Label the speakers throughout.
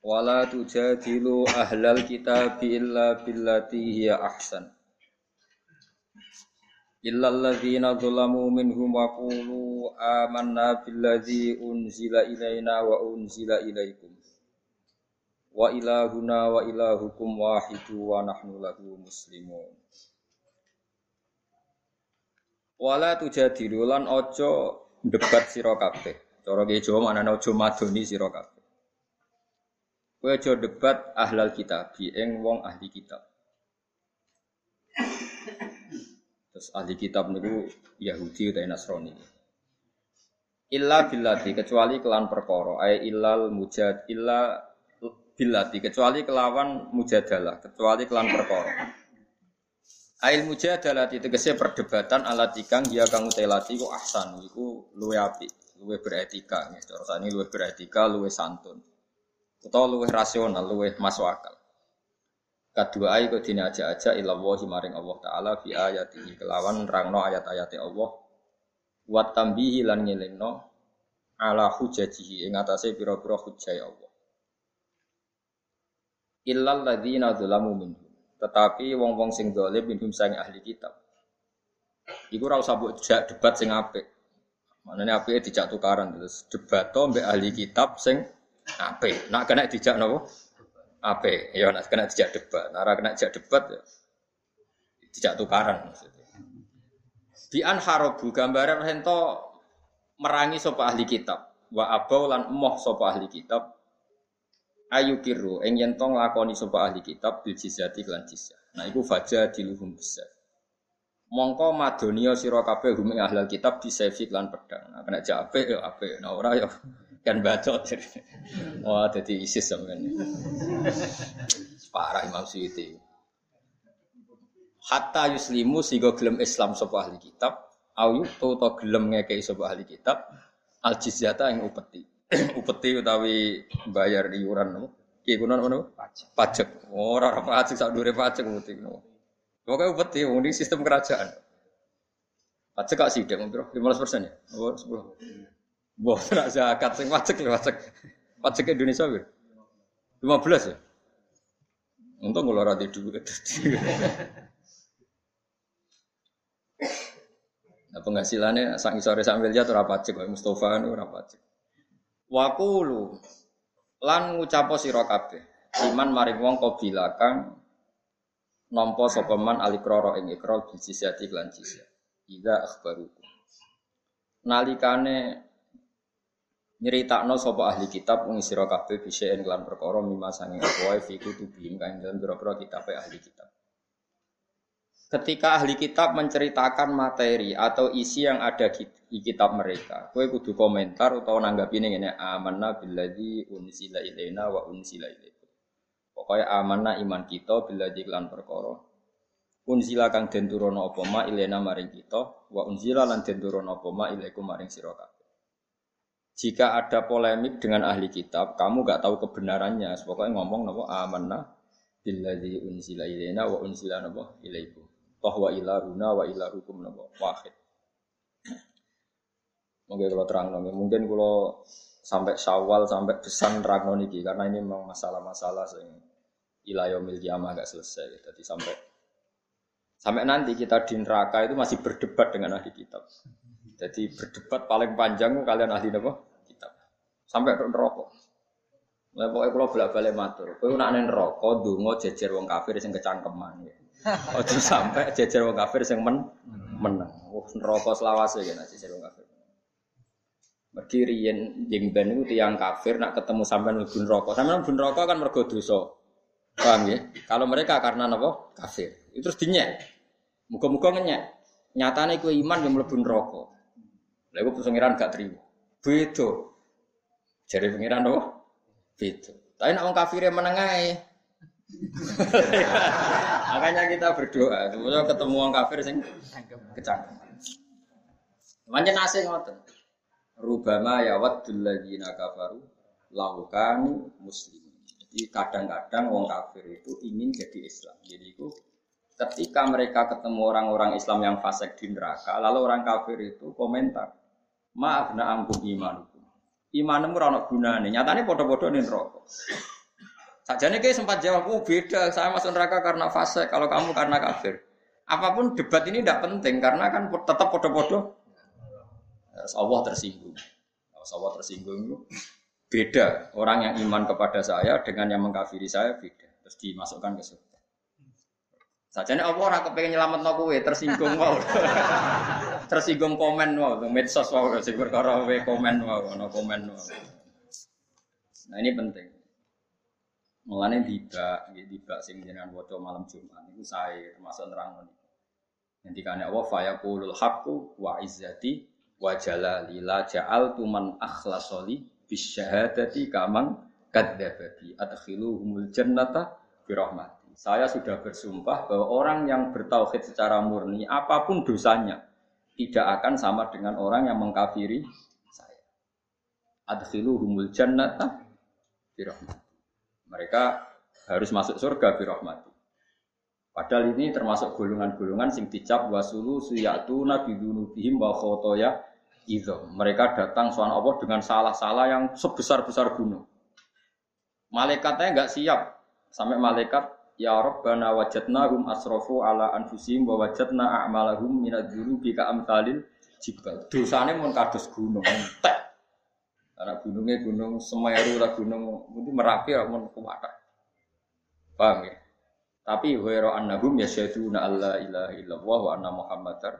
Speaker 1: Wala tujadilu ahlal kitabi illa billati hiya ahsan. Illa alladhina dhulamu minhum wa qulu amanna billadhi unzila ilaina wa unzila ilaikum. Wa ilahuna wa ilahukum wahidu wa nahnu lahu muslimun. Wala tujadilu lan ojo debat sira kabeh. Cara Jawa manane ojo madoni sira kabeh. Kowe aja debat ahlal kitab, ing wong ahli kitab. Terus ahli kitab niku Yahudi utawa Nasrani. Illa billati kecuali kelan perkara, ay illal mujad illa billati kecuali kelawan mujadalah, kecuali kelan perkara. Ail mujadalah tegese perdebatan alat ikang dia kang utelati ku ahsan iku luwe apik, luwe beretika, nggih cara sani luwe beretika, luwe santun utawa luwih rasional, luwih masuk akal. Kedua ayat kau dini aja aja ilawahi maring Allah Taala fi ayatihi kelawan rangno ayat-ayat Allah. Wat tambihi lan ngelingno ala hujajihi ing atase pira-pira hujjah Allah. Illal ladzina dzalamu minhum. Tetapi wong-wong sing dolim minhum sang ahli kitab. Iku ora usah mbok debat sing apik. Manane apike dijak tukaran terus debat to mbek ahli kitab sing Ape, nak kena dijak nopo? Ape, ya nak kena dijak debat, nak kena dijak debat ya dijak tukaran maksudnya. Bian harobu gambaran hento merangi sopa ahli kitab, wa abau lan emoh sopa ahli kitab, ayu kiru ing yen lakoni sopa ahli kitab bil jizyati lan jizya. Nah iku faja diluhum besar. Mongko madonio sira kabeh hum ahlal kitab disefik lan pedang. Nah kena jak ape ya ape, nah ora ya kan bacot. Wah, jadi ISIS sampean. Parah Imam Suyuti. Hatta yuslimu sehingga gelem Islam sapa ahli kitab, au to to gelem ngekei sapa ahli kitab, al jizyata yang upeti. upeti utawi bayar iuran no. Ki kuno nopo? Pajak. Pajak. Ora ora pajak sak dure pajak upeti no. Pokoke upeti wong sistem kerajaan. Pajak gak sih, lima 15% ya? Oh, 10. Wah, nak zakat sing wajib wajib. Wajib Indonesia bir. 15 ya. Untung kalau rada duit. Nah penghasilannya sang sore sambil jatuh rapat cek, Mustafa nu rapat cek. Wakulu lan ngucapo sira kabeh. Iman maring wong qabila kang nampa sapa man alikrara ing ikrar bijisiati lan jisya. Akhbarukum. Nalikane nyeritakno sapa ahli kitab wong sira kabeh bisa lan perkara mimma sange apa fi kutubihim kang dalam pira-pira kitab ahli kitab. Ketika ahli kitab menceritakan materi atau isi yang ada di kitab mereka, kue kudu komentar atau nanggapi ini ini amanna billadzi unsila ilaina wa unsila ilaikum. Pokoknya amanna iman kita billadzi lan perkara. Unzila kang den turono apa ma ilaina maring kita wa unzila lan den turono apa ma ilaikum maring sira jika ada polemik dengan ahli kitab, kamu gak tahu kebenarannya. Pokoknya ngomong nopo amanna billadzi unzila ilaina wa unzila nopo ilaikum. Bahwa ilaruna wa ilarukum nopo wahid. Mungkin kalau terang nopo, mungkin kalau sampai syawal sampai pesan terang niki karena ini memang masalah-masalah yang ilayomil kiamah gak selesai. Jadi sampai sampai nanti kita di neraka itu masih berdebat dengan ahli kitab. Jadi berdebat paling panjang kalian ahli nopo sampai ke neraka. Lah pokoke kula bolak-balik matur. Kowe nek nang neraka jejer wong kafir sing kecangkeman ya. Aja sampai jejer wong kafir sing men menang. Wah neraka selawase kena jejer wong kafir. Mergi riyen jeng ben niku tiyang kafir nak ketemu sampean mlebu neraka. Sampean mlebu neraka kan mergo dosa. Paham ya? Kalau mereka karena napa? Kafir. Itu terus dinyek. Muga-muga ngenyek. Nyatane kowe iman yang mlebu neraka. Lha iku pengiran gak terima. Beda. Jadi pengiran oh, itu. Tapi nak kafir yang menengai. Makanya kita berdoa, semoga ketemu orang kafir sing kecangkem. Macam nasi ngoten. Rubama ya waddul ladzina kafaru laukanu muslim. Jadi kadang-kadang orang kafir itu ingin jadi Islam. Jadi itu ketika mereka ketemu orang-orang Islam yang fasik di neraka, lalu orang kafir itu komentar, maaf na angkum imanukum. Imanmu ora nih. Nyatanya bodoh-bodoh nih rokok. Sajane kayak sempat jawab, oh beda, saya masuk neraka karena fase, kalau kamu karena kafir. Apa pun debat ini tidak penting karena kan tetap bodoh-bodoh. Allah tersinggung. Allah tersinggung beda orang yang iman kepada saya dengan yang mengkafiri saya beda. Terus dimasukkan ke surga. Saja ini Allah orang kepengen nyelamat no kue tersinggung wow, tersinggung komen wow, medsos wow, si perkara we komen wow, no komen wow. Nah ini penting. Mulanya tiba, tiba sing jenengan waca malam Jumat itu saya termasuk nerang ini. Nanti kan Allah fayaqulul haqqu wa izzati wa jalali la ja'altu man akhlasoli bisyahadati kamang kadzdzabati adkhiluhumul jannata birahmat saya sudah bersumpah bahwa orang yang bertauhid secara murni, apa pun dosanya, tidak akan sama dengan orang yang mengkafiri saya. humul jannata birahmati. Mereka harus masuk surga birahmati. Padahal ini termasuk golongan-golongan sing dicap wasulu suyatu nabi dunubihim wa khotoya itu. Mereka datang soal Allah dengan salah-salah yang sebesar-besar gunung. Malaikatnya nggak siap sampai malaikat Ya Rabbana wajadnahum asrofu ala anfusihim wa wajadna a'malahum minad dzunubi ka amsalil jibal. Dosane mun kados gunung entek. Karena gunungnya gunung Semeru lah gunung mungkin Merapi lah mun kuwata. Paham ya? Tapi wa annahum yasyaduna alla ilaha illallah wa anna muhammadar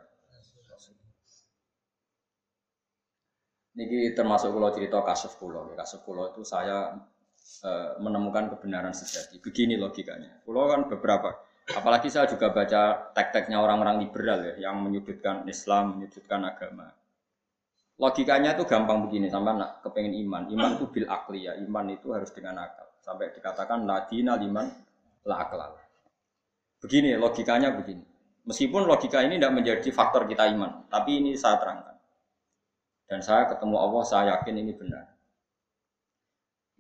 Speaker 1: Niki termasuk kalau cerita kasus pulau. Kasus pulau itu saya Eh, menemukan kebenaran sejati. Begini logikanya. Pulau kan beberapa, apalagi saya juga baca tek-teknya orang-orang liberal ya, yang menyudutkan Islam, menyudutkan agama. Logikanya itu gampang begini, sampai nak kepengen iman. Iman itu bil akli ya, iman itu harus dengan akal. Sampai dikatakan ladina liman la akal. Begini logikanya begini. Meskipun logika ini tidak menjadi faktor kita iman, tapi ini saya terangkan. Dan saya ketemu Allah, saya yakin ini benar.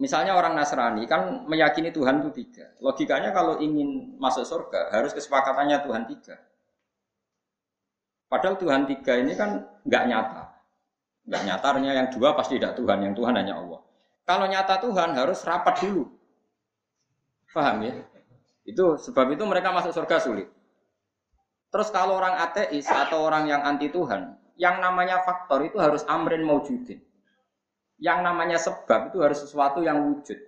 Speaker 1: Misalnya orang Nasrani kan meyakini Tuhan itu tiga. Logikanya kalau ingin masuk surga harus kesepakatannya Tuhan tiga. Padahal Tuhan tiga ini kan nggak nyata. Nggak nyatanya yang dua pasti tidak Tuhan, yang Tuhan hanya Allah. Kalau nyata Tuhan harus rapat dulu. Paham ya? Itu sebab itu mereka masuk surga sulit. Terus kalau orang ateis atau orang yang anti Tuhan, yang namanya faktor itu harus amrin maujudin. Yang namanya sebab itu harus sesuatu yang wujud.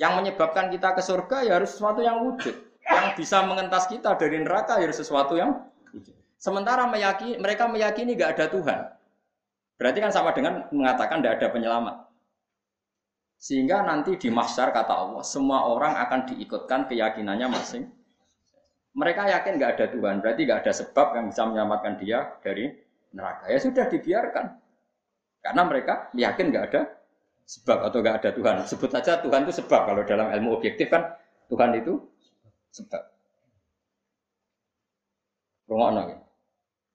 Speaker 1: Yang menyebabkan kita ke surga ya harus sesuatu yang wujud. Yang bisa mengentas kita dari neraka ya harus sesuatu yang wujud. Sementara meyakini, mereka meyakini gak ada Tuhan. Berarti kan sama dengan mengatakan tidak ada penyelamat. Sehingga nanti di mahsyar kata Allah, semua orang akan diikutkan keyakinannya masing. Mereka yakin gak ada Tuhan, berarti gak ada sebab yang bisa menyelamatkan dia dari neraka. Ya sudah dibiarkan. Karena mereka yakin nggak ada sebab atau nggak ada Tuhan. Sebut saja Tuhan itu sebab. Kalau dalam ilmu objektif kan Tuhan itu sebab. Ya.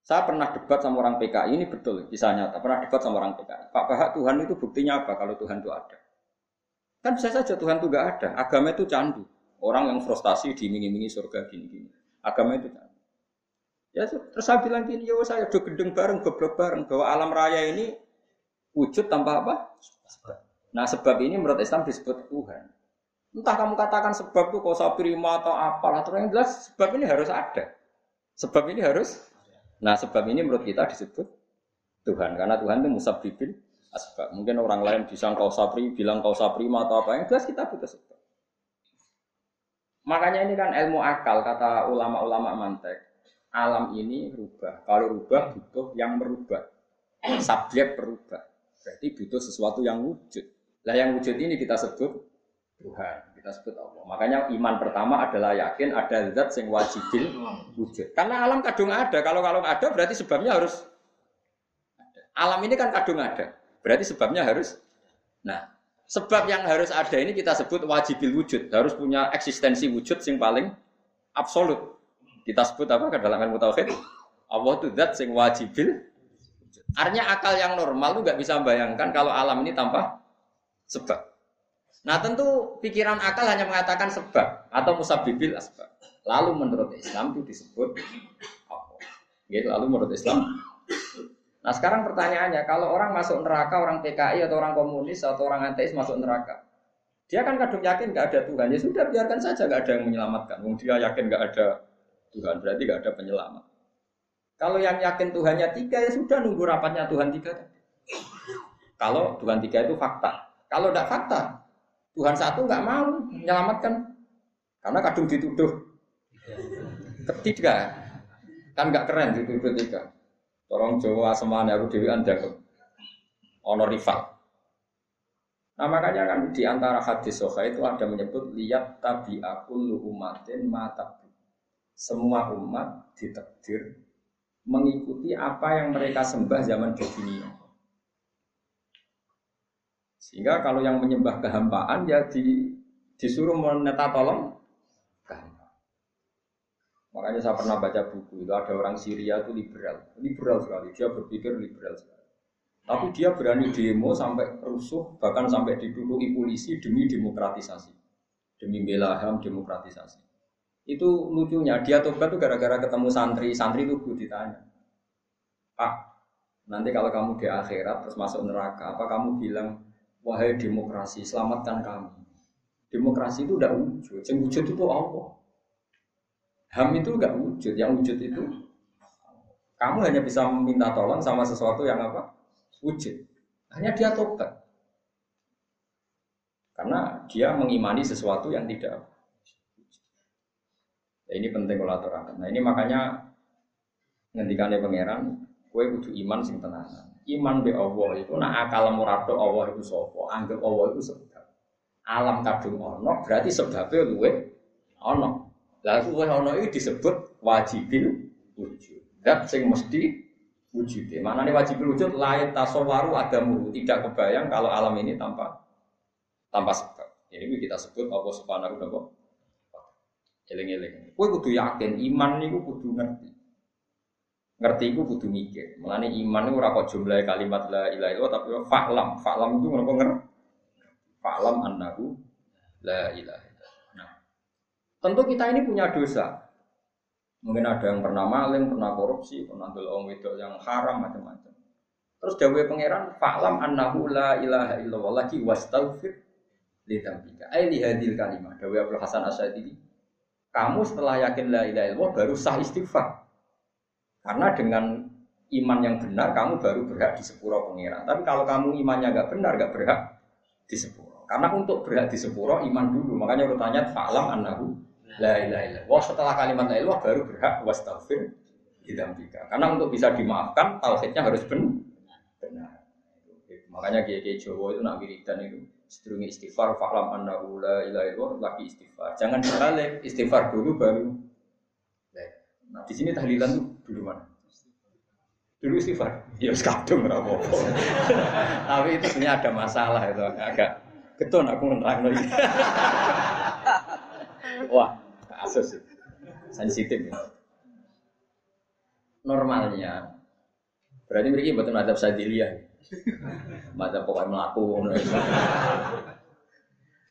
Speaker 1: Saya pernah debat sama orang PKI ini betul kisahnya. Tak Pernah debat sama orang PKI. Pak Bahak Tuhan itu buktinya apa kalau Tuhan itu ada? Kan bisa saja Tuhan itu nggak ada. Agama itu candu. Orang yang frustasi dimingi-mingi surga gini-gini. Agama itu candu. Ya terus saya bilang gini, ya saya udah gedeng bareng, goblok bareng bahwa alam raya ini Wujud tanpa apa? Nah sebab ini menurut Islam disebut Tuhan. Entah kamu katakan sebab itu kau prima atau apalah, atau yang jelas sebab ini harus ada. Sebab ini harus. Nah sebab ini menurut kita disebut Tuhan karena Tuhan itu musabbibin asbab. Mungkin orang lain bisa kau sapri, bilang kau saprima atau apa yang jelas kita butuh sebab. Makanya ini kan ilmu akal kata ulama-ulama mantek. Alam ini rubah. Kalau rubah butuh yang merubah. Subjek berubah. Berarti butuh sesuatu yang wujud. Lah yang wujud ini kita sebut Tuhan, kita sebut Allah. Makanya iman pertama adalah yakin ada zat yang wajibin wujud. Karena alam kadung ada. Kalau kalau ada berarti sebabnya harus ada. Alam ini kan kadung ada. Berarti sebabnya harus. Nah, Sebab yang harus ada ini kita sebut wajibil wujud, harus punya eksistensi wujud yang paling absolut. Kita sebut apa ke dalam? Allah itu zat sing wajibil. Artinya akal yang normal tuh nggak bisa membayangkan kalau alam ini tanpa sebab. Nah tentu pikiran akal hanya mengatakan sebab atau musabibil asbab. Lalu menurut Islam itu disebut apa? Gitu, lalu menurut Islam. Nah sekarang pertanyaannya, kalau orang masuk neraka, orang PKI atau orang komunis atau orang ateis masuk neraka, dia kan kadung yakin nggak ada Tuhan. Ya sudah biarkan saja nggak ada yang menyelamatkan. Dia yakin nggak ada Tuhan, berarti nggak ada penyelamat. Kalau yang yakin Tuhannya tiga ya sudah nunggu rapatnya Tuhan tiga. Kalau Tuhan tiga itu fakta. Kalau tidak fakta, Tuhan satu nggak mau menyelamatkan karena kadung dituduh ketiga kan nggak keren dituduh tiga. Tolong Jawa semuanya aku dewi anda honor rival. Nah makanya kan di antara hadis soha itu ada menyebut lihat tabi aku umatin mata semua umat ditakdir mengikuti apa yang mereka sembah zaman dunia. Sehingga kalau yang menyembah kehampaan ya di, disuruh meneta tolong. Makanya saya pernah baca buku itu ada orang Syria itu liberal, liberal sekali. Dia berpikir liberal sekali. Tapi dia berani demo sampai rusuh, bahkan sampai diduduki polisi demi demokratisasi, demi bela ham demokratisasi. Itu lucunya, dia tobat tuh gara-gara ketemu santri, santri itu ditanya, Pak, nanti kalau kamu di akhirat terus masuk neraka, apa kamu bilang Wahai demokrasi, selamatkan kami. Demokrasi itu tidak wujud. Yang wujud itu Allah. HAM itu enggak wujud. Yang wujud itu kamu hanya bisa meminta tolong sama sesuatu yang apa? Wujud. Hanya dia tobat. Karena dia mengimani sesuatu yang tidak ini penting kalau aturakan. Nah ini makanya ngendikannya pangeran, kue kudu iman sing tenanan. Iman be Allah itu nak akal murado Allah itu sopo anggap Allah itu sebab. Alam kadung ono berarti sebabnya luwe ono lalu luwe ono itu disebut wajibil wujud. Dat sing mesti wujud mana nih wajibil wujud lain tasawaru ada muru tidak kebayang kalau alam ini tanpa tanpa sebab. Ini kita sebut Allah subhanahu wa taala eling-eling kue kudu yakin iman niku kudu ngerti ngerti itu kudu mikir. Mulane iman itu ora kok jumlah kalimat la ilaha illallah tapi fa'lam. Fa'lam itu ngono ngerti. Fa'lam annahu la ilaha. Nah, tentu kita ini punya dosa. Mungkin ada yang pernah maling, pernah korupsi, pernah dolong wedok yang haram macam-macam. Terus dawe pangeran fa'lam annahu la ilaha illallah lagi wastaghfir li dzambika. Ai li hadil kalimah. Dawe Abdul Hasan. Kamu setelah yakin la ilaha illallah baru sah istighfar. Karena dengan iman yang benar kamu baru berhak di sepuro pengiran. Tapi kalau kamu imannya nggak benar, nggak berhak di sepuro. Karena untuk berhak di sepuro iman dulu. Makanya urutannya fa'lam annahu la ilaha illallah. Setelah kalimat la ilaha baru berhak wastaghfir didampika. Karena untuk bisa dimaafkan tauhidnya harus benar. Makanya kiai kiai Jawa itu nak wiridan itu sedurungi istighfar fa'lam annahu la ilaha illallah lagi istighfar. Jangan dibalik istighfar dulu baru Nah, di sini tahlilan tuh dulu mana? Dulu istighfar. Ya wis kadung ora Tapi itu sebenarnya ada masalah itu agak keton aku nerangno iki. Wah, kasus sensitif ya. Normalnya berarti mereka betul ada sadiliyah. Mata pokoknya melaku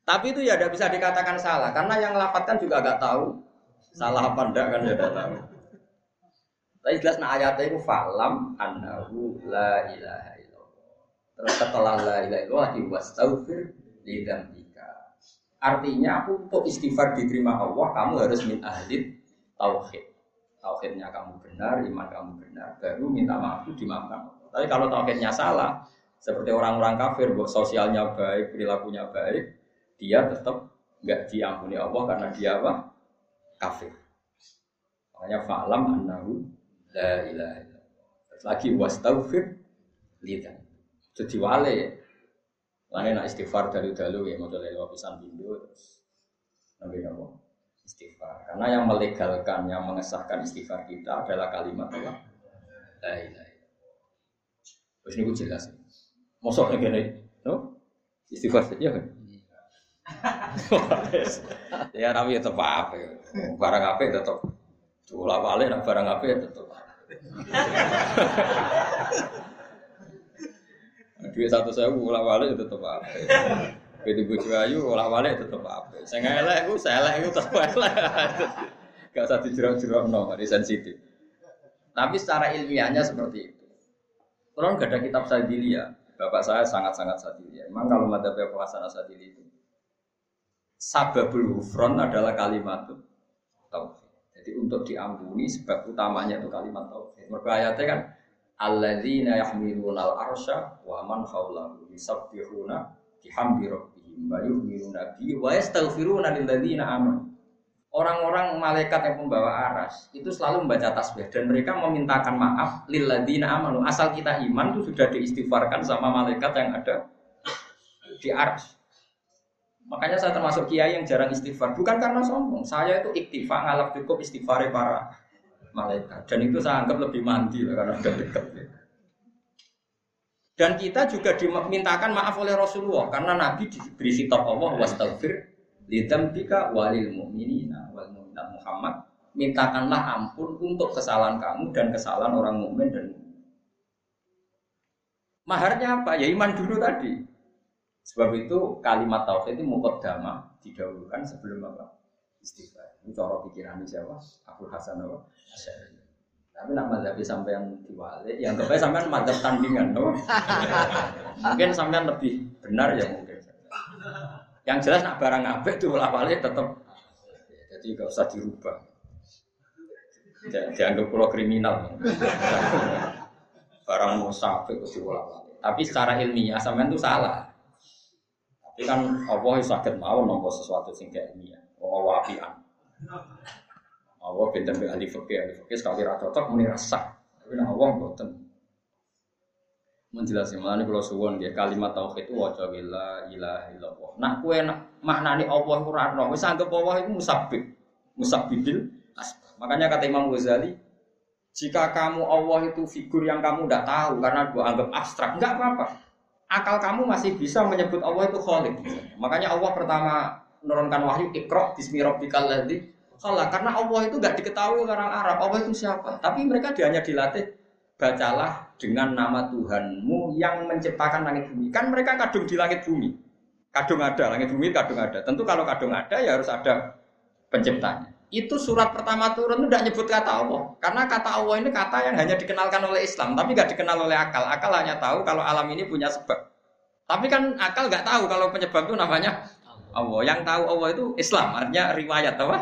Speaker 1: Tapi itu ya tidak bisa dikatakan salah karena yang lapatkan juga agak tahu salah apa enggak kan ya tidak tahu. Tapi jelas nah ayatnya itu falam annahu la ilaha illallah. Terus setelah la ilaha illallah diwastaghfir li dzambika. Artinya untuk istighfar diterima Allah, kamu harus min ahli tauhid. Tauhidnya kamu benar, iman kamu benar, baru minta maaf itu dimaafkan Tapi kalau tauhidnya salah, seperti orang-orang kafir, buat sosialnya baik, perilakunya baik, dia tetap nggak diampuni Allah karena dia apa? Kafir. Makanya fa'lam annahu La ilaha illallah. Lagi wastaghfir lidan. Jadi wale ya. Nak istighfar dari dalu ya modal lewat pisan bindo terus nabi apa? Istighfar. Karena yang melegalkan, yang mengesahkan istighfar kita adalah kalimat Allah. La ilaha. Terus ini jelas. Mosok ngene, no? Istighfar saja kan? ya tapi tetap apa barang apa tetap Cula balik nak barang apa ya tetap Duit satu saya ulah balik tetap apa Begitu bojo ayu ulah balik tetap apa Saya ngelak aku, saya elek aku tetap elek. Gak usah dijerok-jerok no, sensitif. Tapi secara ilmiahnya seperti itu Kalau nggak ada kitab Sadili Bapak saya sangat-sangat sadili. Memang kalau madhab pelaksana sadili itu sababul hufron adalah kalimat tauhid. Jadi untuk diampuni sebab utamanya itu kalimat tauhid. Mereka kan alladzina yahmiluna al-arsya wa man haulahu yusabbihuna bihamdi rabbihim wa yu'minuna bihi wa yastaghfiruna lil ladzina amanu. Orang-orang malaikat yang pembawa aras itu selalu membaca tasbih dan mereka memintakan maaf lilladina amanu. Asal kita iman itu sudah diistighfarkan sama malaikat yang ada di aras. Makanya saya termasuk kiai yang jarang istighfar. Bukan karena sombong. Saya itu iktifa ngalap cukup istighfar para malaikat. Dan itu saya anggap lebih mandi karena sudah dekat. Dan kita juga dimintakan maaf oleh Rasulullah karena Nabi diberi kitab Allah wastaghfir lidambika walil mu'minina wal mu'minat Muhammad mintakanlah ampun untuk kesalahan kamu dan kesalahan orang mukmin dan maharnya apa? Ya iman dulu tadi. Sebab itu kalimat tauhid itu mukaddama didahulukan sebelum apa? Istighfar. Itu cara pikiran siapa? Abu Hasan apa? Tapi nak mazhab sampai yang diwali yang terbaik sampai mazhab tandingan no? mungkin sampai lebih benar ya mungkin yang jelas nak barang apik itu balik tetap jadi gak usah dirubah. Dianggap pulau kriminal. barang apik itu balik. Tapi secara ilmiah sampean itu salah. Tapi kan Allah sakit mau nompo sesuatu sing ilmiah. Allah wapian. Allah benten be ahli fikih, ahli fikih sekali ra cocok muni rasa. Tapi nah Allah mboten menjelaskan mana kalau suwon dia kalimat tauhid itu wajah la ilaha illallah. Nah kue nak maknani Allah itu rano, wis anggap Allah itu musabib, musabibil Makanya kata Imam Ghazali, jika kamu Allah itu figur yang kamu tidak tahu karena gua anggap abstrak, enggak apa-apa. Akal kamu masih bisa menyebut Allah itu Khalik. Makanya Allah pertama menurunkan wahyu ikro bismi rabbikal ladzi karena Allah itu nggak diketahui orang Arab. Allah itu siapa? Tapi mereka hanya dilatih bacalah dengan nama Tuhanmu yang menciptakan langit bumi. Kan mereka kadung di langit bumi. Kadung ada, langit bumi kadung ada. Tentu kalau kadung ada ya harus ada penciptanya. Itu surat pertama turun itu tidak nyebut kata Allah. Karena kata Allah ini kata yang hanya dikenalkan oleh Islam, tapi nggak dikenal oleh akal. Akal hanya tahu kalau alam ini punya sebab. Tapi kan akal nggak tahu kalau penyebab itu namanya Allah. Yang tahu Allah itu Islam, artinya riwayat apa?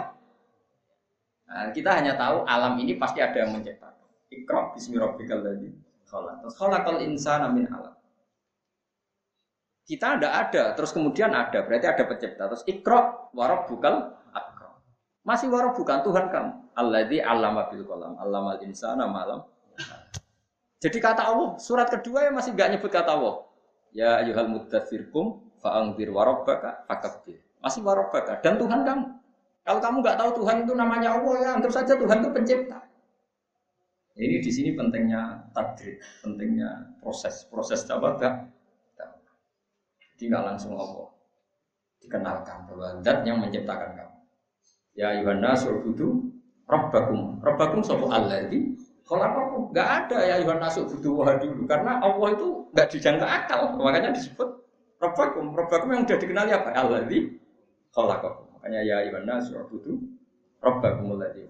Speaker 1: Nah, kita hanya tahu alam ini pasti ada yang menciptakan. Ikra bismi rabbikal ladzi khalaq. Terus khalaqal insana min alaq. Kita ada ada, terus kemudian ada, berarti ada pencipta. Terus ikra warab bukal akram. Masih warab bukan Tuhan kamu. Alladzi allama bil qalam, allamal insana malam. Jadi kata Allah, surat kedua yang masih nggak nyebut kata Allah. Ya ayuhal muddatsirkum fa'angdir warabbaka fakabbir. Masih warabbaka dan Tuhan kamu. Kalau kamu nggak tahu Tuhan itu namanya Allah ya anggap saja Tuhan itu pencipta. Ini di sini pentingnya takdir, pentingnya proses. Proses apa? Jadi nggak langsung Allah dikenalkan bahwa zat yang menciptakan kamu. Ya Yohana surbudu Rabbakum. Rabbakum sopo Allah di kalau nggak ada ya Yohana surbudu wah dulu karena Allah itu nggak dijangka akal. Makanya disebut Rabbakum. Rabbakum yang sudah dikenali apa? Allah di kalau makanya ya Yohana surbudu Rabbakum Allah di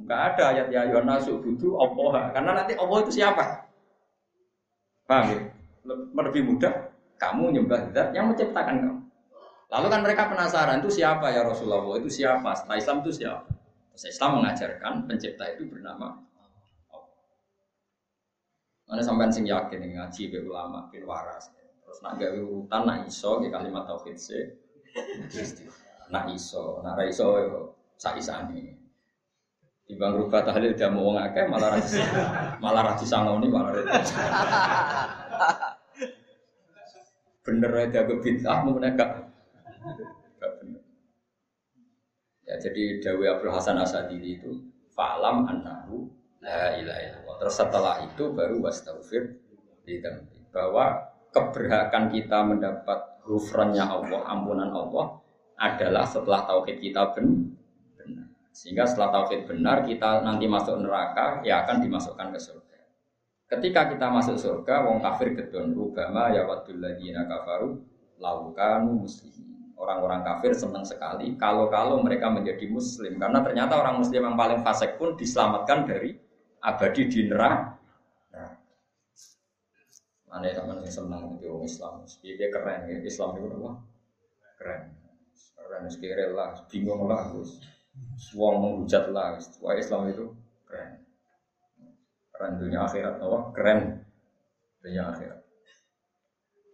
Speaker 1: Enggak ada ayat ya ayuhan nasu budu Allah. Karena nanti Allah itu siapa? Paham ya? Lebih mudah kamu nyembah zat yang menciptakan kamu. Lalu kan mereka penasaran itu siapa ya Rasulullah? Itu siapa? Setelah Islam itu siapa? Terus Islam mengajarkan pencipta itu bernama Allah. Mana sampean sing yakin ngaji be ulama bin waras. Terus nak gawe urutan nak iso di kalimat tauhid se. Nak iso, nak iso yo sak isane. Ibang rubah tahlil dia mau ngake malah rasi malah rasi sangoni malah repot. bener aja ke bid'ah mau gak bener. Ya jadi Dawi Abdul Hasan Asadili itu falam annahu la ilaha illallah. Terus setelah itu baru wastaghfir di bahwa keberhakan kita mendapat Gufrannya Allah, ampunan Allah adalah setelah tauhid kita benar. Sehingga setelah tauhid benar kita nanti masuk neraka ya akan dimasukkan ke surga. Ketika kita masuk surga, wong kafir gedon rubama ya wadul ladina kafaru laukanu muslimin. Orang-orang kafir senang sekali kalau-kalau mereka menjadi muslim karena ternyata orang muslim yang paling fasik pun diselamatkan dari abadi di neraka. Mana teman yang senang itu orang Islam, dia keren ya Islam itu apa? Keren, keren sekiranya lah, bingung lah, Wong menghujat lah, wah Islam itu keren. Keren dunia akhirat, oh keren dunia akhirat.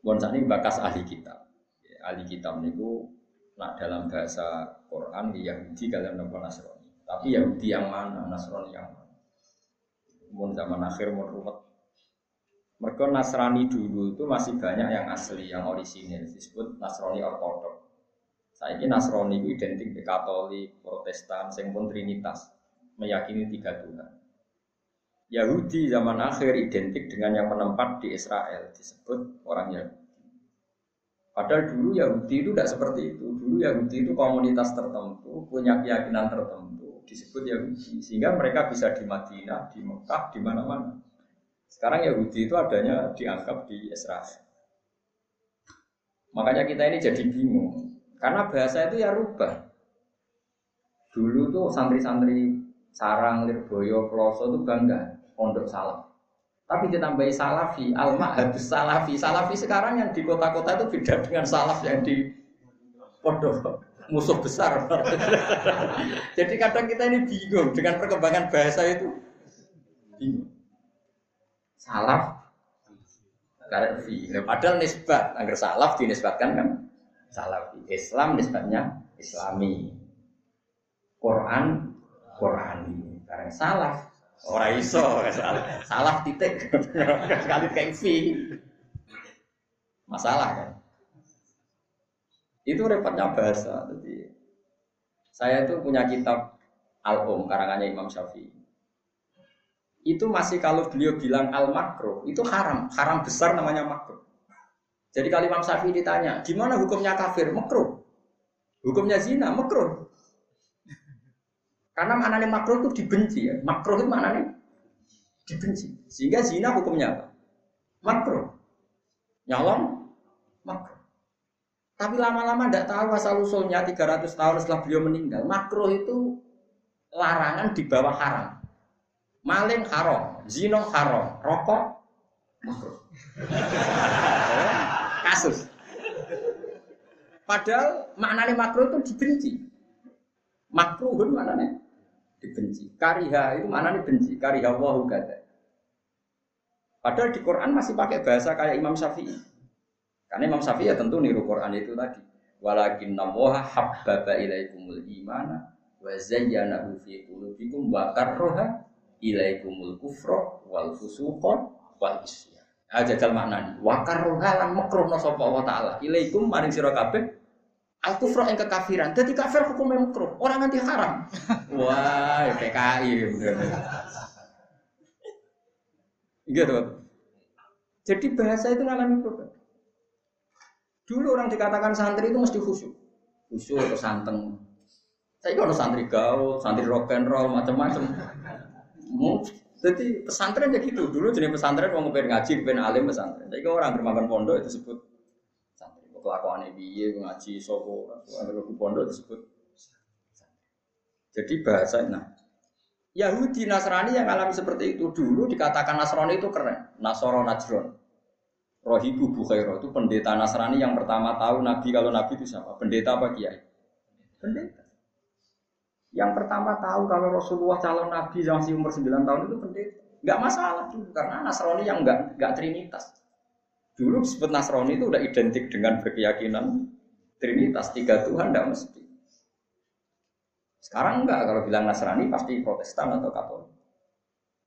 Speaker 1: Bon ini bakas ahli kitab. Ahli kitab niku nak dalam bahasa Quran di Yahudi kalian nopo Nasrani. Tapi Yahudi yang mana, Nasrani yang mana? Mun zaman akhir mun rumet. Mereka Nasrani dulu itu masih banyak yang asli, yang orisinil disebut Nasrani Ortodok. Saya ini Nasrani itu identik dengan Katolik, Protestan, sing pun Trinitas, meyakini tiga Tuhan. Yahudi zaman akhir identik dengan yang menempat di Israel, disebut orang Yahudi. Padahal dulu Yahudi itu tidak seperti itu. Dulu Yahudi itu komunitas tertentu, punya keyakinan tertentu, disebut Yahudi. Sehingga mereka bisa di Madinah, di Mekah, di mana-mana. Sekarang Yahudi itu adanya dianggap di Israel. Makanya kita ini jadi bingung. Karena bahasa itu ya rubah. Dulu tuh santri-santri Sarang, Lirboyo, Kloso itu bangga pondok salaf. Tapi ditambahi salafi, alma habis salafi. Salafi sekarang yang di kota-kota itu beda dengan salaf yang di pondok musuh besar. Jadi kadang kita ini bingung dengan perkembangan bahasa itu. Bingung. Salaf, fi. Padahal nisbat, agar salaf dinisbatkan kan salafi. Islam nisbatnya islami. Quran Qurani. Karena salaf orang iso salah. Salaf titik sekali kayak. Masalah kan. Itu repotnya bahasa. Jadi saya itu punya kitab Al-Um karangannya Imam Syafi'i. Itu masih kalau beliau bilang al makro itu haram, haram besar namanya makro. Jadi kalau Imam Syafi'i ditanya, gimana hukumnya kafir? Makruh. Hukumnya zina, makruh. Karena maknanya makruh itu dibenci ya. Makruh itu maknanya dibenci. Sehingga zina hukumnya apa? Makruh. Nyolong, makruh. Tapi lama-lama tidak tahu asal usulnya 300 tahun setelah beliau meninggal. Makruh itu larangan di bawah haram. Maling haram, zino haram, rokok makruh. kasus. Padahal maknanya makruh itu dibenci. Makruhun maknanya dibenci. Kariha itu maknanya benci. Kariha wahu gada. Padahal di Quran masih pakai bahasa kayak Imam Syafi'i. Karena Imam Syafi'i ya tentu niru Quran itu tadi. Walakin namoha habbaba ilaikumul imana wa zayyanahu fi qulubikum wa karroha ilaikumul kufra wal fusuqa wal isyan. Maknani. Wakar rohalan makruh no sapa Allah taala. Ilaikum maring sira kabeh al kufra ing kekafiran. Dadi kafir hukumnya makruh. Orang nanti haram. Wah, PKI. Gitu. Jadi bahasa itu ngalami problem. Dulu orang dikatakan santri itu mesti khusyuk. Khusyuk atau santeng. Saya kalau santri gaul, santri rock and roll, macam-macam. Jadi pesantren ya gitu. Dulu jenis pesantren mau pengen ngaji, pengen alim pesantren. Jadi orang bermakan pondok itu disebut santri. Kelakuan biye ngaji sopo, kalau pondok disebut Jadi bahasa nah Yahudi Nasrani yang alami seperti itu dulu dikatakan Nasrani itu keren. Nasoro Najron. Rohibu Bukhairo itu pendeta Nasrani yang pertama tahu Nabi kalau Nabi itu siapa? Pendeta apa kiai? Pendeta. Yang pertama tahu kalau Rasulullah calon Nabi yang masih umur 9 tahun itu pendeta. Enggak masalah dulu karena Nasrani yang enggak enggak trinitas. Dulu disebut Nasrani itu udah identik dengan berkeyakinan trinitas tiga Tuhan enggak mesti. Sekarang enggak kalau bilang Nasrani pasti Protestan atau Katolik.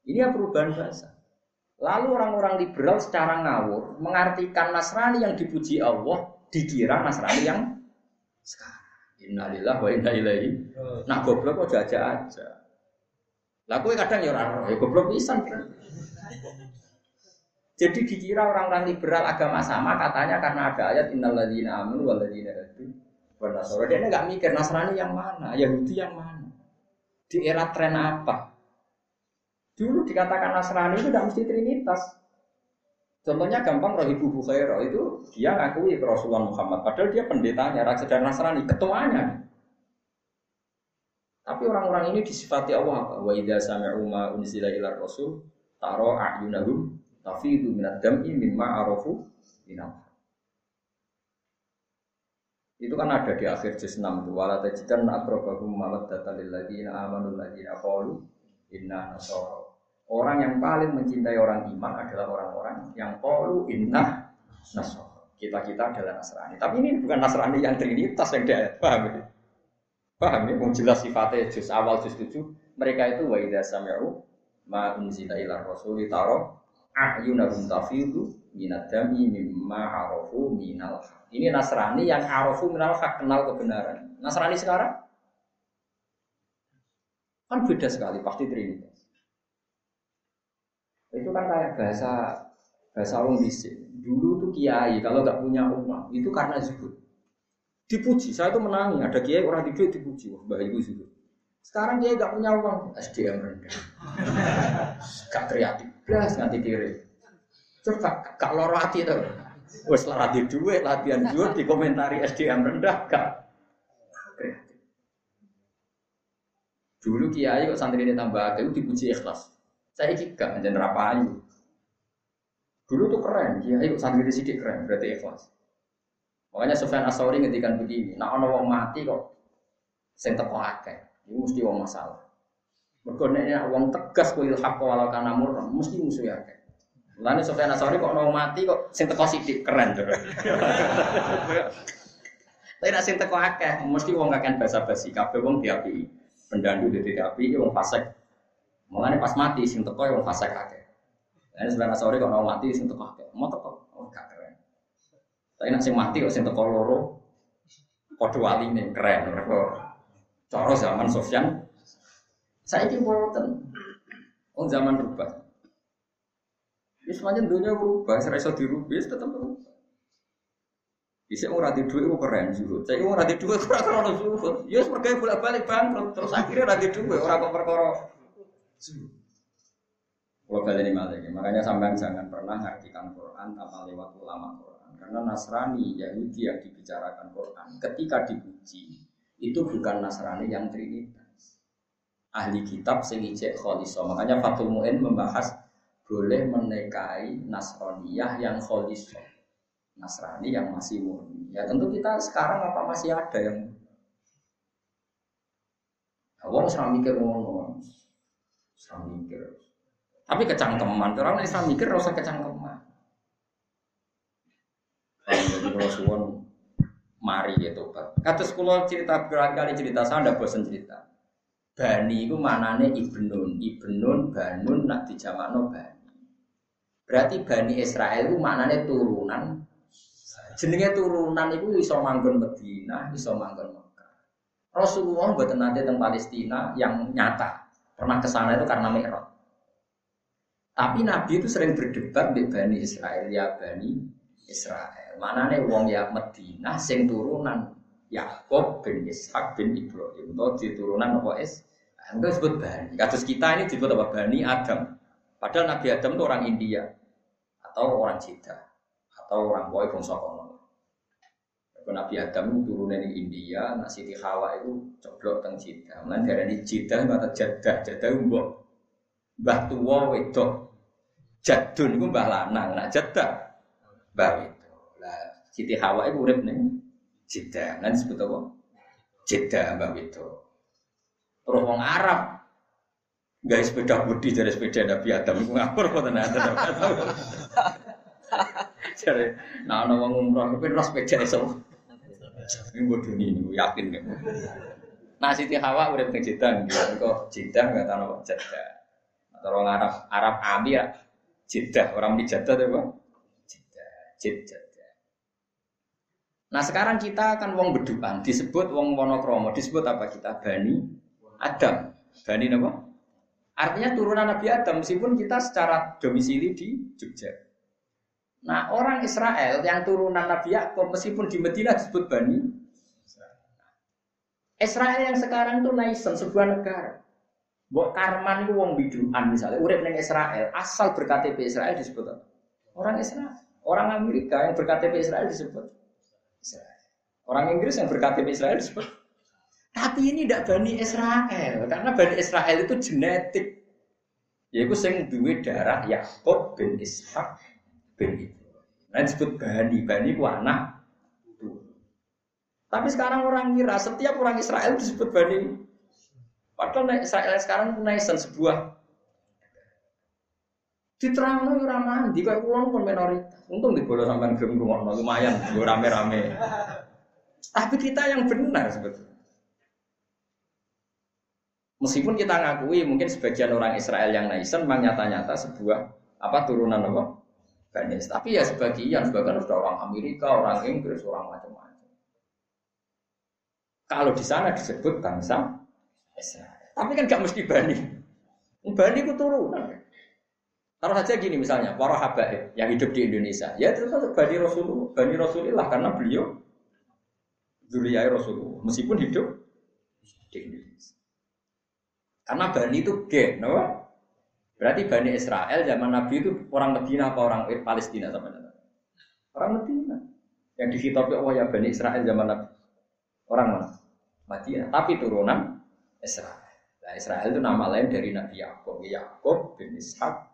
Speaker 1: Ini ya perubahan bahasa. Lalu orang-orang liberal secara ngawur mengartikan Nasrani yang dipuji Allah dikira Nasrani yang sekarang. Innalillah wa inna ilaihi. Nah goblok kok aja aja. Lah kowe kadang ya ora ya goblok pisan. Jadi dikira orang-orang liberal agama sama katanya karena ada ayat innalladzina amanu walladzina hadu wan nasara. Dia nggak mikir Nasrani yang mana, Yahudi yang mana. Di era tren apa? Dulu dikatakan Nasrani itu tidak mesti Trinitas. Contohnya gampang Rohibu Bukhairo itu dia ngakui Rasulullah Muhammad. Padahal dia pendetanya, raja dan Nasrani, ketuanya. Tapi orang-orang ini disifati Allah apa? Wa idza sami'u ma unzila ila rasul taro a'yunahum tafidu minad dam'i mimma arafu minal itu kan ada di akhir juz 6 itu wala tajidan aqrabahum mawaddatan lil ladzina amanu ladzina qalu inna nasara Orang yang paling mencintai orang iman adalah orang-orang yang qalu inna nasara. Kita-kita adalah Nasrani. Tapi ini bukan Nasrani yang trinitas yang dia paham ini. Paham ya? Jelas sifatnya juz awal juz 7 mereka itu wa idza sami'u ma unzila ila rasuli taro a'yunahum tafidu minad dami mimma arafu minal. Ini Nasrani yang arafu minal haq kenal kebenaran. Nasrani sekarang kan beda sekali pasti trinitas. Itu kan kayak bahasa bahasa orang bisik. Dulu tuh kiai kalau nggak punya uang itu karena zuhud. Dipuji, saya tuh menangi. Ada kiai orang di duit dipuji, wah bahaya itu zuhud. Sekarang kiai nggak punya uang, SDM rendah. Gak kreatif, belas nganti kiri. Coba loro hati tuh. Wes latih duit, latihan zuhud dikomentari SDM rendah gak. Dulu kiai kok santri ini tambah itu dipuji ikhlas. Saya gak menjadi rapayu. Dulu tuh keren, ya santri di sidik keren, berarti ikhlas. Makanya Sofyan Asori ngedikan begini, nah ono wong mati kok sing teko akeh. Ini mesti wong masalah. Mergo nek wong tegas kuil hak walau kana murna, mesti musuh ya akeh. Mulane Sofyan Asori kok ono mati kok sing teko sidik keren terus. Tapi nek sing teko akeh, mesti wong kakek basa-basi kabeh wong diapi. Pendandu diapi, wong fasik Mulane pas mati sing teko fase kakek. Ini sebenarnya sore kalau mati sing teko kakek. Mau teko, oh gak keren. Tapi nak sing mati kok sing teko loro, kode wali nih keren. Coro zaman Sofyan, saya ini boten. Oh zaman berubah. Ini semuanya dunia berubah, saya iso dirubah, ya tetap berubah. Bisa orang di dua itu keren juga. Saya orang di dua kurang kurang juga. Ya sebagai bolak balik bangkrut. Terus akhirnya orang di dua orang kok perkara kalau balik ini makanya sampai jangan pernah ngartikan Quran tanpa lewat ulama Quran. Karena Nasrani Yahudi yang dibicarakan Quran ketika dipuji itu bukan Nasrani yang Trinitas. Ahli kitab sing ijek kholiso. Makanya Fatul Mu'in membahas boleh menikahi Nasraniyah yang kholiso. Nasrani yang masih murni. Ya tentu kita sekarang apa masih ada yang Awang serang mikir ngono. Islam mikir. Tapi kecangkeman, orang Islam mikir rasa kecangkeman. Jadi kalau suwon mari ya tobat. Kata sekolah cerita berkali-kali cerita saya ada bosan cerita. Bani itu manane ibnun, ibnun, banun nak dijamakno bani. Berarti bani Israel itu manane turunan. Jenenge turunan itu iso manggon Medina, iso manggon Mekah. Rasulullah buat nanti tentang Palestina yang nyata. Pernah ke sana itu karena Mi'raj. Tapi Nabi itu sering berdebat di Bani Israel, ya Bani Israel. Mana nih wong ya Medina sing turunan Yakob bin Ishak bin Ibrahim. Itu di turunan apa es? Itu disebut Bani. Kasus kita ini disebut apa? Bani Adam. Padahal Nabi Adam itu orang India atau orang Cina atau orang Boy bangsa. Nabi Adam itu turunnya di India, nah Siti Hawa itu coblok teng Jeddah. Mulane darani Jeddah kata Jeddah, Jeddah mbok mbah tuwa wedok. Jadun iku mbah lanang, nak Jeddah mbah wedok. Lah Siti Hawa itu urip ning Jeddah. Lan disebut apa? Jeddah mbah wedok. Terus wong Arab Gak sepeda budi dari sepeda Nabi Adam itu ngapur kok tenan Jadi, nah wong umroh tapi ora sepeda iso. Ini bodoh ini, yakin kan? Nah Siti Hawa udah teng Jeddah, gitu. Kok Jeddah nggak tahu Jeddah. Atau orang Arab Arab Abi ya Jeddah, orang di Jeddah tuh bang. Jeddah, Jeddah. Nah sekarang kita kan wong beduan, disebut wong monokromo, disebut apa kita? Bani Adam. Bani apa? Artinya turunan Nabi Adam, meskipun kita secara domisili di Jogja. Nah orang Israel yang turunan Nabi Yakub meskipun di Medina disebut Bani Israel yang sekarang itu naisen sebuah negara. Buat Karman itu wong biduan misalnya, urip neng Israel, asal berKTP Israel disebut? Orang Israel. Orang Amerika yang berKTP Israel disebut Israel. Orang Inggris yang berKTP Israel disebut. Tapi ini tidak Bani Israel, karena Bani Israel itu genetik. Yaitu sing duwe darah Yakub bin Ishak Ibrahim. Nah disebut Bani, Bani ku anak. Tapi sekarang orang kira setiap orang Israel disebut Bani. Padahal Israel sekarang nation sebuah Diterang no ora mandi kayak kulon pun minoritas. Untung di bola sampean gelem ngrungokno lumayan gue rame-rame. Tapi kita yang benar sebetulnya. Meskipun kita ngakui mungkin sebagian orang Israel yang naisen memang nyata-nyata sebuah apa turunan apa Banis. Tapi ya sebagian, sebagian sudah orang Amerika, orang Inggris, orang macam-macam. Kalau di sana disebut bangsa Israel. Tapi kan gak mesti Bani. Bani itu turunan. Taruh saja gini misalnya, para habaib yang hidup di Indonesia, ya itu kan Bani Rasulullah, Bani Rasulullah karena beliau Zuriyah Rasulullah, meskipun hidup di Indonesia. Karena Bani itu G, no? Berarti Bani Israel zaman Nabi itu orang Medina apa orang Palestina sama Orang Medina. Yang dihitopi Allah ya Bani Israel zaman Nabi. Orang mana? Madinah. Tapi turunan Israel. Nah, Israel itu nama lain dari Nabi Yakub. Yakub bin Ishak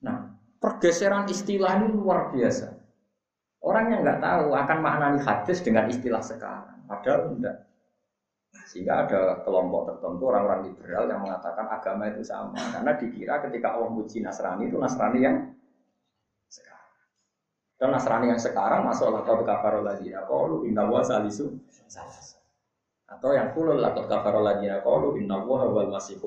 Speaker 1: Nah, pergeseran istilah ini luar biasa. Orang yang nggak tahu akan maknani hadis dengan istilah sekarang. Padahal enggak. Sehingga ada kelompok tertentu orang-orang liberal yang mengatakan agama itu sama. Karena dikira ketika Allah muji Nasrani itu Nasrani yang sekarang. Dan Nasrani yang sekarang masuk lakot kafarul ladina qalu inna wa salisu atau yang kulul lakot kafarul ladina qalu inna wa wal masih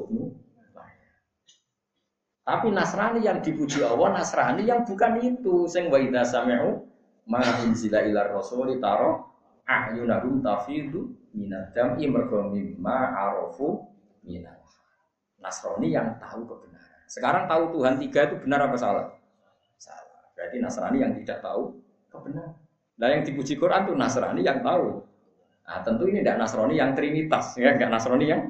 Speaker 1: tapi Nasrani yang dipuji Allah, Nasrani yang bukan itu. Sing wa idza sami'u ma unzila ila rasuli taro a'yunahum tafidu minad dam'i mergo mimma arafu minal Nasrani yang tahu kebenaran. Sekarang tahu Tuhan tiga itu benar apa salah? Salah. Berarti Nasrani yang tidak tahu kebenaran. Nah yang dipuji Quran itu Nasrani yang tahu. Nah tentu ini tidak Nasrani yang Trinitas, ya enggak Nasrani yang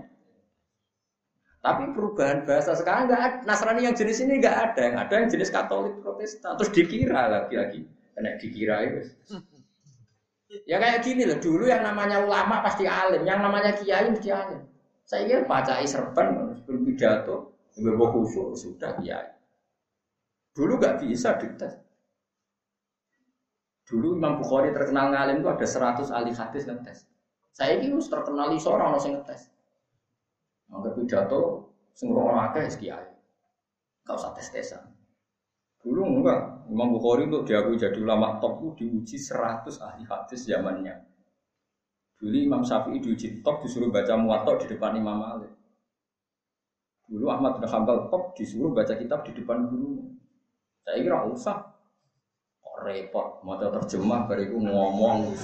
Speaker 1: tapi perubahan bahasa sekarang nggak. Nasrani yang jenis ini nggak ada. Yang ada yang jenis Katolik Protestan. Terus dikira lagi lagi. Kena dikira itu. Ya kayak gini loh. Dulu yang namanya ulama pasti alim. Yang namanya kiai mesti alim. Saya kira baca serban sebelum pidato. Khusyuk sudah kiai. Dulu nggak bisa dites. Dulu Imam Bukhari terkenal ngalim itu ada 100 ahli hadis ngetes. Saya ini terkenal di seorang orang ngetes. Anggap pidato sing ora akeh kiai. Enggak usah tes-tesan. Dulu enggak, Imam Bukhari untuk diakui jadi ulama top itu diuji 100 ahli hadis zamannya. Dulu Imam Syafi'i diuji top disuruh baca muwatta di depan Imam Malik. Dulu Ahmad bin Hanbal top disuruh baca kitab di depan guru. Saya kira usah. Kok repot, mau terjemah bariku ngomong.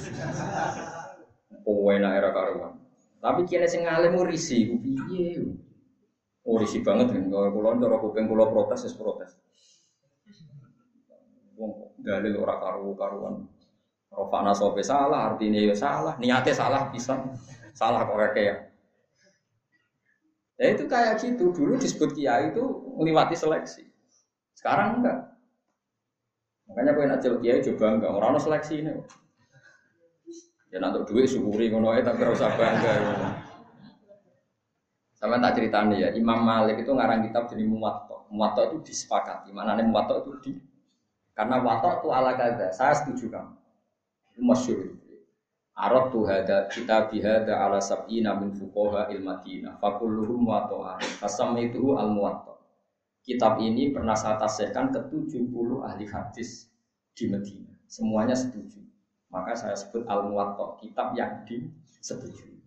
Speaker 1: Kowe era karuan. Tapi kira sing ngalim risi, piye? Oh risi banget kan, kalau kulon cara kuping kulo protes, es protes. Wong dalil ora karu karuan. Rofana sope salah, artinya ya salah, niatnya salah bisa, salah kok kayak. Ya itu kayak gitu, dulu disebut kiai itu melewati seleksi. Sekarang enggak. Makanya gue nak kiai coba enggak, orang seleksi ini. Ya nanti duit syukuri ngono tapi ora usah bangga. Sama tak ceritanya ya, Imam Malik itu ngarang kitab jadi Muwatta. Muwatta itu disepakati. Mana nih Muwatta itu di karena Muwatta itu ala kada. Saya setuju kamu. Itu. Arab tuh ada kita bihada ala sab'ina min fuqaha il Madinah. Fakulluhum. Fasam itu al muwatta. Kitab ini pernah saya tasihkan ke 70 ahli hadis di Madinah. Semuanya setuju. Maka saya sebut al muwatta kitab yang disetujui.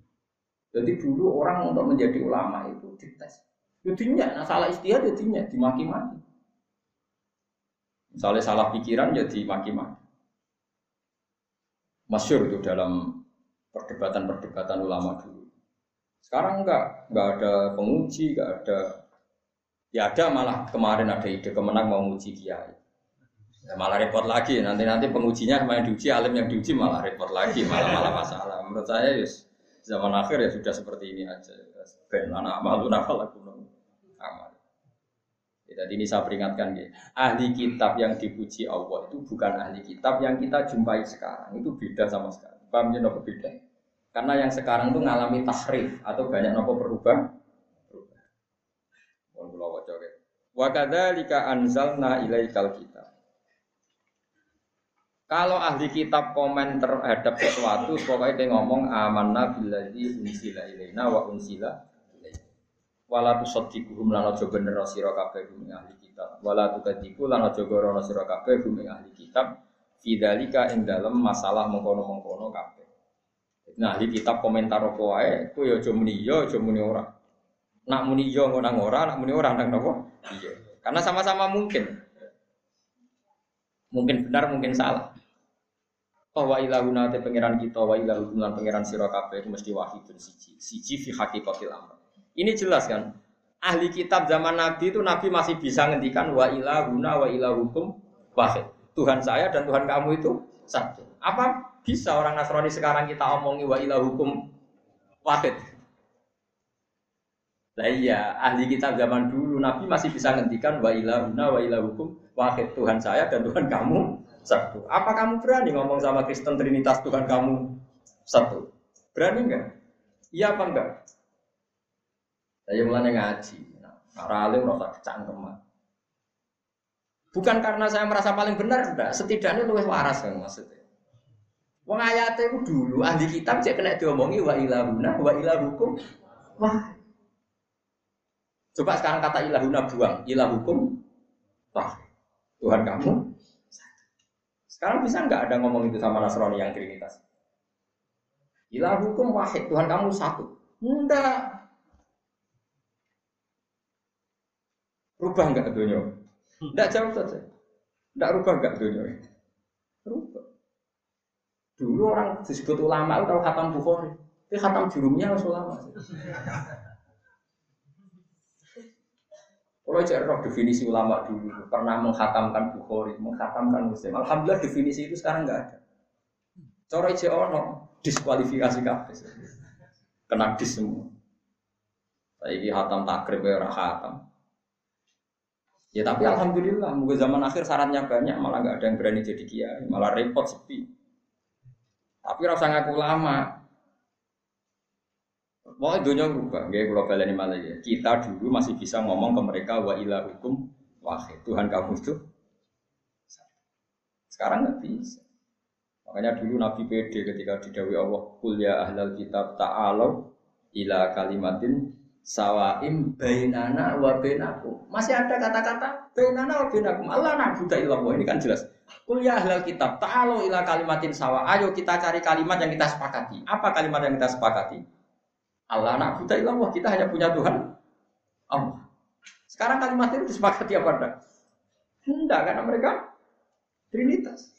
Speaker 1: Jadi dulu orang untuk menjadi ulama itu dites. Jadinya, nah salah istihad dimaki-maki. Misalnya salah pikiran jadi maki-maki. Masyur itu dalam perdebatan-perdebatan ulama dulu. Sekarang enggak, enggak ada penguji, enggak ada Ya ada malah kemarin ada ide kemenang mau nguji kiai. Ya, malah repot lagi. Nanti nanti pengujinya sama yang diuji, alim yang diuji malah repot lagi, malah malah masalah. Menurut saya yes, zaman akhir ya sudah seperti ini aja. Ben anak malu nafal aku. Ya, jadi ini saya peringatkan ya. Ahli kitab yang dipuji Allah itu bukan ahli kitab yang kita jumpai sekarang. Itu beda sama sekali. Paham ya nopo beda? Karena yang sekarang itu ngalami tahrif atau banyak nopo. Berubah. Mohon kula waca Wa kadzalika anzalna ilaikal kitab. Kalau ahli kitab komen terhadap sesuatu, pokoknya dia ngomong amanna billadzi unsila ilaina wa unsila wala tusaddiquhum lan aja bener sira kabeh hum ahli kitab. Wala tukadziku lan aja gorono sira kabeh hum ahli kitab. Fidzalika ing dalem masalah mengkono-mengkono kabeh. Nah ahli kitab komentar apa wae? Ku ya aja muni ya aja muni ora. Nak muni ya nang ora nak muni ora nang napa? Iya. Karena sama-sama mungkin. Mungkin benar mungkin salah. Oh wa ilahuna te pangeran kita wa ilahukum lan pangeran sira kabeh mesti wahidun siji. Siji fi haqiqatil amr. Ini jelas kan? Ahli kitab zaman Nabi itu Nabi masih bisa ngendikan wa ilahuna wa ilahukum wahid. Tuhan saya dan Tuhan kamu itu satu. Apa bisa orang Nasrani sekarang kita omongi wa ilahukum wahid? Nah iya, ahli kitab zaman dulu Nabi masih bisa ngendikan wa ilahuna wa ilahukum wahid. Tuhan saya dan Tuhan kamu satu. Apa kamu berani ngomong sama Kristen Trinitas Tuhan kamu satu? Berani enggak? Iya apa enggak? Saya mulai ngaji. Nah, alim rasa kecangkeman. Bukan karena saya merasa paling benar, enggak. Setidaknya lebih waras kan maksudnya. Wong ayat itu dulu ahli kitab cek kena diomongi wa ilahuna wa ilahukum wah. Coba sekarang kata ilahuna buang, ilahukum wah. Tuhan kamu sekarang bisa nggak ada ngomong itu sama Nasrani yang Trinitas? Ilah hukum wahid, Tuhan kamu satu. Enggak. Rubah nggak dunia? Enggak jauh saja. Enggak rubah nggak dunia? Rubah. Dulu orang disebut ulama itu tahu khatam Bukhari. Tapi khatam jurumnya harus ulama. Kalau cek roh definisi ulama dulu pernah menghatamkan Bukhari, menghatamkan Muslim. Alhamdulillah definisi itu sekarang nggak ada. Coro cek ono diskualifikasi kabeh. Kena dis semua. Saiki hatam takrib ya orang hatam. Ya tapi alhamdulillah, mungkin zaman akhir syaratnya banyak, malah nggak ada yang berani jadi kiai, malah repot sepi. Tapi rasa ngaku lama, Mau dunia berubah, gak kalau baleni malah ya. Kita dulu masih bisa ngomong ke mereka wa ilah hukum wahid. Tuhan kamu itu sekarang nggak bisa. Makanya dulu Nabi PD ketika didawi Allah, Kul ya ahlal kitab ta'alau ila kalimatin sawaim bainana wa bainakum. Masih ada kata-kata bainana wa bainakum. Allah na'budu illallah. Ini kan jelas. Kul ya ahlal kitab ta'alau ila kalimatin sawa. Ayo kita cari kalimat yang kita sepakati. Apa kalimat yang kita sepakati? Allah nak buta ilah kita hanya punya Tuhan Allah. Sekarang kalimat itu disepakati apa enggak? Enggak, karena mereka Trinitas.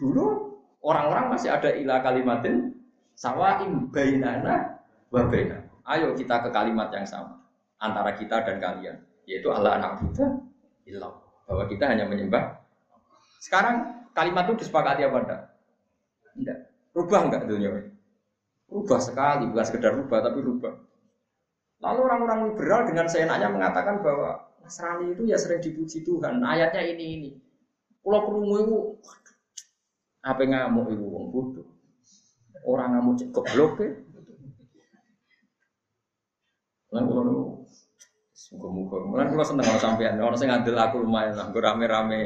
Speaker 1: Dulu orang-orang masih ada ilah kalimatin sawaim bainana wa baina. Ayo kita ke kalimat yang sama antara kita dan kalian, yaitu Allah anak buta ilah. Bahwa kita hanya menyembah. Sekarang kalimat itu disepakati apa enggak? Enggak. Rubah enggak dunia ini? Rubah sekali, bukan sekedar rubah tapi rubah. Lalu orang-orang liberal dengan seenaknya mengatakan bahwa Nasrani itu ya sering dipuji Tuhan. Ayatnya ini ini. Pulau kerungu itu, apa ngamuk itu wong bodoh. Orang ngamuk cek goblok ya. Lan kula niku muga-muga. Lan kula seneng kalau sampean orang sing ngandel aku lumayan lah, rame-rame.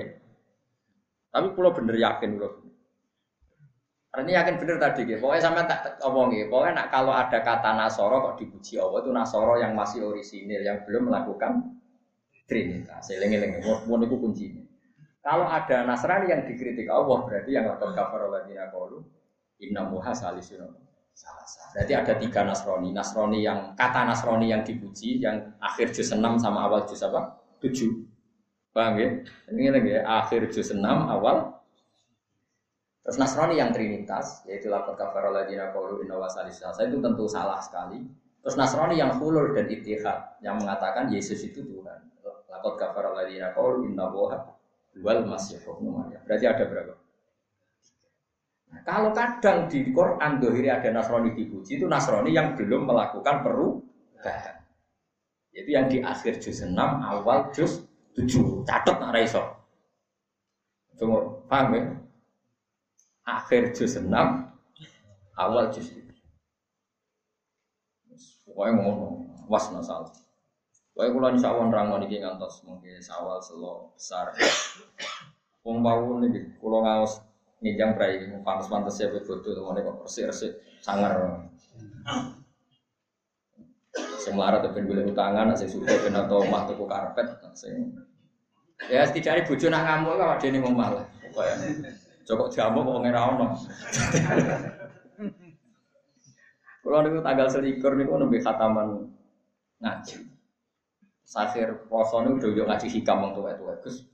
Speaker 1: Tapi pulau bener yakin kula. Ini yakin bener tadi gitu. Pokoknya sama tak omongi. Pokoknya nak kalau ada kata Nasoro kok dipuji Allah itu Nasoro yang masih orisinil yang belum melakukan Trinitas. Seling-eling. Mau itu kuncinya. Kalau ada Nasrani yang dikritik Allah berarti yang lakukan kafar ladina qalu inna muha salisun Berarti ada tiga Nasrani. Nasrani yang kata Nasrani yang dipuji yang akhir juz 6 sama awal juz apa? 7. Paham ya? Ini lagi ya, akhir juz 6 awal Terus Nasrani yang Trinitas, yaitu lapor kafar ladina qalu inna. Saya itu tentu salah sekali. Terus Nasrani yang hulul dan itihad yang mengatakan Yesus itu Tuhan. Lakot kafar alladziina qalu inna wal Maryam. Berarti ada berapa? Kalau kadang di Quran dohiri ada Nasrani dipuji itu Nasrani yang belum melakukan perubahan. Itu yang di akhir juz 6 awal juz 7. Catat nak raiso. Tunggu, paham ya? Akhir juz 6 awal juz 7. Pokoknya ngono, was masalah. Pokoknya kalau insya Allah nerang niki ngantos mungkin sawal selo besar. Wong bau nih, kalau ngawas nijang prai, pantas-pantas ya betul tuh, mau kok bersih bersih sangar. Sing tapi boleh utangan, sing suka ben atau mah tuku karpet, sing ya setidaknya bojo nak ngamuk kok nih ngomong malah. Pokoknya Joko jamu kok ngira ono. Kalau niku tanggal selikur niku nembe khataman ngaji. Sakhir poso niku udah ngaji hikam wong tuwa-tuwa. Gus.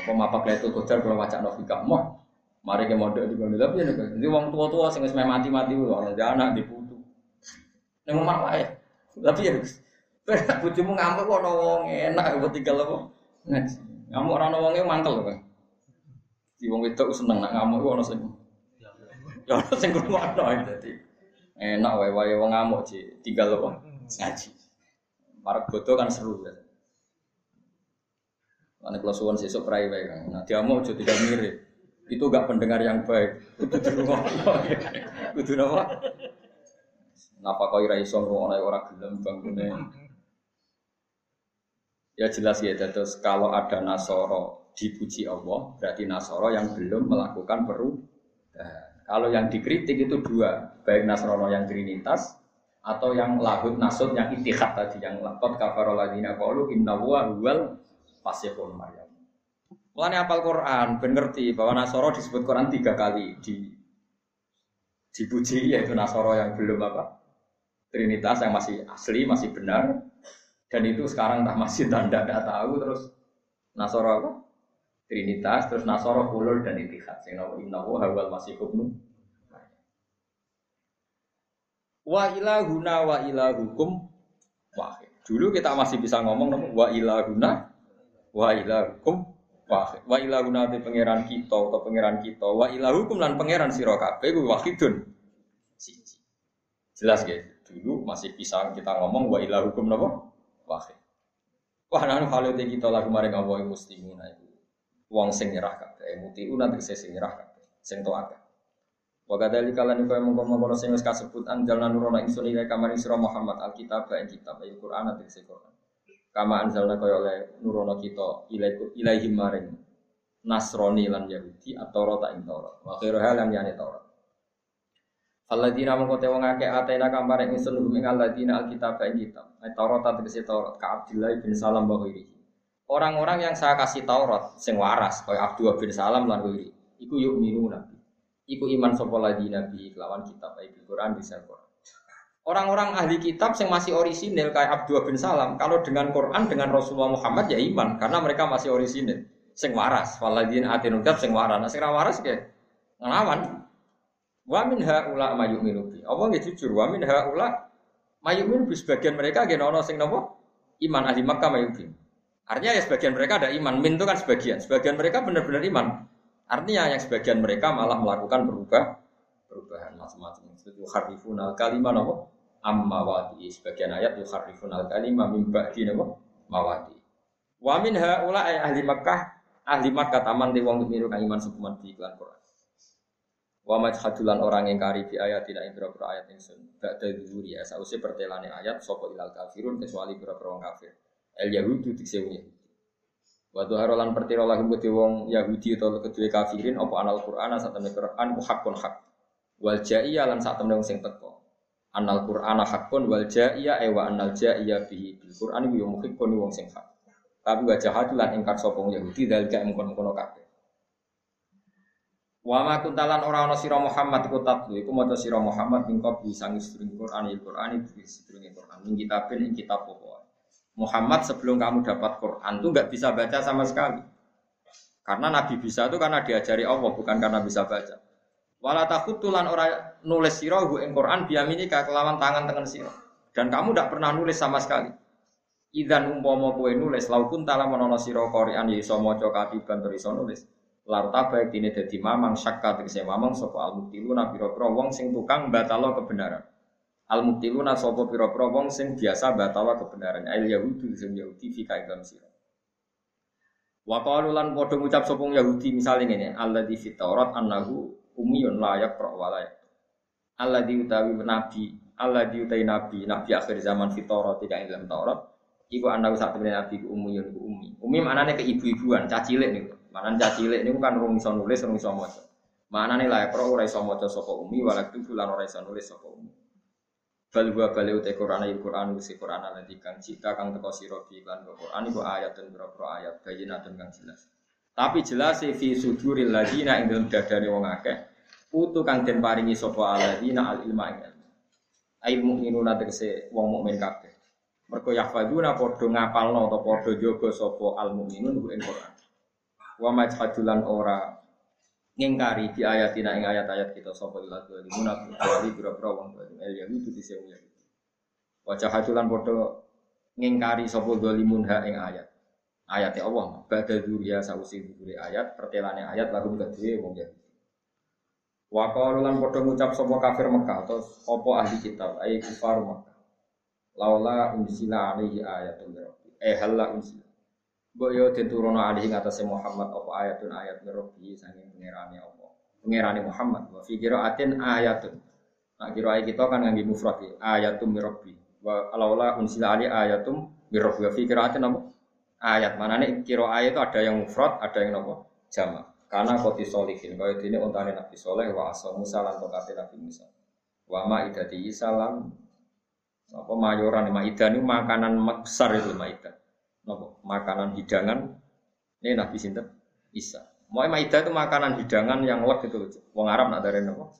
Speaker 1: Apa mapak letu kocar kalau baca no hikam mau. Mari ke model di kono tapi nek jadi wong tua-tua sing wis mati-mati lho ana anak diputu. Ning omah wae. Tapi ya. Bojomu ngamuk kok wong enak kok tinggal apa? Ngaji. Ngamuk ora ana wonge mantel kok. Di wong wedok seneng nak ngamuk kok ana sing. Ya ana sing ngrungokno dadi. Enak wae wae wong ngamuk sih, tinggal apa? Ngaji. Para bodoh kan seru ya. Mana kalau suwon sesuk prai wae kan. Nah dia mau jadi tidak mirip. Itu gak pendengar yang baik. Kudu dirungokno. Kudu apa? Napa kau ira iso ngrungokno ora gelem bangune. Ya jelas ya, terus kalau ada Nasoro dipuji Allah, berarti Nasoro yang belum melakukan perubahan. Kalau yang dikritik itu dua, baik Nasrono yang Trinitas atau yang lahut nasut yang itihad tadi yang lakot kafaroladina kaulu inna wa huwal pasifun maryam. Mulane apal Quran, ben ngerti bahwa Nasoro disebut Quran tiga kali di dipuji yaitu Nasoro yang belum apa Trinitas yang masih asli masih benar dan itu sekarang tak masih tanda tidak tahu terus Nasoro apa Trinitas, terus Nasoro, Hulul, dan Itihad. Sing nawa innahu hawal masih hubnu. Wa ilahuna wa ilahukum wahid. Dulu kita masih bisa ngomong wa ilahuna wa ilahukum wahid. Wa ilahuna itu pangeran kita atau pangeran kita. Wa ilahukum lan pangeran sira kabeh kuwi wahidun. Siji. Jelas ya. Dulu masih bisa kita ngomong wa ilahukum napa? Wahid. Wah, nanu kalau kita lagu maring Allah muslimin itu wong sing nyerah kabeh mutiu nanti sing nyerah kabeh sing akeh wa kadzalika kalan kaya mongko-mongko sing wis kasebut anjalna nurona ingsun ila kamari sira Muhammad alkitab ing kitab al Quran nanti sing Quran kama anzalna kaya oleh nurono kita ilaihim maring Nasrani lan Yahudi atau rota ing Taurat wa khairu halam yani Taurat Alladzina mongko te wong akeh atena kamare ingsun hum ing alladzina alkitab ing kitab Taurat tegese Taurat ka Abdullah bin Salam wa Orang-orang yang saya kasih Taurat sing waras kayak Abdullah bin Salam lan iku yuk minu nabi. Iku iman sapa lagi nabi kelawan kitab ayat Quran bisa Quran. Orang-orang ahli kitab yang masih orisinil kayak Abdullah bin Salam, kalau dengan Quran dengan Rasulullah Muhammad ya iman karena mereka masih orisinil. Sing waras, waladin atinul kitab sing waras. Nah, sing waras kayak ngelawan. Wa min haula mayu'minu bi. Allah nggih jujur, wa min haula mayu'minu bi sebagian mereka nggih ana sing napa? Iman ahli Makkah mayu'minu. Artinya ya sebagian mereka ada iman, min itu kan sebagian. Sebagian mereka benar-benar iman. Artinya yang sebagian mereka malah melakukan berubah perubahan macam-macam. Itu harifun al kalimah amma wadi. Sebagian ayat itu harifun al kalimah mimba di nopo mawadi. Wa min haula ahli Makkah ahli Makkah taman di wong miru kang iman sepuman di iklan Quran. Wa majhadulan orang yang kari di ayat tidak yang berapa ayat yang sun. Ba'da dzuri ya sausé pertelane ayat sapa ilal kafirun kecuali berapa orang kafir. El Yahudi dikse wong Yahudi. Pertiro lahum kedhe wong Yahudi atau kedua kafirin apa anal Quran saat temen Quran hakun hak. Wal jaiya lan saat temen sing teko. Anal Quran hakun wal jaiya ewa anal jaiya bihi bil Quran yo muhikun wong sing. Tapi wajah hati lan ingkar sapa Yahudi dalika mengkon-kono kabeh. Wa ma kuntalan ora ana sira Muhammad iku tatlu iku maca sira Muhammad ing bisa ngistring Quran il Quran iki sedurunge Quran ing kitabin ing kitab apa Muhammad sebelum kamu dapat Quran itu nggak bisa baca sama sekali. Karena Nabi bisa itu karena diajari Allah, bukan karena bisa baca. Wala tulan ora nulis sira hu ing Quran biamini ka kelawan tangan tengen sira. Dan kamu tidak pernah nulis sama sekali. Idan umpama kowe nulis laukun tala menawa sira Quran ya iso maca katiban tur iso nulis. Larta baik dine dadi mamang syakka tegese mamang sapa al-muktiluna pira-pira wong sing tukang batalo kebenaran. Al-muktiluna sapa pira-pira wong sing biasa batalo kebenaran. Al Yahudi sing Yahudi fi kaidam sira. Wa qalu lan padha ngucap sapa Yahudi misale ngene, alladzi fit Taurat annahu umiyun layak pro walayak. Allah diutawi nabi, Allah diutai nabi, nabi akhir zaman fitorat tidak dalam Taurat. Iku anak saat temen nabi ku umiyun ku umi. Umi nih ke ibu-ibuan, cacilik nih. Mana cacilik nih kan rung iso nulis, rung maca. nih layak pro ora iso sapa umi, walak tu lan ora iso sapa umi. Bal wa bali utai Quran ayat Quran usi Quran nanti kang cita kang teko sira bi lan Quran iku ayat dan berapa ayat bayinatun kang jelas. Tapi jelas fi suduril ladina ing dalem dadane wong akeh Putu kang den paringi sapa alladzina al ilma ing ilmu. Ail mukminuna tegese wong mukmin kabeh. Mergo yahfadzuna padha ngapalno atau padha jaga sapa al mukminun ing Quran. Wa majhadulan ora ngingkari di ayatina ing ayat-ayat kita sapa ila zalimuna kecuali pira-pira wong zalim el yahudi dise wong yahudi. Wa jahadulan padha ngingkari sapa zalimun ha ing ayat. Ayat Allah, badha dzuriya sausi dzuri ayat, pertelane ayat lagu kedue wong yahudi. Wa qalu lan padha ngucap sapa kafir Mekah atau apa ahli kitab ai kufar Mekah. Laula unsila alaihi min rabbi. Eh halla unsila. Mbok yo diturono alaihi ngatasé Muhammad apa ayatun ayat min rabbi saking pangerane apa. Pangerane Muhammad wa fi qiraatin ayatun. Nah kira kita kan ngangge mufrad ya. Rabbi. Wa laula unsila alaihi ayatum min rabbi wa fi qiraatin apa? Ayat mana nih kira ayat itu ada yang mufrad, ada yang apa? Jamak. Karena koti solihin, kau ini ontane Nabi Soleh wa asal Musa lan tokate Nabi Musa. Wa ma idati salam apa mayoran maida ini makanan besar itu maida. Apa? Makanan hidangan ini Nabi Sinten Isa. Mau maida itu makanan hidangan yang lek itu. Wong Arab nak dari apa?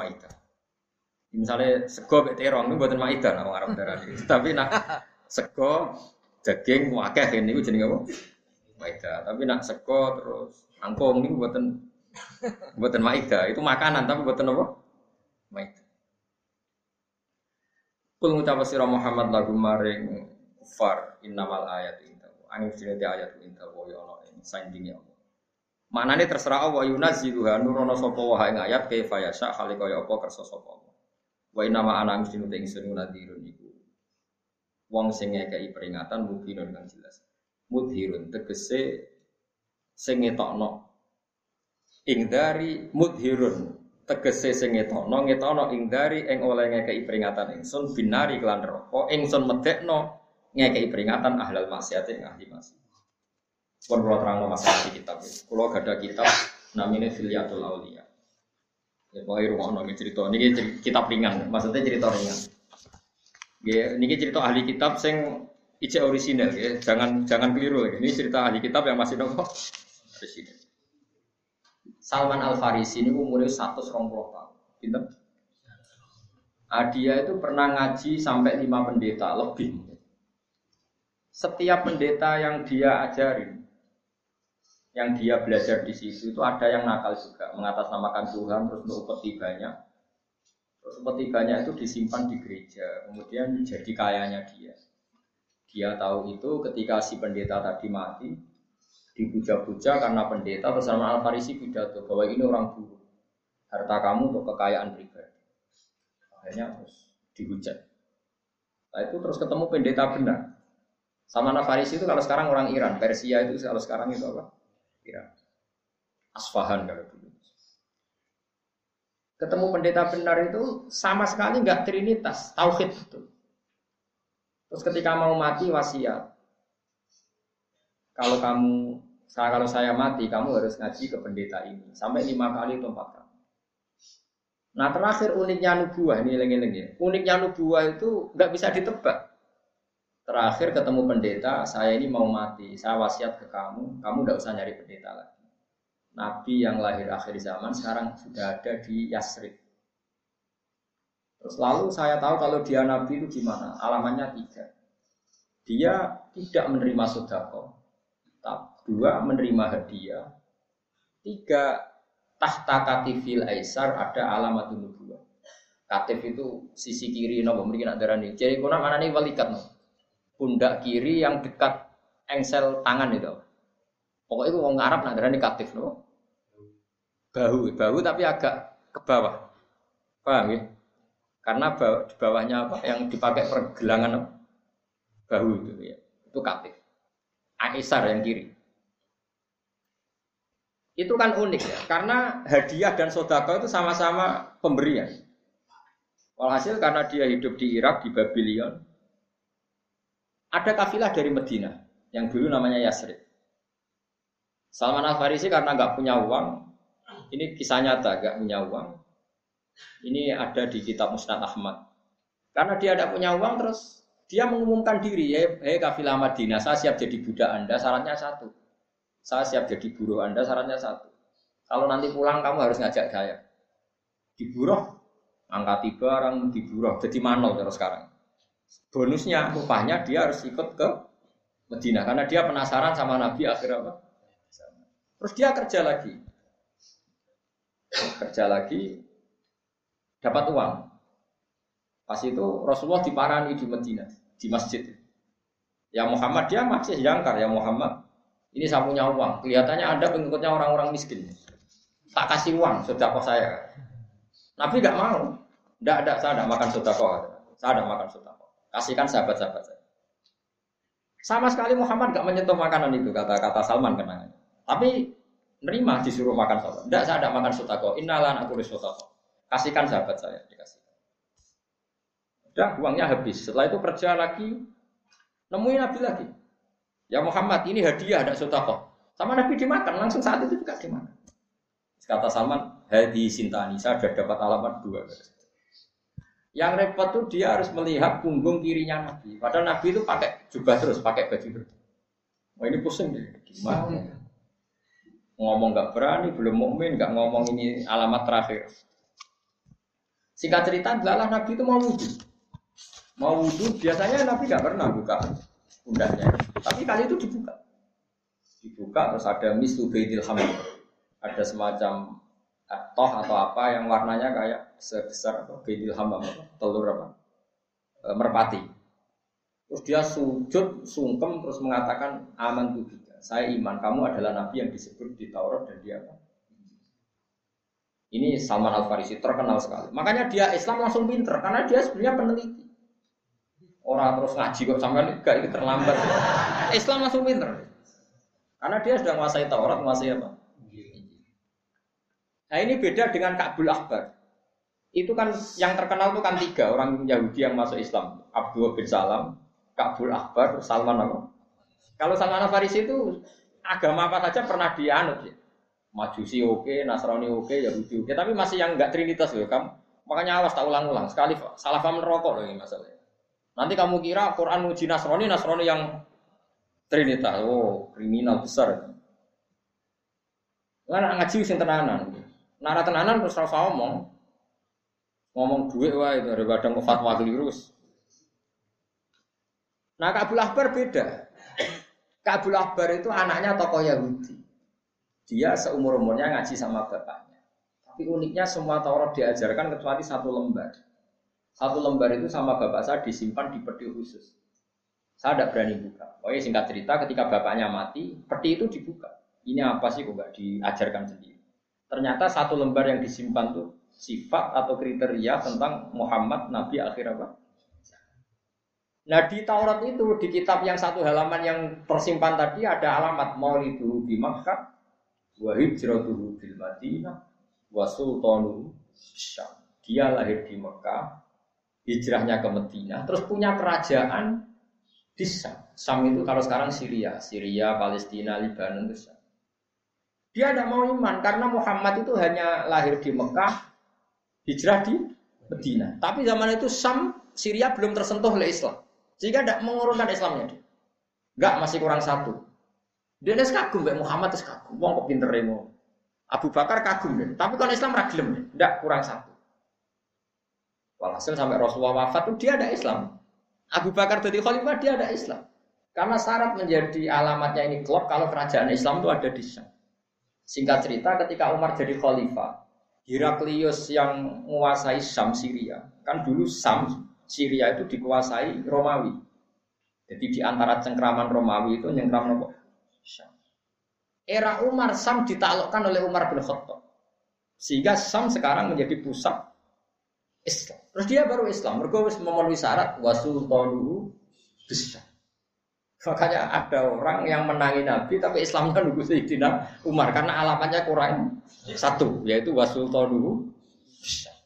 Speaker 1: Maida. Misalnya sego bek terong itu buatan maida nah wong Arab darah Tapi nak sego daging wakeh ini itu jenenge apa? Maida. Tapi nak sego terus Angkong ini buatan buatan maida itu makanan tapi buatan apa? Maida. Kul ngucap sira Muhammad lagu maring kufar innamal ayat inta. Angin sini ayat inta wa ya Allah ini sandingnya Allah. Maknane terserah Allah yunazziluha nurono sapa wa ing ayat kaifa yasha hale kaya apa kersa sapa Allah. Wa innama ana mesti te ingsun nadirun iku. Wong sing ngekeki peringatan mubinun kang jelas. Mudhirun tegese sing ngetokno. Ing dari mudhirun tegese sing ngetokno ngetokno ing dari ing oleh ngekei peringatan ingsun binari kelan neraka ingsun medekno ngekei peringatan ahlal maksiat ing ahli maksiat. Pun kula terangno masalah di kitab kula gada kitab namanya Filiatul Aulia. Ya pokoknya rumah nongin cerita. Ini kitab ringan. Maksudnya cerita ringan ya ini cerita ahli kitab sing ijek orisinal ya jangan jangan keliru ini cerita ahli kitab yang masih nopo presiden. Salman Al Farisi ini umurnya satu puluh tahun. Gitu? Dia itu pernah ngaji sampai lima pendeta lebih. Setiap pendeta yang dia ajarin, yang dia belajar di situ itu ada yang nakal juga, mengatasnamakan Tuhan terus untuk banyak. Banyak itu disimpan di gereja, kemudian jadi kayanya dia. Dia tahu itu ketika si pendeta tadi mati, dipuja-puja karena pendeta atau Salman Al Farisi pidato bahwa ini orang buruk harta kamu untuk kekayaan pribadi. Akhirnya terus dihujat. Nah itu terus ketemu pendeta benar. Salman Al Farisi itu kalau sekarang orang Iran. Persia itu kalau sekarang itu apa? Iran. Asfahan kalau dulu ketemu pendeta benar itu sama sekali nggak trinitas tauhid itu terus ketika mau mati wasiat kalau kamu saya kalau saya mati, kamu harus ngaji ke pendeta ini sampai lima kali atau empat kali. Nah terakhir uniknya nubuah ini lengi ya. Uniknya nubuah itu nggak bisa ditebak. Terakhir ketemu pendeta, saya ini mau mati, saya wasiat ke kamu, kamu nggak usah nyari pendeta lagi. Nabi yang lahir akhir zaman sekarang sudah ada di Yasrib. Terus lalu saya tahu kalau dia Nabi itu gimana? Alamannya tiga. Dia tidak menerima sodako, Dua, menerima hadiah. Tiga, tahta katifil aisar ada alamat nubuwah. Katif itu sisi kiri nopo mungkin nak darani. Jadi kuna mana nih walikat no. Pundak kiri yang dekat engsel tangan itu. Pokoknya itu orang Arab nak darani katif no. Bahu, bahu tapi agak ke bawah. Paham ya? Karena bawah, di bawahnya apa? Yang dipakai pergelangan bahu itu ya. Itu katif. Aisar yang kiri. Itu kan unik ya, karena hadiah dan sodako itu sama-sama pemberian. Walhasil karena dia hidup di Irak, di Babylon, ada kafilah dari Medina yang dulu namanya Yasrib. Salman Al Farisi karena nggak punya uang, ini kisah nyata, nggak punya uang. Ini ada di kitab Musnad Ahmad. Karena dia tidak punya uang, terus dia mengumumkan diri, hei, hey, kafilah Madinah, saya siap jadi budak Anda, syaratnya satu saya siap jadi buruh Anda, syaratnya satu. Kalau nanti pulang kamu harus ngajak saya. Di buruh, angkati barang, di buruh. Jadi manol terus sekarang. Bonusnya, upahnya dia harus ikut ke Medina. Karena dia penasaran sama Nabi akhir apa. Terus dia kerja lagi. Kerja lagi, dapat uang. Pas itu Rasulullah diparani di Medina, di masjid. Ya Muhammad dia masih jangkar ya Muhammad ini saya punya uang. Kelihatannya Anda pengikutnya orang-orang miskin. Tak kasih uang, kok saya. Nabi nggak mau. Tidak ada, saya tidak makan kok. Saya tidak makan kok. Kasihkan sahabat-sahabat saya. Sama sekali Muhammad nggak menyentuh makanan itu, kata-kata Salman kenangan. Tapi nerima disuruh makan sahabat. Tidak, saya tidak makan kok. Inalan aku kok. Kasihkan sahabat saya, dikasih. Udah, uangnya habis. Setelah itu kerja lagi, nemuin Nabi lagi. Ya Muhammad ini hadiah ada sotako. Sama Nabi dimakan langsung saat itu juga dimakan. Kata Salman, hadi sintani saya sudah dapat alamat dua. Yang repot tuh dia harus melihat punggung kirinya Nabi. Padahal Nabi itu pakai jubah terus, pakai baju terus. Wah ini pusing deh. Gimana? Ngomong nggak berani, belum mukmin, nggak ngomong ini alamat terakhir. Singkat cerita, adalah Nabi itu mau wudhu. Mau wudhu, biasanya Nabi nggak pernah buka pundaknya. Tapi kali itu dibuka. Dibuka terus ada misu beidil hamil. Ada semacam eh, toh atau apa yang warnanya kayak sebesar beidil hamam telur apa e, merpati. Terus dia sujud sungkem terus mengatakan aman tuh Saya iman kamu adalah nabi yang disebut di Taurat dan dia apa? Ini Salman Al Farisi terkenal sekali. Makanya dia Islam langsung pinter karena dia sebenarnya peneliti. Orang terus ngaji kok sampai enggak itu terlambat. Islam langsung pinter. Karena dia sudah menguasai Taurat, menguasai apa? Nah ini beda dengan Ka'bul Akbar. Itu kan yang terkenal itu kan tiga orang Yahudi yang masuk Islam. Abdul bin Salam, Ka'bul Akbar, Salman apa? Kalau Salman Farisi itu agama apa saja pernah dianut ya. Majusi oke, Nasrani oke, Yahudi oke, tapi masih yang enggak trinitas loh kamu. Makanya awas tak ulang-ulang. Sekali salah paham rokok loh ini masalahnya. Nanti kamu kira Quran uji Nasrani, Nasrani yang Trinitas, oh kriminal besar. Lah ngaji sing tenanan. Nara tenanan terus rasa ngomong. Ngomong duit itu daripada mau fatwa keliru. Nah Kabul Akbar beda. Kabul Akbar itu anaknya tokoh Yahudi. Dia seumur umurnya ngaji sama bapaknya. Tapi uniknya semua Taurat diajarkan kecuali satu lembar. Satu lembar itu sama bapak saya disimpan di peti khusus. Saya tidak berani buka. Pokoknya singkat cerita, ketika bapaknya mati, peti itu dibuka. Ini apa sih kok nggak diajarkan sendiri? Ternyata satu lembar yang disimpan tuh sifat atau kriteria tentang Muhammad Nabi akhir apa? Nah di Taurat itu di kitab yang satu halaman yang tersimpan tadi ada alamat Maulidu di Makkah, wa hijratuhu bil Madinah, wa sultanuhu Dia lahir di Mekah, hijrahnya ke Medina, terus punya kerajaan di Sam. Sam itu kalau sekarang Syria, Syria, Palestina, Lebanon itu Sam. Dia tidak mau iman karena Muhammad itu hanya lahir di Mekah, hijrah di Medina. Tapi zaman itu Sam, Syria belum tersentuh oleh Islam. Sehingga tidak mengurungkan Islamnya. Enggak, masih kurang satu. Dia ini kagum, Mbak Muhammad itu kagum. Wong kok pinter Abu Bakar kagum deh. Tapi kalau Islam ragilem, tidak kurang satu. Walhasil sampai Rasulullah wafat itu dia ada Islam. Abu Bakar jadi khalifah dia ada Islam. Karena syarat menjadi alamatnya ini klub kalau kerajaan Islam itu ada di Syam. Singkat cerita ketika Umar jadi khalifah, Heraklius yang menguasai Sam Syria. Kan dulu Sam Syria itu dikuasai Romawi. Jadi di antara cengkraman Romawi itu nyengkram nopo. Era Umar Sam ditaklukkan oleh Umar bin Khattab. Sehingga Sam sekarang menjadi pusat Islam. Terus dia baru Islam. Mereka memenuhi syarat wasultanu bisa. Makanya ada orang yang menangi Nabi tapi Islamnya nunggu Sayyidina Umar karena alamatnya kurang satu yaitu wasultanu bisa.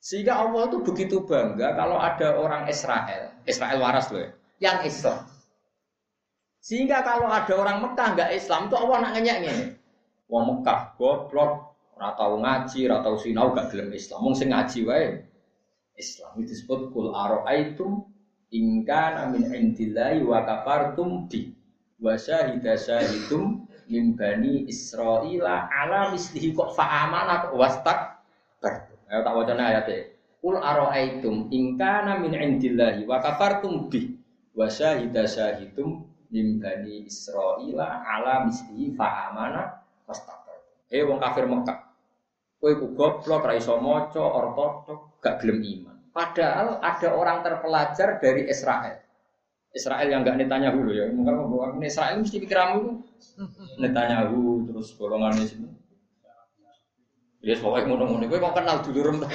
Speaker 1: Sehingga Allah itu begitu bangga kalau ada orang Israel, Israel waras loh ya, yang Islam. Sehingga kalau ada orang Mekah nggak Islam itu Allah nak ngenyek ini. Wong Mekah goblok, ora tau ngaji, ora tau sinau gak gelem Islam. Wong sing ngaji wae Islam itu disebut kul ara'aitum in kana min indillahi wa kafartum bi wa syahida syahidum min bani Israila ala mislihi kok fa'amana wastak. Ayo tak wacana ayatnya. Kul ara'aitum in kana min indillahi wa kafartum bi wa syahida syahidum min bani Israila ala mislihi fa'amana wastak. Eh wong kafir Mekah. Kowe ku goblok, ra iso maca, gak gelem iman. Padahal ada orang terpelajar dari Israel. Israel yang gak netanya dulu ya. Mungkin bahwa Israel mesti pikiramu itu dulu terus golongan di sini. Ya pokoknya ngono-ngono. Kowe kok kenal dulu rem.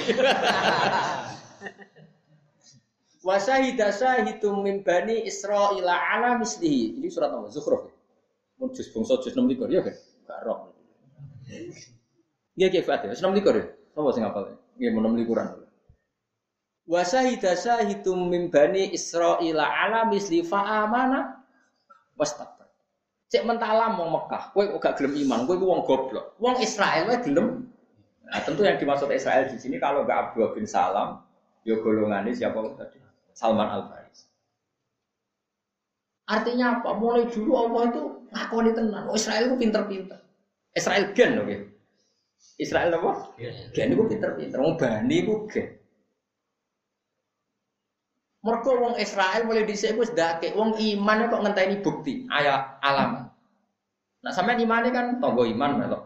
Speaker 1: Wasahida sahitum min bani Israil ala mislihi. Ini surat apa? Zukhruf. Mun juz bangsa juz 6 ya kan? Gak roh. Nggih nggih Fatih, wis 6 likur ya. Sapa sing hafal? Nggih mau 6 likuran. Wa syahida syahidum min bani Israil ala misli fa amana wastakbar. Cek mentalam wong Mekah, kowe kok gak gelem iman, kowe ku wong goblok. Wong Israel wae gelem. Nah, tentu yang dimaksud Israel di sini kalau nggak Abdullah bin Salam, yo golongannya siapa tadi? Salman Al Faris. Artinya apa? Mulai dulu Allah itu ngakoni tenan. Oh, Israel itu pinter-pinter. Israel gen oke. Okay? Israel apa? Gen itu pinter-pinter. Wong Bani itu gen. Mereka wong Israel mulai dhisik wis ndake wong iman kok ngenteni bukti, ayat alam. Nah sampean imane kan tonggo iman melok.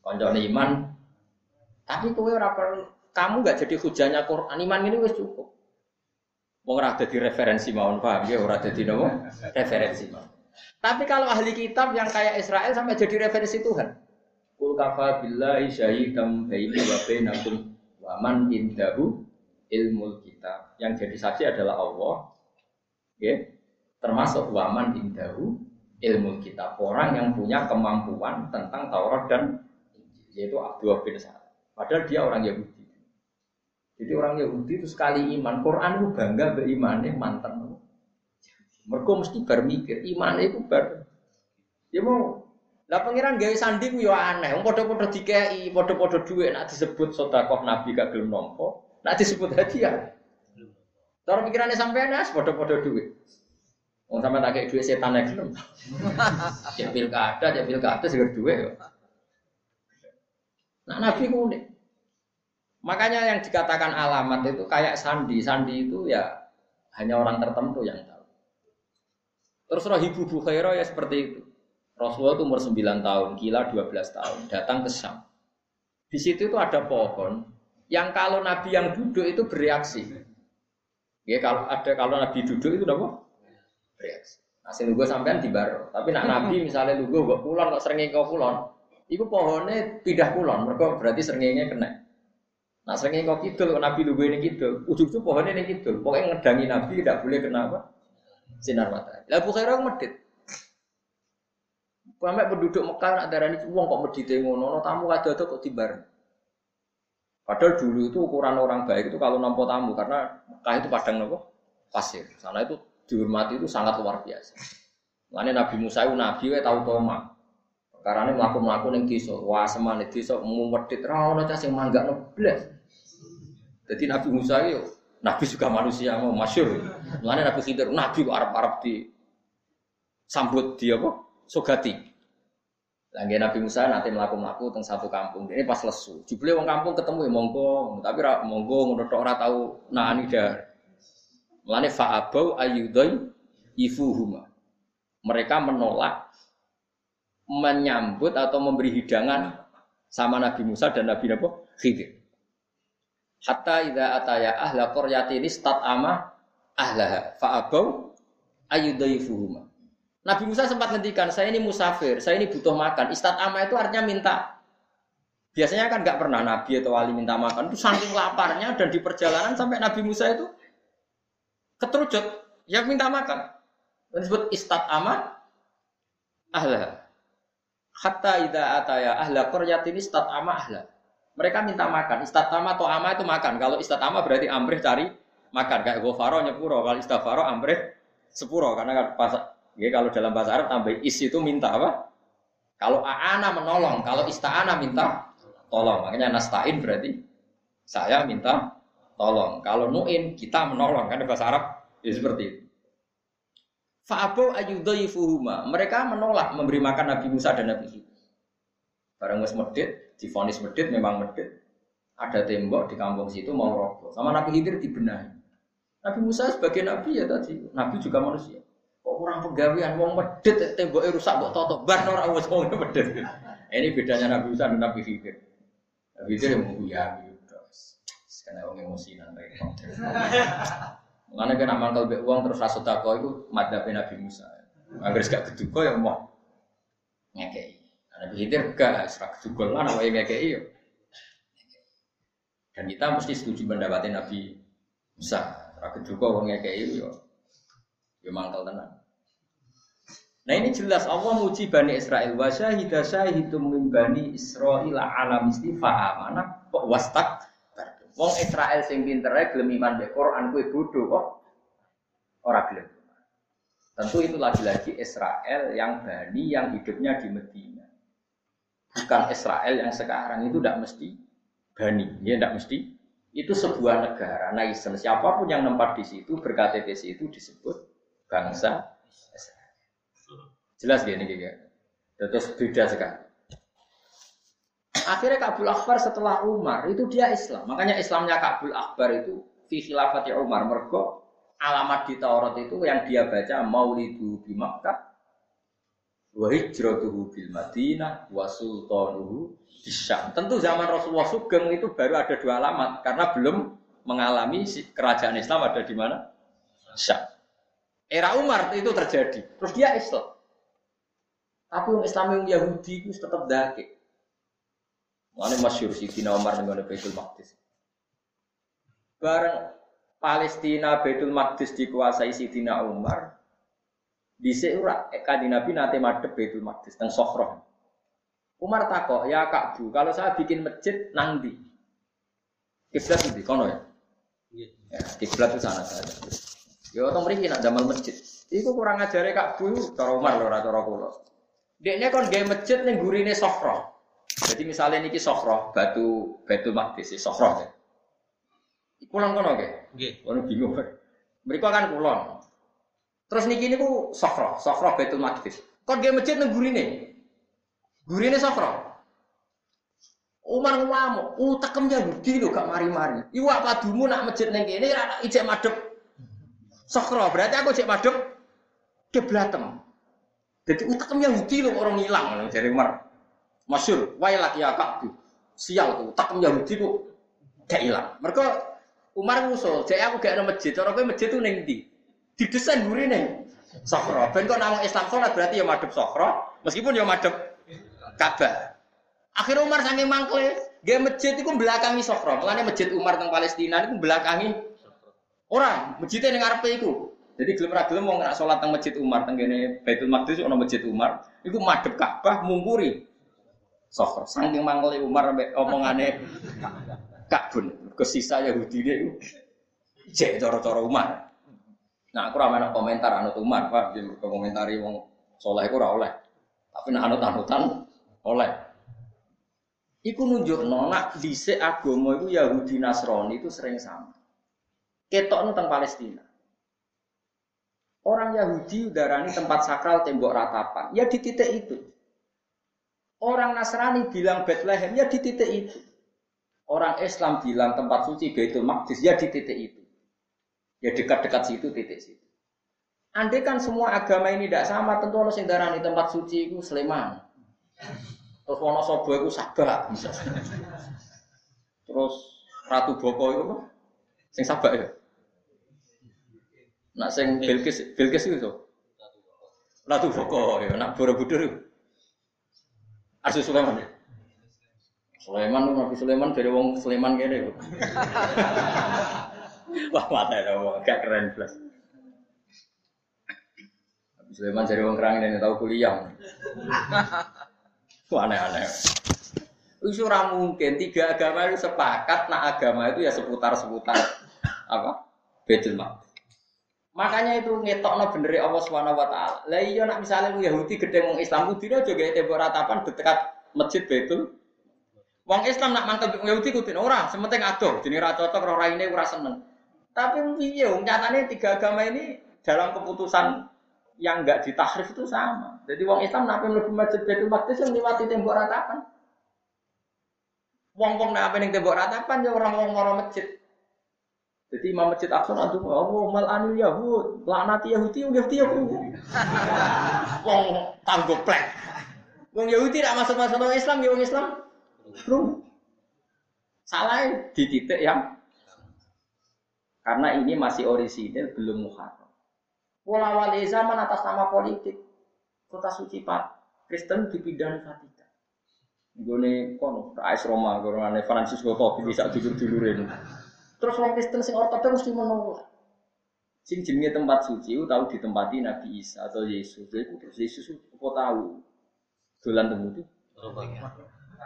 Speaker 1: Koncone iman. Tapi kowe ora kamu gak jadi hujannya Quran iman ini wis cukup. Wong ora dadi referensi mawon paham ya ora dadi nopo? Referensi mawon. Tapi kalau ahli kitab yang kayak Israel sampai jadi referensi Tuhan. Kul kafa billahi syahidam baini wa bainakum wa man indahu ilmu kitab. Yang jadi saksi adalah Allah. Ya. Termasuk waman indahu ilmu kitab. Orang yang punya kemampuan tentang Taurat dan yaitu Abdullah bin Sa'ad. Padahal dia orang Yahudi. Jadi orang Yahudi itu sekali iman, Quran itu bangga berimannya mantan. Mereka mesti bermikir, iman itu ber. Ya mau lah pangeran gawe sandi ku yo aneh. Wong padha-padha dikeki, padha-padha dhuwit nak disebut sedekah Nabi gak gelem nampa, nak disebut hadiah. Cara pikirannya sampean as padha-padha dhuwit. Wong sampean tak kei dhuwit setan nek gelem. Ya pilkada, ya pilkada seger dhuwit yo. Nah Nabi unik. Makanya yang dikatakan alamat itu kayak sandi. Sandi itu ya hanya orang tertentu yang tahu. Terus Rahibu Bukhairah ya seperti itu. Rasulullah itu umur 9 tahun, gila 12 tahun, datang ke Syam. Di situ itu ada pohon yang kalau Nabi yang duduk itu bereaksi. Ya kalau ada kalau Nabi duduk itu apa? Bereaksi. Nah, sing gue sampean di baro. Tapi nak Nabi misalnya lu gue kulon kok sering kau kulon, itu pohonnya pindah kulon, mereka berarti seringnya kena. Nah seringnya kau kidul, Nabi lu ini kidul, ujung-ujung pohonnya ini kidul. Pokoknya ngedangi Nabi tidak boleh kenapa? Sinar matahari. Lah Bukhairah medit. Sampai penduduk Mekah nak darah ini uang kok medite ngono, no, tamu ada tuh kok tibar. Padahal dulu itu ukuran orang baik itu kalau nampo tamu karena Mekah itu padang nopo pasir. Sana itu dihormati itu sangat luar biasa. Lainnya Nabi Musa itu Nabi we tahu toma. Karena ini melakukan yang desa, wah semane mau medit rawon aja sing mangga nobles. Jadi Nabi Musa itu Nabi juga manusia mau masyur. Lainnya Nabi Khidir, Nabi kok Arab-Arab di sambut dia apa? Sogati. Lagi Nabi Musa nanti melakukan melaku tentang satu kampung. Ini pas lesu. Jubli wong kampung ketemu ya monggo, tapi monggo ngono tok ora tau nani dar. Mulane fa'abau ayyudai ifuhuma. Mereka menolak menyambut atau memberi hidangan sama Nabi Musa dan Nabi Nabi Khidir. Hatta idza ataya ahla qaryati stat ama ahlaha fa'abau ayudaifuhuma. Nabi Musa sempat ngendikan, saya ini musafir, saya ini butuh makan. ama itu artinya minta. Biasanya kan nggak pernah Nabi atau wali minta makan. Itu saking laparnya dan di perjalanan sampai Nabi Musa itu keterucut, yang minta makan. Dan disebut ama ahla. Hatta ida ataya ahla ini ama ahla. Mereka minta makan. ama atau ama itu makan. Kalau ama berarti amrih cari makan. Kayak gofaro nyepuro. Kalau istafaro amrih sepuro. Karena pas, ya, kalau dalam bahasa Arab tambah is itu minta apa? Kalau aana menolong. Kalau ista'ana minta tolong. Makanya nastain berarti saya minta tolong. Kalau nuin kita menolong. Kan bahasa Arab ya seperti itu. Fa'abu ayudhaifuhuma. Mereka menolak memberi makan Nabi Musa dan Nabi Khidir. Barang wis medit, difonis medit memang medit. Ada tembok di kampung situ mau roboh. Sama Nabi Khidir dibenahi. Nabi Musa sebagai nabi ya tadi, nabi juga manusia. Kok orang pegawaian mau medit temboknya rusak buat toto bar ora wis wong medit. Ini bedanya Nabi Musa dan Nabi Khidir. Nabi Khidir yang mengguyami karena orang emosi nanti. Mana kan amal kalau uang terus rasa takwa itu madhabnya Nabi Musa. Agar gak keduga yang mau ngekei. Nabi Khidir gak serak keduga lah namanya ngekei yo. Dan kita mesti setuju mendapati Nabi Musa. Serak keduga orang ngekei yo. Yo mangkal tenang. Nah ini jelas Allah muji Bani Israel wa syahida syahidum min Bani Israel alam istifa mana kok wastak Wong Israel sing pinter gelem iman be Quran kuwi bodoh kok ora gelem. Tentu itu lagi-lagi Israel yang Bani yang hidupnya di Medina. Bukan Israel yang sekarang itu tidak mesti Bani, ya tidak mesti. Itu sebuah negara nation. Siapa pun yang nempat di situ berKTP situ disebut bangsa Israel. Jelas gini gitu. Terus beda sekali. Akhirnya Kabul Akbar setelah Umar itu dia Islam. Makanya Islamnya Kabul Akbar itu fi khilafati Umar mergo alamat di Taurat itu yang dia baca Maulidu di Makkah wa hijratuhu bil Madinah wa sultanuhu di Syam. Tentu zaman Rasulullah Sugeng itu baru ada dua alamat karena belum mengalami kerajaan Islam ada di mana? Syam. Era Umar itu terjadi. Terus dia Islam. Tapi Islam yang Yahudi itu tetap dakik. Mana masyur Sidina Umar dengan Baitul Maqdis. Bareng Palestina Baitul Maqdis dikuasai Sidina Umar, di seura di Nabi nate madep Baitul Maqdis teng Sokhroh. Umar takok, ya Kak Bu, kalau saya bikin masjid nang di kiblat di kono ya. Ya, kiblat itu sana saja. Ya otong mriki nak damel masjid. Iku kurang ajare Kak Bu, cara Umar lho ora cara kula. Dekne kon gawe masjid ning gurine Sokhroh. Jadi misalnya niki sokro, batu batu magdis, sokro ya. Kulon kono ke? Nggih. Kono bingung. Mereka kan kulon. Terus niki niku sokro, sokro batu magdis. Kon dia masjid nang gurine. Gurine sokro. Umar ngamuk, utakemnya budi lho gak mari-mari. Iwak padumu nak masjid neng kene ora ijek madhep sokro. Berarti aku cek madhep keblatem. Jadi utakemnya budi lho orang hilang dari Umar. Masyur, wailat ya Ka'bu. Sial tuh, tak Yahudi tuh gak hilang. Mereka Umar ngusul, jadi aku gak ada masjid. Orang gue masjid tuh neng di, didesain gurih neng. Sokro, ben kok nama Islam sholat berarti ya madep sokro, meskipun ya madep Ka'bah. Akhirnya Umar saking mangkle, gak masjid itu belakangi sokro. Makanya masjid Umar teng Palestina itu belakangi orang. Masjidnya neng Arab itu. Jadi gelem ra gelem wong nak salat teng Masjid Umar teng kene Baitul Maqdis ana Masjid Umar, iku madhep Ka'bah mungkuri Sokhor. Saking mangkeli Umar mbek omongane Kabun. Kesisa Yahudi dia itu cek cara-cara Umar. Nah, aku ramai komentar anut Umar, Pak. Dia komentari wong soleh aku oleh. Tapi nak anut-anutan oleh. Iku nunjuk nona dhisik agama itu Yahudi Nasrani itu sering sama. Ketok tentang Palestina. Orang Yahudi udarani tempat sakral tembok ratapan. Ya di titik itu. Orang Nasrani bilang Bethlehem ya di titik itu. Orang Islam bilang tempat suci Baitul Maqdis ya di titik itu. Ya dekat-dekat situ titik situ. Andai kan semua agama ini tidak sama, tentu ono sing darani tempat suci itu Sleman. Terus Wonosobo itu Sabak Terus Ratu Boko itu apa? Sing Sabak ya. Nak sing Bilqis, Bilqis itu. Ratu Boko ya, nak Borobudur itu. Arsu Sulaiman ya. Sulaiman Nabi Sulaiman dari wong Sulaiman kene. Wah, mata ya, gak keren plus. Sulaiman jadi orang kerang ini tahu kuliah. Aneh-aneh. Itu mungkin tiga agama itu sepakat nah agama itu ya seputar-seputar apa? Betul mak. Makanya itu ngetokno bener Allah Subhanahu wa taala. Lah iya nak misalnya Yahudi gede wong Islam kudune aja gawe tembok ratapan dekat masjid Betul. Wong Islam nak mantep Yahudi kudu ora, sementing adoh, jenenge ra cocok ora raine ora seneng. Tapi piye wong nyatane tiga agama ini dalam keputusan yang enggak ditahrif itu sama. Jadi wong Islam nape mlebu masjid Baitul Maqdis yang liwati tembok ratapan. Wong-wong nape ning tembok ratapan ya orang wong mara masjid. Jadi imam masjid Aqsa nanti oh mal anil Yahud, laknati Yahudi, Yahudi ya Wong tanggo plek. Wong Yahudi tidak masuk orang Islam, ya wong Islam. Belum. Salah di titik yang karena ini masih orisinil belum muhar. Pola wali zaman atas nama politik. Kota suci Pak Kristen dipindah Vatikan. Gone kono, Rais Roma, golongan Francisco Topi bisa dulur-dulurin. Terus orang Kristen sing ortodoks mesti menolak. Sing jenenge tempat suci tahu ditempati Nabi Isa atau Yesus. Jadi terus Yesus kok tahu dolan temu itu.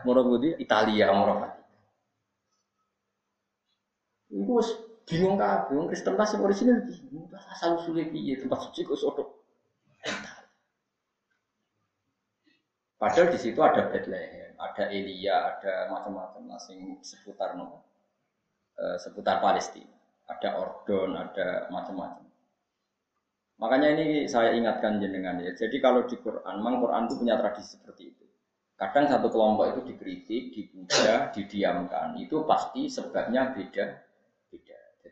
Speaker 1: Moro Italia, moro Vatikan. Iku bingung kabeh wong Kristen tas orisinal bingung asal usule piye tempat suci kok sodok Padahal di situ ada Bethlehem, ada Elia, ada macam-macam sing seputar no, e, seputar Palestina, ada Ordon, ada macam-macam. Makanya ini saya ingatkan jenengan ya. Jadi kalau di Quran, memang Quran itu punya tradisi seperti itu. Kadang satu kelompok itu dikritik, dipuja, didiamkan. Itu pasti sebabnya beda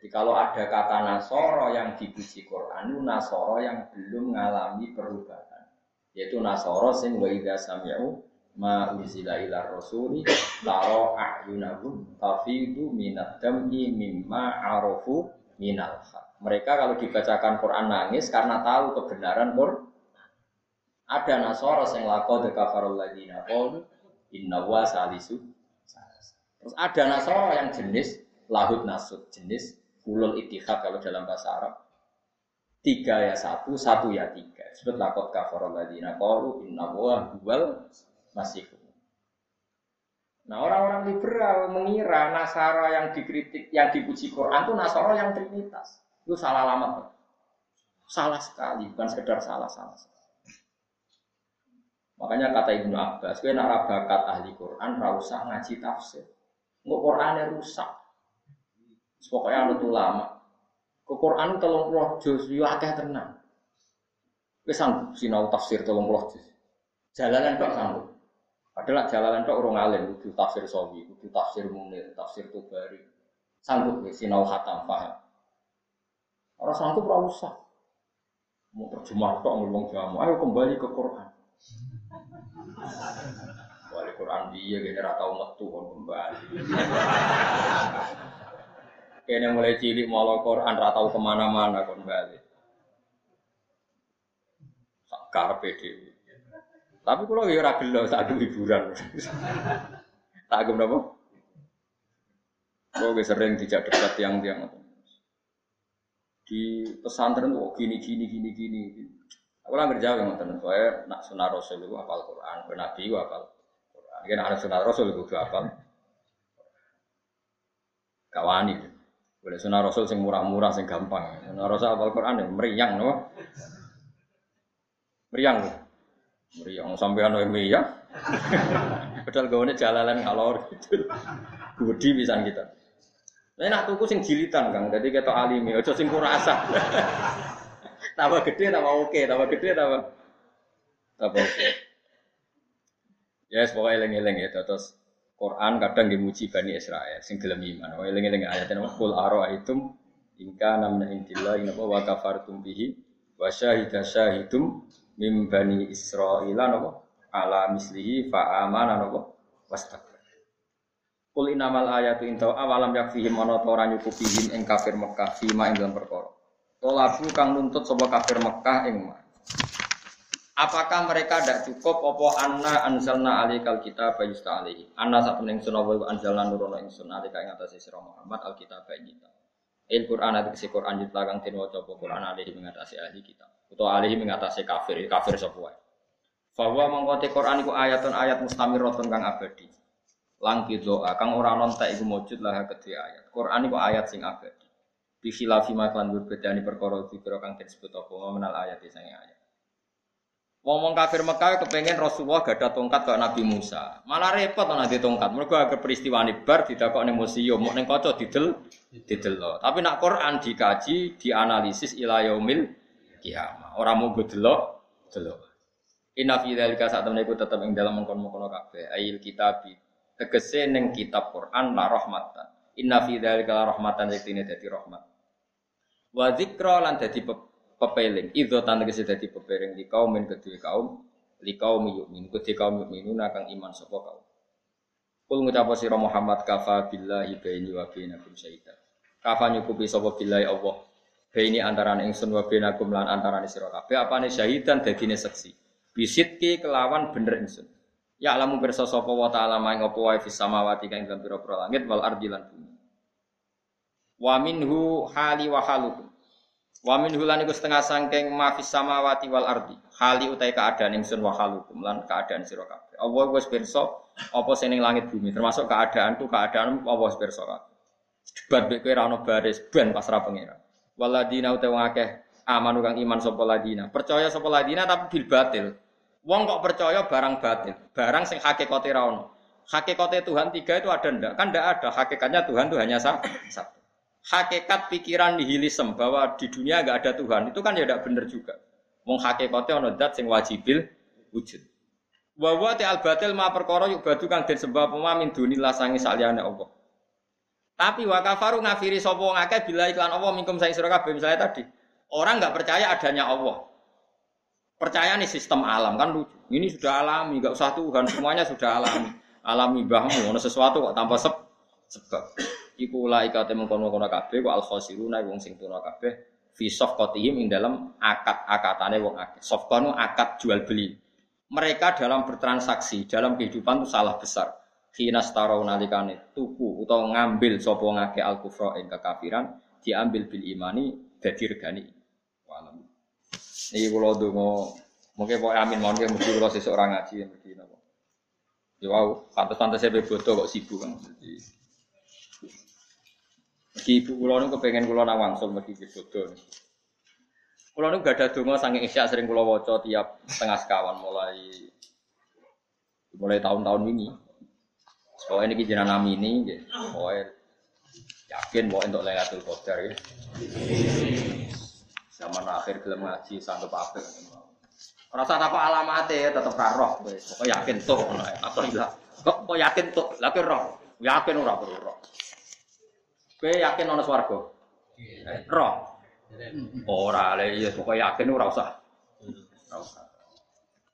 Speaker 1: jadi kalau ada kata Nasoro yang dipuji Quran, itu Nasoro yang belum mengalami perubahan. Yaitu Nasoro sing wa idza sami'u ma unzila ila rasuli taro a'yunahum tafidu minad dam'i mimma arafu minal Mereka kalau dibacakan Quran nangis karena tahu kebenaran Quran. Ada Nasoro sing laqad kafarul ladina qalu inna wa salisu. Terus ada Nasoro yang jenis lahut nasut, jenis ulul itihad kalau dalam bahasa Arab. Tiga ya satu, satu ya tiga. Sebut lakot kafarul ladina qalu inna wa huwal masih. Nah orang-orang liberal mengira Nasara yang dikritik, yang dipuji Quran itu Nasara yang trinitas. Itu salah lama. Salah sekali, bukan sekedar salah-salah. Makanya kata Ibnu Abbas, gue nak bakat ahli Quran, rausah ngaji tafsir. Nggak Qurannya rusak. Pokoknya anut ulama. Ke Quran telung puluh juz, yo akeh tenang. Wis sanggup sinau tafsir telung puluh juz. Jalanan tok sanggup. Padahal jalanan tok urung alim, kudu tafsir sawi, kudu tafsir munir, tafsir tubari. Sanggup wis sinau khatam paham. Orang sanggup ora usah. Mau terjemah tok ngomong jamu, ayo kembali ke Quran. Wali Quran dia gini rata umat tuh kembali. Kene mulai cilik malah Quran ra tau ke mana-mana kon balik. Sakar PD. Tapi kalau ya ora gelo sak hiburan. tak agem napa? Kok sering dijak debat tiang-tiang di pesantren kok gini gini gini gini. Aku lah kerja yang ngoten saya nak sunah rasul itu apal Quran, nabi itu apal Quran. Kan ada sunah rasul itu apal. Kawani. Boleh sunnah Rasul sing murah-murah sing gampang. Sunnah Rasul apal Quran ya meriang no. Meriang. Meriang sampean wae meriang. Padahal gawane jalalan ngalor gitu. Gudi pisan kita. Nah, nak tuku sing jilitan Kang. Jadi kita alimi, aja sing kurasa. tambah gede tambah oke, tambah gede tambah tambah oke. Ya, yes, pokoknya eling-eling ya terus Quran kadang dimuji Bani Israel sing gelem iman. Wa eling-eling ayat napa qul ara'aitum ingka namna intillah inapa wa kafartum bihi Wa syahida mim bani Israila napa ala mislihi fa amana napa wastakbar. Kul inamal ayatu inta awalam yakfihim ana ta ora nyukupihim ing kafir Mekah fima ing dalam perkara. Tolabu kang nuntut sapa kafir Mekah ing. Apakah mereka tidak cukup apa anna anzalna alikal kitab yusta alihi. Anna sak mening wa anzalna nurono ingsun alika ing atase sira Muhammad alkitab kita. Il Quran ati kese Quran jitla kang den waca Quran alihi mengatasi ahli kitab. Utawa alihi mengatasi kafir, kafir wae. Bahwa mengkote Quran iku ayatun ayat mustamiratun kang abadi. Langki doa kang ora nontek iku mujud lah kedhe ayat. Quran iku ayat sing abadi. Bi khilafi ma kan berbedani perkara dikira kang disebut apa menal ayat sing ayat. Ngomong kafir Mekah kepengen Rasulullah gak ada tongkat kayak Nabi Musa. Malah repot nanti tongkat. Mereka agak peristiwa bar tidak kok nih museum, mau neng kocok didel, didel. Tapi nak Quran dikaji, dianalisis ilayomil kiamah. Orang mau gue delok, delok. Inna fi dzalika saat temen iku tetep ing dalam mengkon-mengkon kabeh. Ail kitab tegese ning kitab Quran la rahmatan. Inna fi dzalika la rahmatan yektine dadi rahmat. Wa dzikra lan dadi pepeling. Idza tan tegese dadi pepeling di kaum men kedue kaum li kaum mukmin kedue kaum mukminun kang iman sapa kaum. Kul ngucap sira Muhammad kafa billahi baini wa bainakum syaitan. Kafa nyukupi sapa billahi Allah. Baini antarané ingsun wa bainakum lan antarané sira kabeh apane syahidan dadine saksi. Bisitki kelawan bener ingsun. Ya alamu pirsa sapa wa ta'ala maing apa wae fis samawati kang dalam pira-pira langit wal ardi lan bumi. Wa minhu hali wa halukum. Wa min hulan iku setengah sangking mafis samawati wal ardi. Hali utai keadaan ingsun wa halukum lan keadaan sira kabeh. Allah wis pirsa apa sing langit bumi termasuk keadaanku keadaan Allah wis pirsa kabeh. Debat kowe ra ono baris ben pasrah pangeran. Waladina utai wong akeh amanu kang iman sapa ladina. Percaya sapa ladina tapi bil batil. Wong kok percaya barang batil, barang sing hakikate ra ono. Hakikate Tuhan tiga itu ada ndak? Kan ndak ada. Hakikatnya Tuhan itu hanya satu hakikat pikiran nihilisme bahwa di dunia nggak ada Tuhan itu kan ya tidak benar juga. Wong hakikatnya ono dat sing wajibil wujud. Wa wa al batil ma perkara yuk batu kang den sembah apa min dunillah sangi saliyane Allah. Tapi wa kafaru ngafiri sapa wong akeh bila iklan Allah minkum saing sira kabeh misalnya tadi. Orang nggak percaya adanya Allah. Percaya nih sistem alam kan lucu. Ini sudah alami, nggak usah Tuhan, semuanya sudah alami. Alami bahmu, ono sesuatu kok tanpa sebab. Iku ulaika te mengkono-kono kabeh wa al khosiruna wong sing tuna kabeh fi safqatihim ing dalam akad-akatane wong akeh. Safqanu akad jual beli. Mereka dalam bertransaksi, dalam kehidupan itu salah besar. Khina starau nalikane tuku utawa ngambil sapa ngake al kufra ing kekafiran diambil bil imani dadi regani. Walam. Iki kula donga mungkin pokoke amin mawon mesti kula sesuk ora ngaji mesti napa. Ya wow, pantes-pantes saya bodoh kok sibuk kan. Jadi, Meski ibu kula niku kepengen kula nang wangsul mergi bodoh. Kula niku gak ada donga saking isya sering kula waca tiap setengah sekawan mulai mulai tahun-tahun ini. Pokoknya ini jenengan nami ini, pokoknya yakin bahwa untuk Lailatul Qadar ya. Zaman akhir gelem ngaji sanggup apa Rasa apa alamatnya tetap roh, pokoknya yakin tuh, atau enggak? Kok yakin tuh, lagi roh, yakin ora perlu roh. Kowe yakin ana swarga? Roh. Ora le ya yakin ora usah.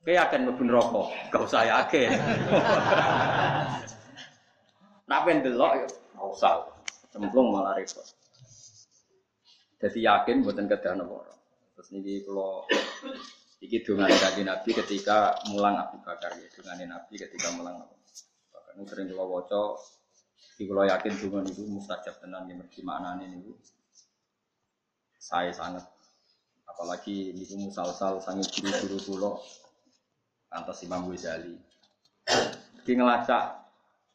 Speaker 1: Kowe yakin mlebu neraka? Gak usah yakin. Nak ben delok ya ora usah. Cemplung malah repot. Jadi yakin buatan kedah napa Terus niki kula iki dongane kanjeng Nabi ketika mulang Abu Bakar ya, dongane Nabi ketika mulang Abu Bakar. Sering kula waca di kalau yakin dengan itu mustajab tenan yang mergi maknane niku. Saya sangat apalagi niku musal-sal sangat guru-guru kula antos Imam Ghazali. Di ngelacak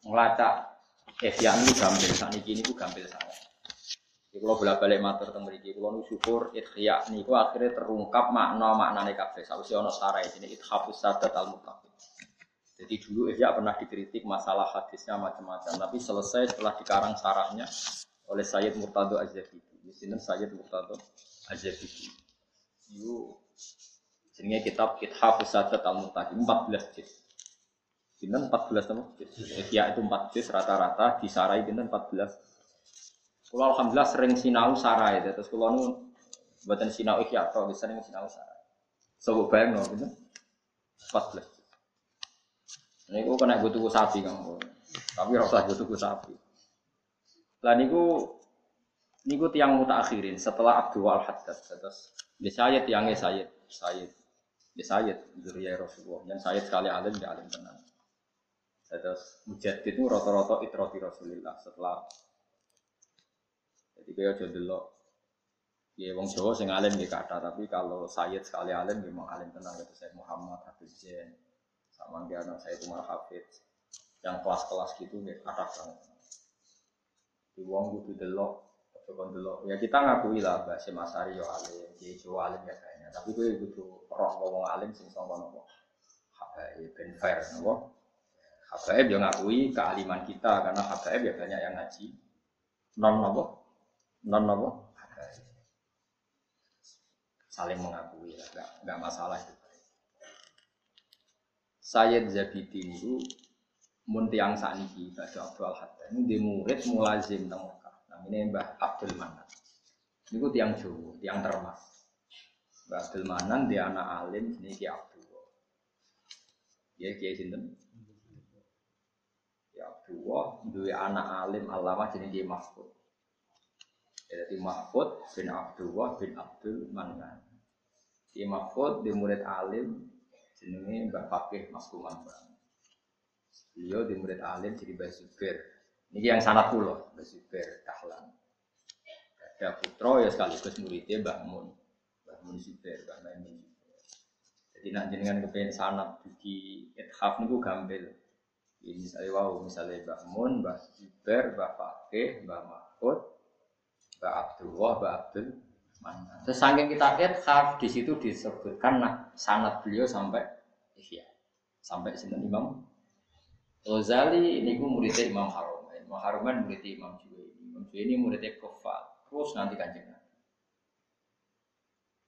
Speaker 1: ngelacak Ihya niku gampil sakniki niku gampil sangat. Di kalau bolak-balik matur teng mriki kula nu syukur Ihya niku akhirnya terungkap makna-maknane kabeh. Sawise ana sarai ini ithafus sadat al-mutlaq. Jadi dulu Ihya pernah dikritik masalah hadisnya macam-macam, tapi selesai setelah dikarang sarahnya oleh Sayyid Murtado Az-Zabidi. Di sini Sayyid Murtado Az-Zabidi. Itu jenenge kitab Ithafus Sadat Al-Murtadi 14 juz. Pinten 14 nama. Ihya itu 4 juz rata-rata disarai pinten 14. Kalau alhamdulillah sering sinau sarai terus kalau nu Buatan sinau ikhya atau sering sinau sarai. So bayang gitu. 14. Ini gue kena gue tuku sapi kan, tapi rasa gue tuku sapi. Lah niku niku tiang akhirin setelah Abdul Al Haddad terus di Sayyid tiangnya Sayyid Sayyid di Sayyid Zuriya Rasulullah yang Sayyid sekali alim di alim tenang. Terus mujahid itu roto-roto itroti Rasulullah setelah jadi kayak aja delok Ya wong Jawa sing alim nggih kata, tapi kalau Sayyid sekali alim memang alim tenang itu saya Muhammad Hafiz Zain. Sama dia anak saya Umar Hafiz. Yang kelas-kelas gitu nggih kata banget. Di wong kudu delok. Ya kita ngakui lah Mbak Semasari yo alim, Kiai Jawa alim ya kayaknya. Tapi gue butuh roh ngomong alim sing sangka nopo. Habaib ben fair nopo. Habaib yo ngakui kealiman kita karena habaib ya banyak yang ngaji. Non nopo? Non nopo? saling mengakui lah, nggak, nggak masalah itu. Sayyid Zabidi itu mun tiang saniki pada Abdul Hatta ini di murid mulazim teng Mekah. Namanya Mbah Abdul Manan. Ini tiang Jawa, tiang termas. Mbah Abdul Manan dia anak alim ini Ki Abdul. Ya Kiai sinten? Abdullah dua anak alim alama Kiai Mahfud. Jadi Mahfud bin Abdullah bin Abdul Manan. Di Mahfud di murid alim jenenge Mbak Fakih Mas Kuman Beliau di murid alim jadi Mbak Zubair. Ini yang sanat pulau Mbak Zubair Dahlan. Ada putra ya sekaligus muridnya Mbak Mun. Mbak Mun Zubair, Mbak Maimun Jadi nak jenengan kepengen sanat di ithaf niku gambel. Ini misalnya wow, misalnya Mbak Mun, Mbak Zubair, Mbak Fakih, Mbak Mahfud, Mbak Abdullah, Mbak Abdul Mana. Terus saking kita ithaf di situ disebutkan nah, sanat beliau sampai ihya. Sampai sinten Imam Ghazali ini ku muridnya Imam Haruman. Imam Haruman muridnya Imam Juwaini. Imam Juwaini muridnya Kofal. Terus nanti kanjeng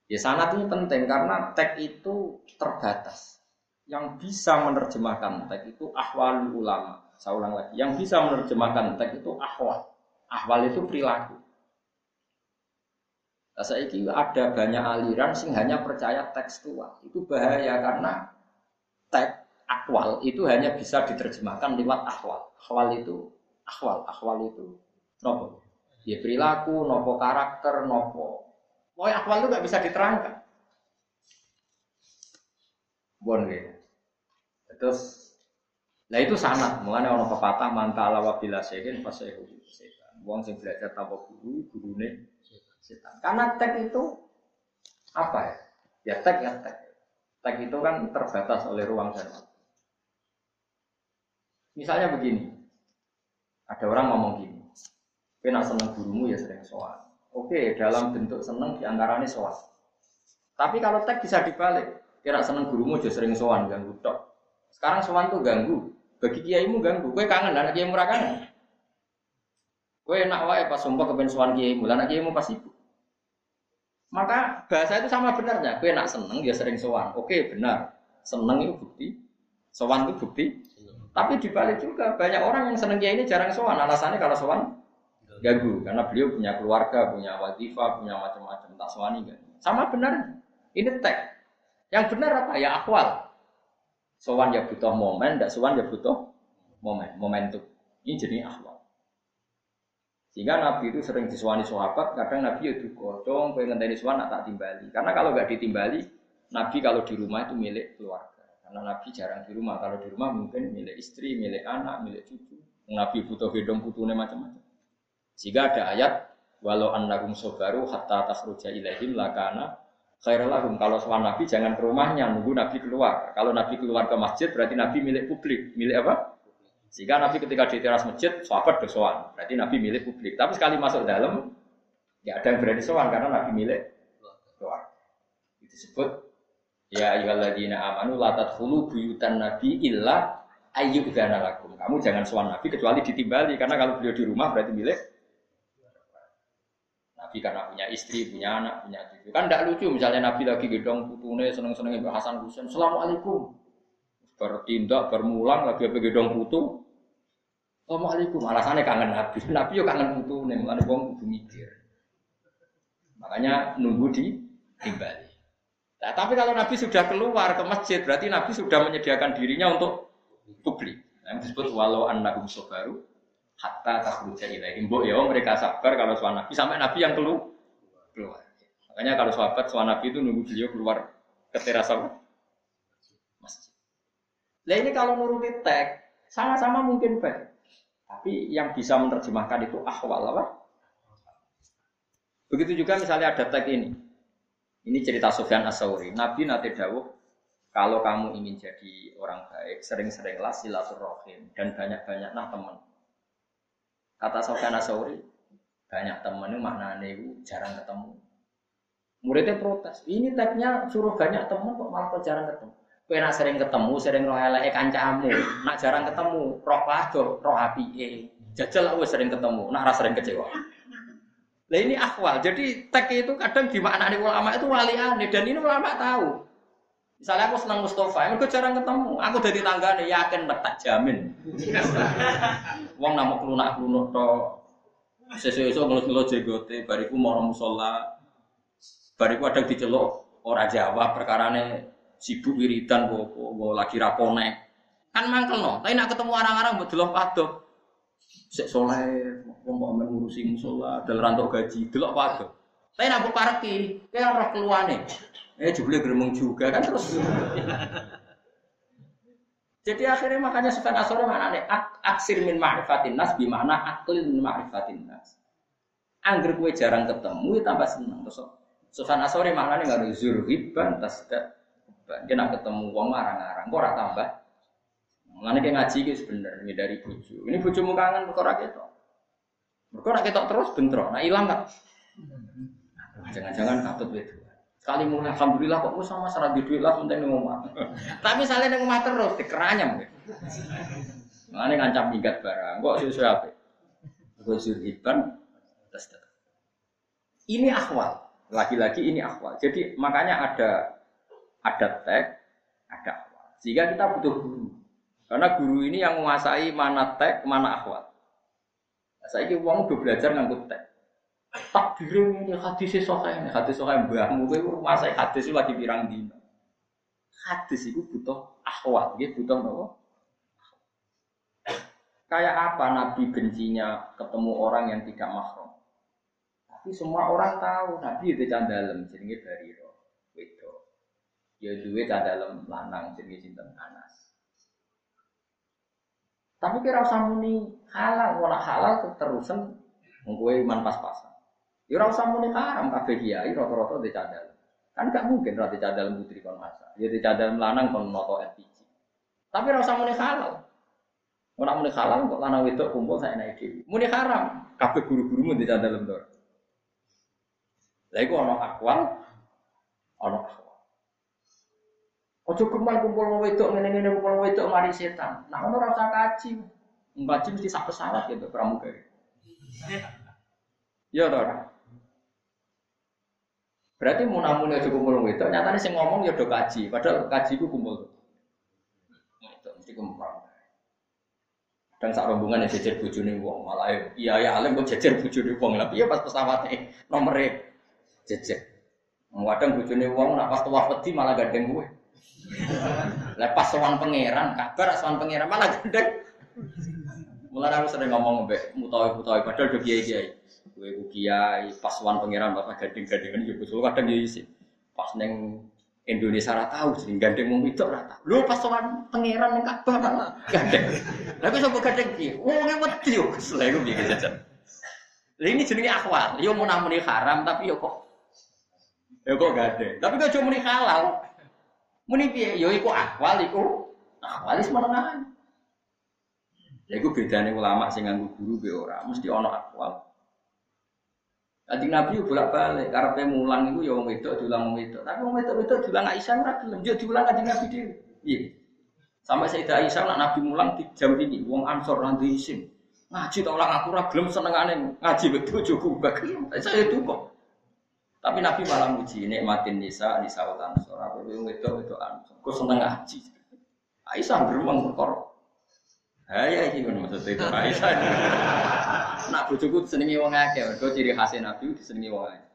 Speaker 1: Ya sanat ini penting karena teks itu terbatas. Yang bisa menerjemahkan teks itu ahwal ulama. Saya ulang lagi. Yang bisa menerjemahkan teks itu ahwal. Ahwal itu perilaku. Nah, saya ada banyak aliran sing hanya percaya tekstual. Itu bahaya karena teks akwal itu hanya bisa diterjemahkan lewat akwal. Akwal itu akwal, akwal itu nopo. Ya perilaku, nopo karakter, nopo. Pokoknya akwal itu nggak bisa diterangkan. Bon gitu. Terus Nah itu sanat, mulanya orang pepatah mantala wabila sekin pas saya setan. Wong sing belajar tanpa guru, gurune setan. Karena tag itu apa ya? Ya tag ya tag. Tag itu kan terbatas oleh ruang dan waktu. Misalnya begini, ada orang ngomong gini, kena seneng gurumu ya sering soal. Oke, dalam bentuk seneng di antaranya soal. Tapi kalau tag bisa dibalik, kira seneng gurumu aja sering soal ganggu tok. Sekarang soal tuh ganggu, bagi kiaimu ganggu. Gue kangen, anak kiaimu kangen. Gue enak wae pas sumpah kepen soal kiaimu, anak kiaimu pas ibu. Maka bahasa itu sama benarnya. Kue nak seneng ya sering sowan. Oke benar. Seneng itu bukti. Sowan itu bukti. Tapi dibalik juga banyak orang yang seneng ini jarang sowan. Alasannya kalau sowan ganggu karena beliau punya keluarga, punya wadifah, punya macam-macam tak sowani kan. Sama benar. Ini teks. Yang benar apa? Ya akwal. Sowan ya butuh momen, tidak sowan ya butuh momen, momentum. Ini jadi akwal. Sehingga Nabi itu sering disuani sahabat, kadang Nabi itu kocong, pengen ngenteni suan tak timbali. Karena kalau nggak ditimbali, Nabi kalau di rumah itu milik keluarga. Karena Nabi jarang di rumah. Kalau di rumah mungkin milik istri, milik anak, milik cucu. Nabi butuh hidung putune macam-macam. Sehingga ada ayat walau annakum sobaru hatta tasruja ilaihim lakana khairalahum. Kalau soal Nabi jangan ke rumahnya, nunggu Nabi keluar. Kalau Nabi keluar ke masjid berarti Nabi milik publik. Milik apa? Sehingga Nabi ketika di teras masjid, sahabat bersowan. Berarti Nabi milik publik. Tapi sekali masuk dalam, ya ada yang berani sowan karena Nabi milik keluar. Itu disebut ya ayyuhalladzina amanu la tadkhulu buyutan nabi illa ayyudzana lakum. Kamu jangan sowan Nabi kecuali ditimbali karena kalau beliau di rumah berarti milik Nabi karena punya istri, punya anak, punya cucu. Kan tidak lucu misalnya Nabi lagi gedong putune seneng-seneng Mbak Hasan Husain. Assalamualaikum bertindak bermulang lagi apa gedong putu Assalamualaikum alasannya kangen Nabi Nabi yo kangen putu nih mulane wong kudu mikir Makanya nunggu di timbali. Nah, tapi kalau Nabi sudah keluar ke masjid, berarti Nabi sudah menyediakan dirinya untuk publik. Yang disebut walau annahum sobaru hatta takhruja ilaihim. Mbok ya mereka sabar kalau suami Nabi sampai Nabi yang keluar. keluar. Makanya kalau sahabat suami Nabi itu nunggu beliau keluar ke teras masjid. Nah ini kalau nuruti tag sama-sama mungkin baik. Tapi yang bisa menerjemahkan itu ahwal apa? Begitu juga misalnya ada tag ini. Ini cerita Sofyan Asauri. Nabi nanti dawuh, kalau kamu ingin jadi orang baik, sering-seringlah silaturahim dan banyak-banyaklah teman. Kata Sofyan Asauri, banyak teman itu maknanya itu jarang ketemu. Muridnya protes, ini tagnya suruh banyak teman kok malah kok jarang ketemu. Kue nak sering ketemu, sering roh elek kancamu, nak jarang ketemu, roh padoh, roh api Jajal aku sering ketemu, nak rasa sering kecewa. Nah ini akwal. Jadi tag itu kadang dimaknani ulama itu wali aneh dan ini ulama tahu. Misalnya aku senang Mustafa, gue jarang ketemu. Aku dari tangga nih yakin tak jamin. Wong nama kelunak kelunak to. Sesuatu ngelus ngelus jegote, bariku mau musola, bariku ada diceluk orang Jawa perkara nih sibuk wiridan kok lagi rapone. Kan mangkel no. Tapi nak ketemu orang-orang buat delok padoh. Sek soleh, wong kok ngurusi musola, dal rantok gaji, delok padha. Tapi nak parki, kayak roh keluane. Eh jebule gremeng juga kan terus. Jadi akhirnya makanya Sufyan Asori mana nih? Aksir min ma'rifatin nas bimana aklin min ma'rifatin nas. Angger kue jarang ketemu, ya tambah seneng. Terus Sufyan Asori mana nih nggak ada zurhiban tasda. Dia nak ketemu wong arang-arang, kok tambah Mengenai kayak ngaji gitu sebenarnya dari bucu. Ini bujumu kangen perkara kita. Perkara kita terus bentrok. Nah hilang kan? Jangan-jangan katut itu. Sekali mulai alhamdulillah kok sama serat di duit lah penting nih rumah. Tapi misalnya nih rumah terus dikeranyam. Mengenai ngancam minggat barang. Kok sesuai apa? Gue surhiban. Ini akhwal. Lagi-lagi ini akhwal. Jadi makanya ada ada tag, ada akhwal. Sehingga kita butuh guru. Karena guru ini yang menguasai mana tek, mana akhwat. Nah, saya ini uang udah belajar ngangkut tek. Takdir ini hadis sokai ini hadis sokai mbahmu gue menguasai hadis itu lagi pirang dino. Hadis itu butuh akhwat, dia butuh nopo. Kayak apa Nabi bencinya ketemu orang yang tidak mahram. Tapi semua orang tahu Nabi itu candalem jenenge dari roh. Wedo. Ya duwe candalem lanang jenenge sinten Anas. Tapi kira usah muni halal, wala halal keterusan mengkue iman pas-pasan. Ya ora usah muni haram kabeh kiai rata-rata dicadal. Kan gak mungkin ora dicadal putri kon masa. Ya dicadal lanang kon noto LPG. Tapi ora usah muni halal. Ora muni halal kok lanang wedok kumpul saya naik dhewe. Muni haram, kabeh guru-gurumu dicadal ndor. Lah iku ana akwal, ana akwal. Ojo kemal kumpul wong wedok ngene-ngene kumpul wong wedok mari setan. Nah ono rasa kaji. Ngaji mesti sak pesawat gitu pramugari. Ya ora. Berarti mau namun aja kumpul wong wedok, nyatane sing ngomong ya do kaji, padahal kaji ku kumpul. Itu mesti kumpul. Dan sak rombongan ya jejer bojone wong, malah iya ya alim kok jejer bojone wong. Lah piye pas pesawate nomere jejer. Kadang bojone wong nak pas tuwa wedi malah gandeng gue. Lepas sowan pangeran, kabar sowan pangeran malah gendek. Mulai aku sering ngomong mbek mutawi-mutawi padahal do kiai-kiai. Ku kiai pas sowan pangeran pas gandeng-gandengan yo kusul kadang yo isi. Pas neng Indonesia tahu sing gandeng wong itu ora tahu. Lho pas sowan pangeran ning Ka'bah gandeng. Lah kok sapa gandeng ki? Wong wedi yo kesel iku piye jajan. Ini jenenge akhwat. Yo mun muni haram tapi yo kok yo kok gandeng. Tapi kok cuma muni halal. Muni piye? Ya iku akwal iku akwal wis menengahan. Ya iku bedane ulama sing nganggo guru be ora, mesti ana akwal. Kanjeng Nabi bolak-balik karepe mulang iku ya wong wedok diulang wong wedok. Tapi wong wedok-wedok diulang Aisyah ora gelem, yo diulang Kanjeng Nabi dhewe. Iya. Sampai Sayyidah Aisyah nak Nabi mulang di jam ini, wong Ansor nang isin. Ngaji tak ulang aku ora gelem senengane ngaji betul bojoku bagi. Saya itu kok. Tapi Nabi malah muji nikmatin nisa nisa utan sora itu itu itu ansor. Kau seneng ngaji. Aisyah beruang perkara. Haya ini kan maksud itu Aisyah. Nak bojoku disenengi wong akeh, mergo ciri khas Nabi disenengi wong akeh.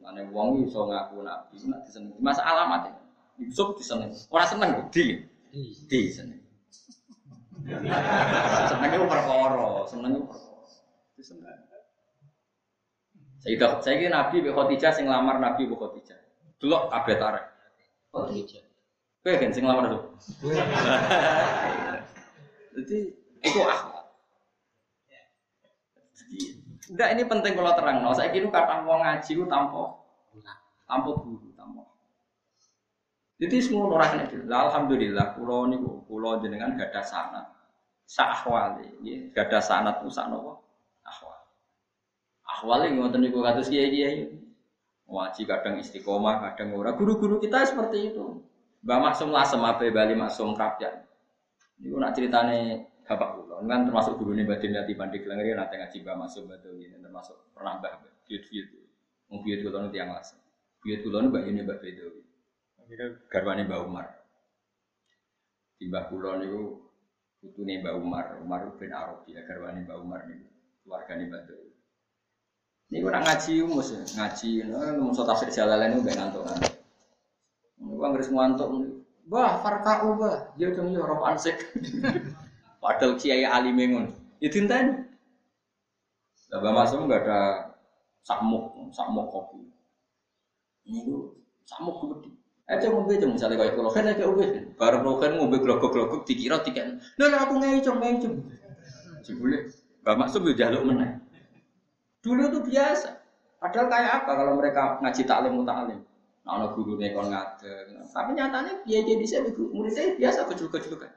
Speaker 1: Mane wong iso ngaku nabi, nak diseneng. Masa alamat ya. Yusuf diseneng. Ora seneng di. Di seneng. Senengnya perkara, senengnya perkara. Diseneng. Sayyidah, saya kira Nabi Bi Khadijah sing lamar Nabi Bi Khadijah. Delok kabeh tarik. Khadijah. Kowe kan sing lamar tuh. Jadi itu akhlak. Jadi, enggak ini penting kalau terang. No. Saya kira kata mau ngaji itu tanpa tanpa guru, tanpa. Jadi semua orang ini. Alhamdulillah, pulau ini pulau jenengan gak ada sanat. Sahwali, ya, gak ada sanat tuh sanowo. Ahwal. Ahwal yang ngotot niku kados kiai kiai. Waji kadang istiqomah, kadang ora. Guru-guru kita seperti itu. Mbak Maksum Lasem, Abe Bali Maksum Kapyan. Ini nak ceritane bapak kulo, kan termasuk guru nih batin di Pandeg Langri nanti ngaji Mbak Maksum betul ini termasuk pernah Mbak Biut Biut. Mau Biut kulo nanti yang Lasem. Biut kulo nih Mbak ini Mbak Bedo. Ini kan garwane Mbak Umar. Di Mbak kulo nih putune Mbak Umar, Umar bin Arabi ya garwane Mbak Umar nih keluarga nih Mbak Dewi. Ini orang ngaji umus ngaji, nung so tafsir jalalan itu gak ngantuk gua nggak ngantuk, bah farkau bah, dia cuma ya roh ansik. Padahal kiai ali mengun, itu intan. Lah masuk nggak ada samuk, samuk kopi. Ini tuh samuk gede. Eh cuma gue cuma misalnya kayak kalau kan kayak gue, baru kalau kan ngombe glogok dikira tiket. Nah aku ngai cuma ngai cuma. Cibule, gak masuk gue jaluk menang. Dulu itu biasa. Padahal kayak apa kalau mereka ngaji taklim mutalim? Nah, ono guru nekon ngadeng. Tapi nyatanya dia jadi saya muridnya biasa kecil-kecil kan.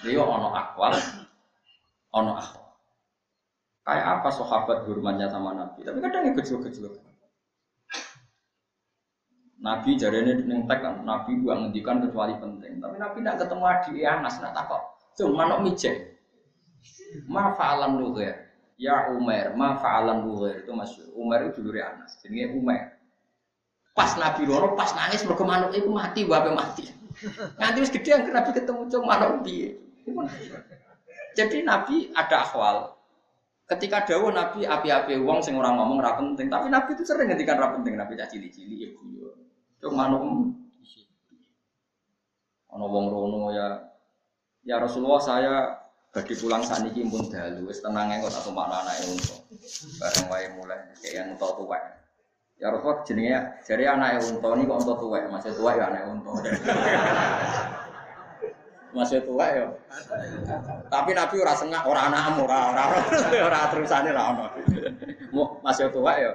Speaker 1: Dia ono akwal, ono akwal. Kayak apa sahabat hormatnya sama Nabi? Tapi kadang kecil-kecil kan. Nabi jari ini kan, Nabi gua ngendikan kecuali penting. Tapi Nabi tidak ketemu adik Anas, nak takut. Cuma manuk mijek. Ma fa'alan lughir. Ya Umar, ma fa'alan lughir. Itu masyur. Umar itu dulu Anas. Jadi Umar. Pas Nabi loro, pas nangis mergo manuk itu mati, wae mati. Nanti wis gede yang Nabi ketemu cung manuk piye. Jadi Nabi ada akhwal. Ketika dawuh Nabi api-api wong sing ora ngomong ra penting, tapi Nabi itu sering ngendikan ra penting, Nabi cah cili-cili ya guyu. Cung manuk ana wong rono ya ya Rasulullah saya bagi pulang saniki pun dalu wis tenang kok tak tumakna anake unta. Bareng wae mulai kayak yang unta tuwek. Ya Rasulullah jenenge jare anake unta ini kok unta tuwek, masih tuwek ya anake unta. masih tua ya. Tapi Nabi ora sengak, ora anakmu, ora ora ora terusane ra ono. Masih tua ya.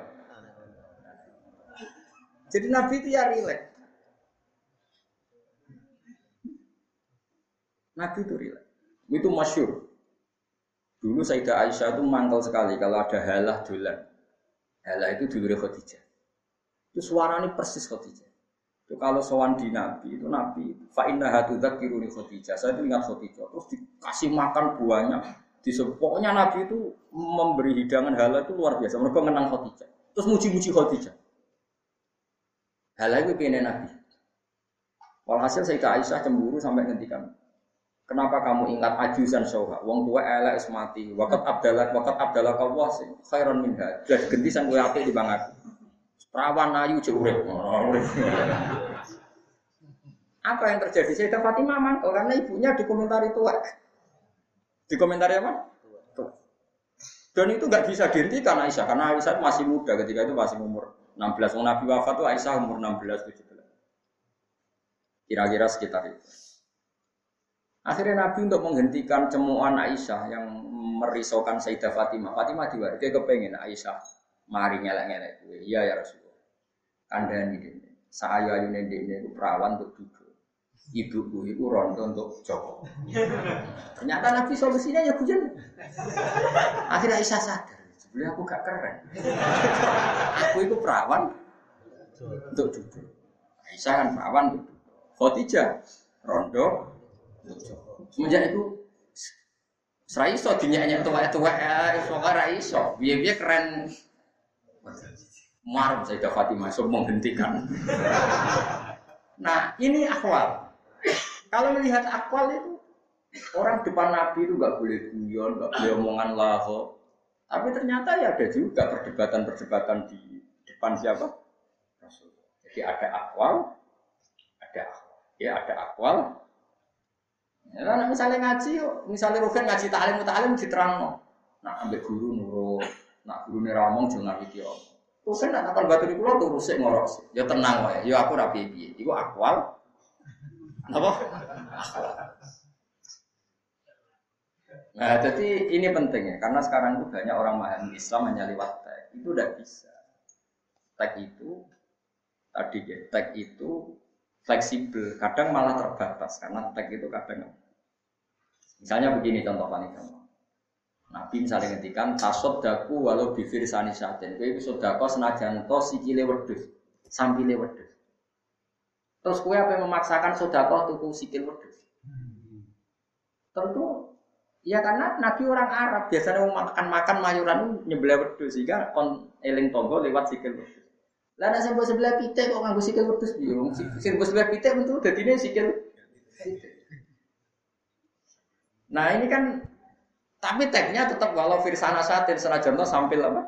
Speaker 1: Jadi Nabi itu ya rileks. Nabi itu rileks. Itu masyur. Dulu Sayyidah Aisyah itu mangkal sekali kalau ada halah dolan. Halah itu dulu Khadijah. Itu suaranya persis Khadijah. Itu kalau sowan di Nabi itu Nabi fa inna hatudzak kiruni Khadijah. Saya itu ingat Khadijah. Terus dikasih makan buahnya. Di pokoknya Nabi itu memberi hidangan halal itu luar biasa. Mereka menang Khadijah. Terus muji-muji Khadijah. Halal itu pengen Nabi. Walhasil Sayyidah Aisyah cemburu sampai ngendikan. Kenapa kamu ingat ajusan soha? Wong tua elek mati. Wakat abdallah, wakat abdallah kau sih. Khairon minha. Jadi gentisan gue api di bang aku. Perawan ayu jurek. Apa yang terjadi? Saya Fatimah mangkel karena ibunya dikomentari tua. Dikomentari apa? Dan itu nggak bisa dihentikan Aisyah karena Aisyah masih muda ketika itu masih umur 16. Wong Nabi wafat tuh Aisyah umur 16 17. Kira-kira sekitar itu. Akhirnya Nabi untuk menghentikan cemuan Aisyah yang merisaukan Sayyidah Fatimah. Fatimah dia kepengen Aisyah mari ngelak-ngelak gue. Iya ya Rasulullah. Kandani ini. Saya ayu nende ini perawan untuk duduk. Ibuku itu rondo untuk Joko. Ternyata Nabi solusinya ya hujan. Akhirnya Aisyah sadar. Sebenarnya aku gak keren. aku itu perawan untuk duduk. Aisyah kan perawan untuk duduk. Khotijah rondo Semenjak itu Serai iso dinyanyi tua-tua ya, iso ora iso. Biar-biar keren. Marah saya Fatimah, so menghentikan. nah ini akwal. Kalau melihat akwal itu orang depan Nabi itu nggak boleh guyon, nggak boleh omongan laho. Tapi ternyata ya ada juga perdebatan-perdebatan di depan siapa? Jadi ada akwal, ada. Ya ada akwal. Ya, misalnya ngaji, misalnya Ruben ngaji ta'lim ta'lim diterang. Nah, ambil guru nak guru nih ramong jangan video. Ruben nak nakal batu di pulau tuh rusik ngorok. Ya tenang wae, ya aku rapi piye. Iku akwal. Apa? Nah, jadi ini penting ya, karena sekarang itu banyak orang memahami Islam hanya lewat tag. Itu udah bisa. Tag itu tadi ya, tag itu fleksibel, kadang malah terbatas karena tag itu kadang misalnya begini contoh paling gampang. Nabi misalnya ngendikan tasod daku walau bibir sani saten. Kowe iku sedekah senajan to sikile wedhus, sampile wedhus. Terus kue apa yang memaksakan sedekah tuku sikil wedhus? Tentu Ya karena Nabi orang Arab biasanya mau makan makan mayuran nyebelah wedhus sehingga kon eling tonggo lewat sikil wedhus. Lah nek sing sebelah pitik kok nganggo sikil wedhus piye? Wong sing sebelah pitik bentuk dadine sikil. Nah ini kan tapi teksnya tetap walau firsana satin senajan to sampil apa?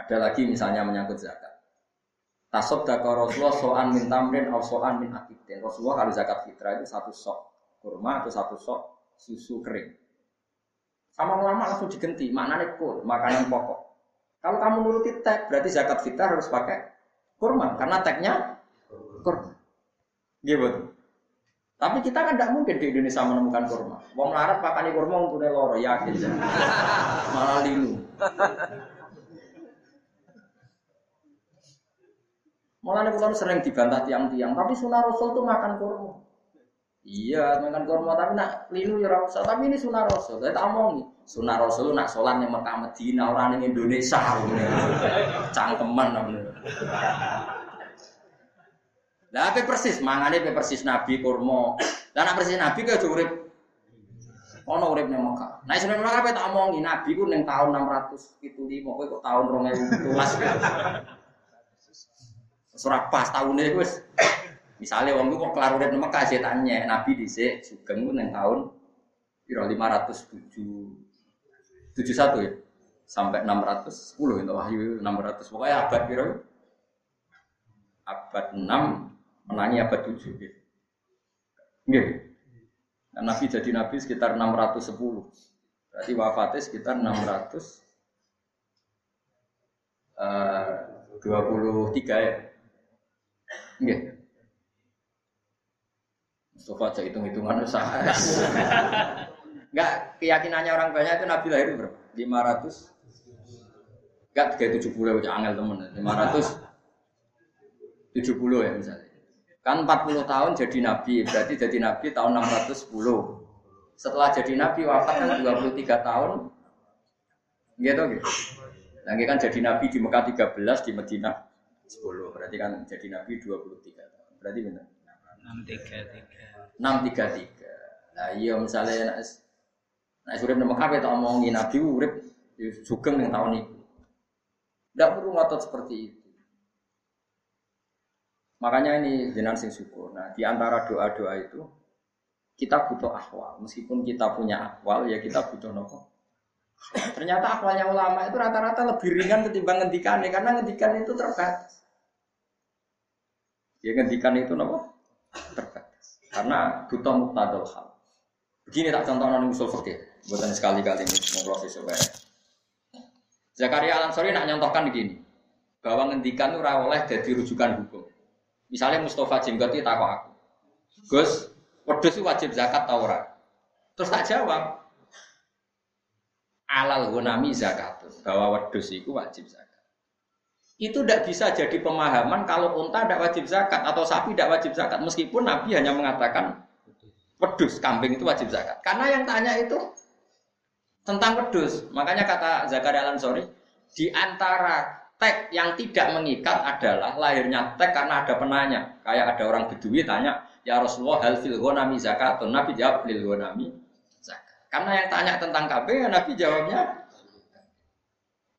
Speaker 1: Ada lagi misalnya menyangkut zakat. Tasod dakar Rasulullah so'an min tamrin atau so'an min akidin. Rasulullah kalau zakat fitrah itu satu sok kurma atau satu sok susu kering. Sama ulama langsung digenti, maknanya kur, makanan pokok. Kalau kamu nuruti tag, berarti zakat fitrah harus pakai kurma, karena tagnya kurma. Gitu. Tapi kita kan tidak mungkin di Indonesia menemukan kurma. Wong larat pakani kurma untuk loro yakin. Malah linu. Malah nih sering dibantah tiang-tiang, tapi sunnah Rasul itu makan kurma. Iya, makan kurma tapi nak linu ya rasa. Tapi ini sunnah rasul. Saya tak omongi. Sunnah rasul nak sholat yang Mekah Medina orang yang Indonesia. Cangkeman namanya. Lah apa persis mangane apa persis Nabi kurma. Lah nak persis Nabi ke urip ono urip ning Mekah. Nah isine Mekah apa tak omongi Nabi ku ning tahun 675 kowe kok tahun 2017. Surah pas tahunnya wis Misalnya wong kok kelar urip Mekah setannya Nabi dhisik sugeng ku ning taun piro 507 71 ya. Sampai 610 itu wahyu 600. Pokoknya abad piro? Abad 6 menangi abad 7 gitu. Nggih. Nah, Nabi jadi nabi sekitar 610. Berarti wafatnya sekitar 600 uh, 23 ya. Nggih. Mustafa aja hitung-hitungan usah. Enggak, keyakinannya orang banyak itu Nabi lahir berapa? 500 Enggak 370 ya angel temen 570 ya misalnya Kan 40 tahun jadi Nabi Berarti jadi Nabi tahun 610 Setelah jadi Nabi wafat kan 23 tahun Gitu gitu Lagi kan jadi Nabi di Mekah 13 di Madinah 10 Berarti kan jadi Nabi 23 tahun Berarti benar 633 633. Nah iya misalnya nak nak urip nang Mekah tak omongi Nabi urip ya sugeng ning tahun itu. Tidak perlu ngotot seperti itu. Makanya ini jenang sing syukur. Nah, di antara doa-doa itu kita butuh akwal. Meskipun kita punya akwal, ya kita butuh nopo. Ternyata akwalnya ulama itu rata-rata lebih ringan ketimbang ngendikan karena ngendikan itu terbatas. Ya ngendikan itu nopo terbatas. Karena butuh muktadal hal. Begini tak contoh non usul fikih. Buatan sekali-kali ngobrol sesuai. Zakaria Alam Sori nak nyontohkan begini. Bahwa ngendikan itu oleh jadi rujukan hukum. Misalnya Mustafa Jenggot itu takut aku. Gus, wedus wajib zakat tau ora? Terus tak jawab. Alal gunami zakat. Bahwa wedus itu wajib zakat itu tidak bisa jadi pemahaman kalau unta tidak wajib zakat atau sapi tidak wajib zakat meskipun Nabi hanya mengatakan wedus kambing itu wajib zakat karena yang tanya itu tentang wedus makanya kata Zakaria Al Ansori di antara teks yang tidak mengikat adalah lahirnya teks karena ada penanya. Kayak ada orang bedui tanya ya Rasulullah hal fil ghanami zakatun? Nabi jawab fil ghanami zakat. Karena yang tanya tentang ya Nabi jawabnya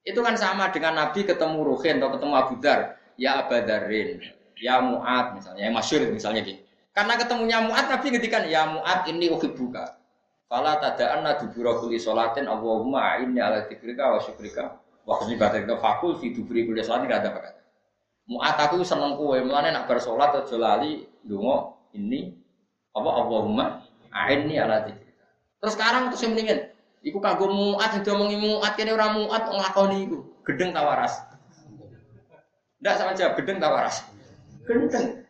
Speaker 1: itu kan sama dengan Nabi ketemu Ruhin atau ketemu Abu Dar, ya Abadarin, ya Mu'ad misalnya, yang masyur misalnya gitu. Karena ketemunya Mu'ad, Nabi ngedikan, ya Mu'ad ini uhibbuka. Fala tada'an nadu kulli sholatin Allahumma ini ala tikrika wa syukrika Waktu ibadah itu fakul fi dubri kuliah sholat tidak ada apa kata. Mu'at aku seneng kue, mulane nak bersolat atau lali dungo ini apa Allahumma a'inni ala dzikri. Terus sekarang terus mendingan Iku kagum muat, itu omongi muat, kene orang muat nglakoni iku. Gedeng tawaras. Ndak sama aja, gedeng tawaras. Gedeng.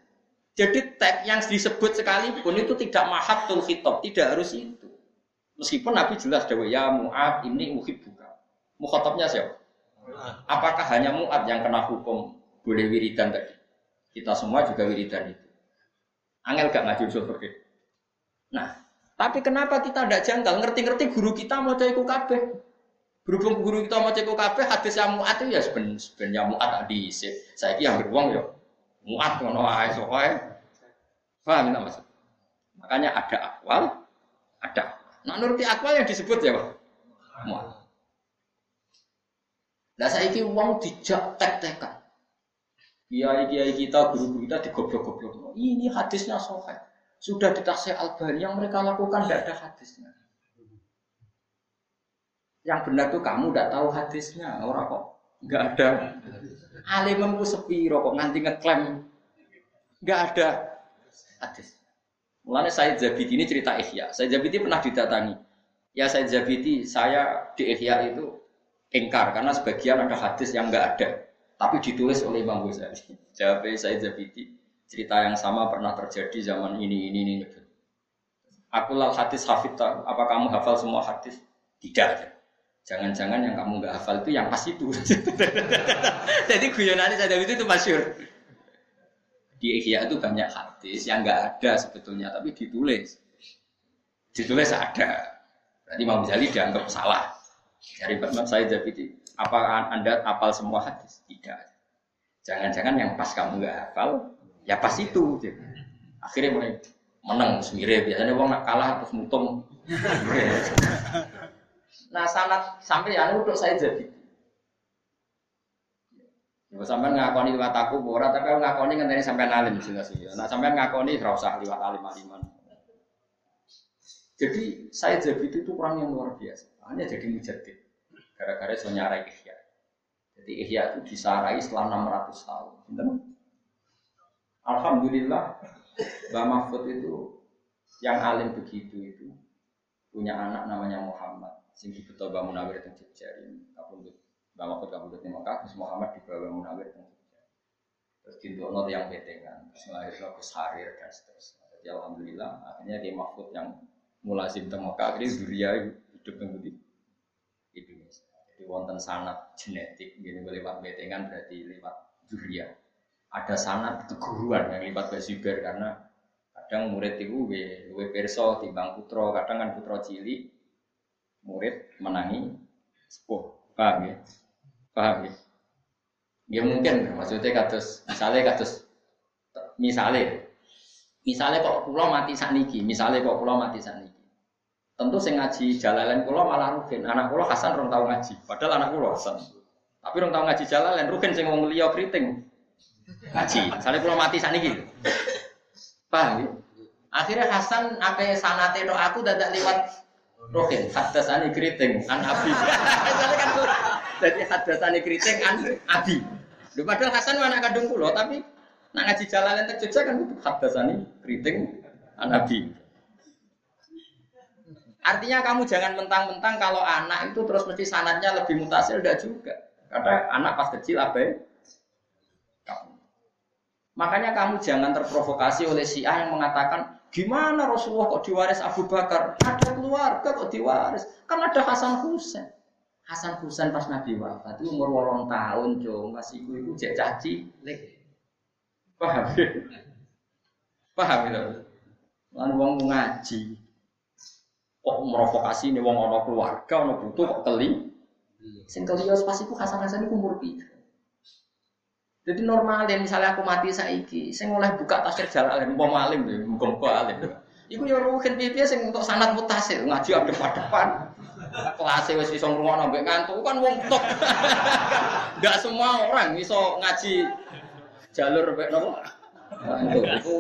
Speaker 1: Jadi tag yang disebut sekalipun itu tidak mahatul khitab, tidak harus itu. Meskipun Nabi jelas dewa ya muat ini buka. Mukhatabnya siapa? Apakah hanya muat yang kena hukum boleh wiridan tadi? Kita semua juga wiridan itu. Angel gak ngaji usul Nah, tapi kenapa kita tidak janggal? Ngerti-ngerti guru kita mau cek kabeh. Berhubung guru kita mau cek kabeh, hadis yang muat itu ya sebenarnya muat tak diisi. Saya kira yang beruang ya muat ngono ae sokoe. Paham tidak maksud? Makanya ada akwal, ada. Nah nuruti akwal yang disebut ya Pak. Muat. Saya kira uang dijak tek-tekan. Kiai-kiai kita, guru-guru kita digoblok-goblok. Ini hadisnya sokai sudah ditaksir Albani yang mereka lakukan tidak ada hadisnya. Yang benar tuh kamu tidak tahu hadisnya, orang kok nggak ada. Alimemku sepi kok nganti ngeklaim nggak ada hadis. Mulanya saya Zabiti ini cerita Ihya. Saya Zabiti pernah didatangi. Ya saya Zabiti, saya di Ihya itu engkar karena sebagian ada hadis yang nggak ada, tapi ditulis oleh Imam Ghazali. Jawab saya Zabiti, cerita yang sama pernah terjadi zaman ini ini ini nyebut. Aku lal hadis hafidta, apa kamu hafal semua hadis? Tidak. Jangan-jangan yang kamu nggak hafal itu yang pas itu. Jadi guyonan saya itu itu masyur. Di Ihya itu banyak hadis yang nggak ada sebetulnya, tapi ditulis. Ditulis ada. Berarti Imam Ghazali dianggap salah. Dari saya jadi apa anda hafal semua hadis? Tidak. Jangan-jangan yang pas kamu nggak hafal, ya pas itu gitu. akhirnya mulai menang semire biasanya uang nak kalah terus mutung nah sanat sampai ya untuk saya jadi Ya, sampai ngakoni liwat aku, ora tapi ngakoni ngenteni sampai alim jelas ya. Nah sampai ngakoni ora usah liwat alim aliman. Jadi saya jadi itu kurang yang luar biasa. Hanya jadi mujadid. Gara-gara so nyarai ihya. Jadi ihya itu disarai setelah 600 tahun. Benar? Alhamdulillah Mbak Mahfud itu yang alim begitu itu punya anak namanya Muhammad sing dibeto Mbak Munawir teng Jogja ini Mbak Mahfud kabundut di Mekah terus Muhammad di Mbak Munawir teng Jogja terus dindono yang betengan terus melahirkan Gus Harir dan seterusnya jadi Alhamdulillah akhirnya di Mahfud yang mulasim teng Mekah akhirnya Zuria hidup teng di Indonesia. Jadi wonten sanat genetik gini lewat betengan berarti lewat Zuria ada sanat keguruan yang lipat Basiber karena kadang murid itu we, we perso timbang putro kadang kan putro cili murid menangi sepuh. Paham ya? Paham ya? Ya mungkin maksudnya kados misalnya kados misalnya misalnya kok pulau mati saniki misalnya kok pulau mati saniki tentu saya ngaji jalalan pulau malah rugen anak pulau Hasan rong tahu ngaji padahal anak pulau Hasan tapi rong tahu ngaji jalalan rugen sing wong liya kriting ngaji. Misalnya kalau mati saat ini, paham ya? Akhirnya Hasan apa sanate do aku dadak lewat rohin hadasani keriting an abi. Kan jadi hadasani keriting an abi. Lu padahal Hasan anak kandung pulau tapi nak ngaji jalan yang terjejak kan hadasani keriting an abi. Artinya kamu jangan mentang-mentang kalau anak itu terus mesti sanatnya lebih mutasil, tidak juga. Karena anak pas kecil apa ya? Makanya kamu jangan terprovokasi oleh si A yang mengatakan, gimana Rasulullah kok diwaris Abu Bakar? Ada keluarga kok diwaris? Kan ada Hasan Husain. Hasan Husain pas Nabi wafat itu umur wolong tahun, jo masih ibu ibu cek caci, lek. Paham? Paham itu? Lan wong ngaji. Kok merovokasi nih wong ono keluarga, ono butuh kok keli? Sing keli pasti ku Hasan Hasan itu umur piro? Jadi normal ya misalnya aku mati saiki, saya mulai buka tafsir jalan mau malim ya, muka muka alim. Iku yo rugen piye sing untuk sanat mutasil ngaji ada depan-depan. Kelas wis iso ngrungokno mbek ngantuk kan wong top. Enggak semua orang iso ngaji jalur mbek nopo. Itu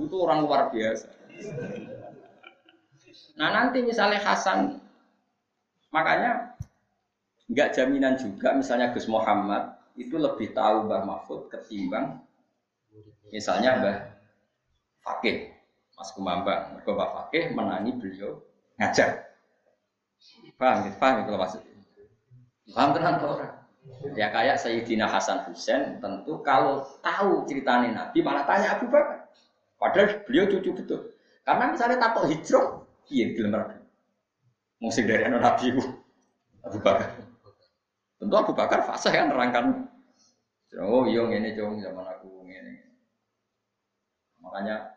Speaker 1: itu orang luar biasa. Nah nanti misalnya Hasan, makanya Enggak jaminan juga misalnya Gus Muhammad itu lebih tahu Mbah Mahfud ketimbang misalnya Mbah Fakih, Mas Kumambang. Mereka Mbah Fakih menangi beliau ngajar. Paham gitu, paham itu maksudnya. Paham tenang orang. Ya kayak Sayyidina Hasan Husain tentu kalau tahu ceritanya Nabi malah tanya Abu Bakar. Padahal beliau cucu betul. Karena misalnya takut hijrah, iya gelem Mungkin dari anak Nabi Abu Bakar. Tentu Abu Bakar fase kan nerangkan. Oh iya ini cung zaman aku ini. Makanya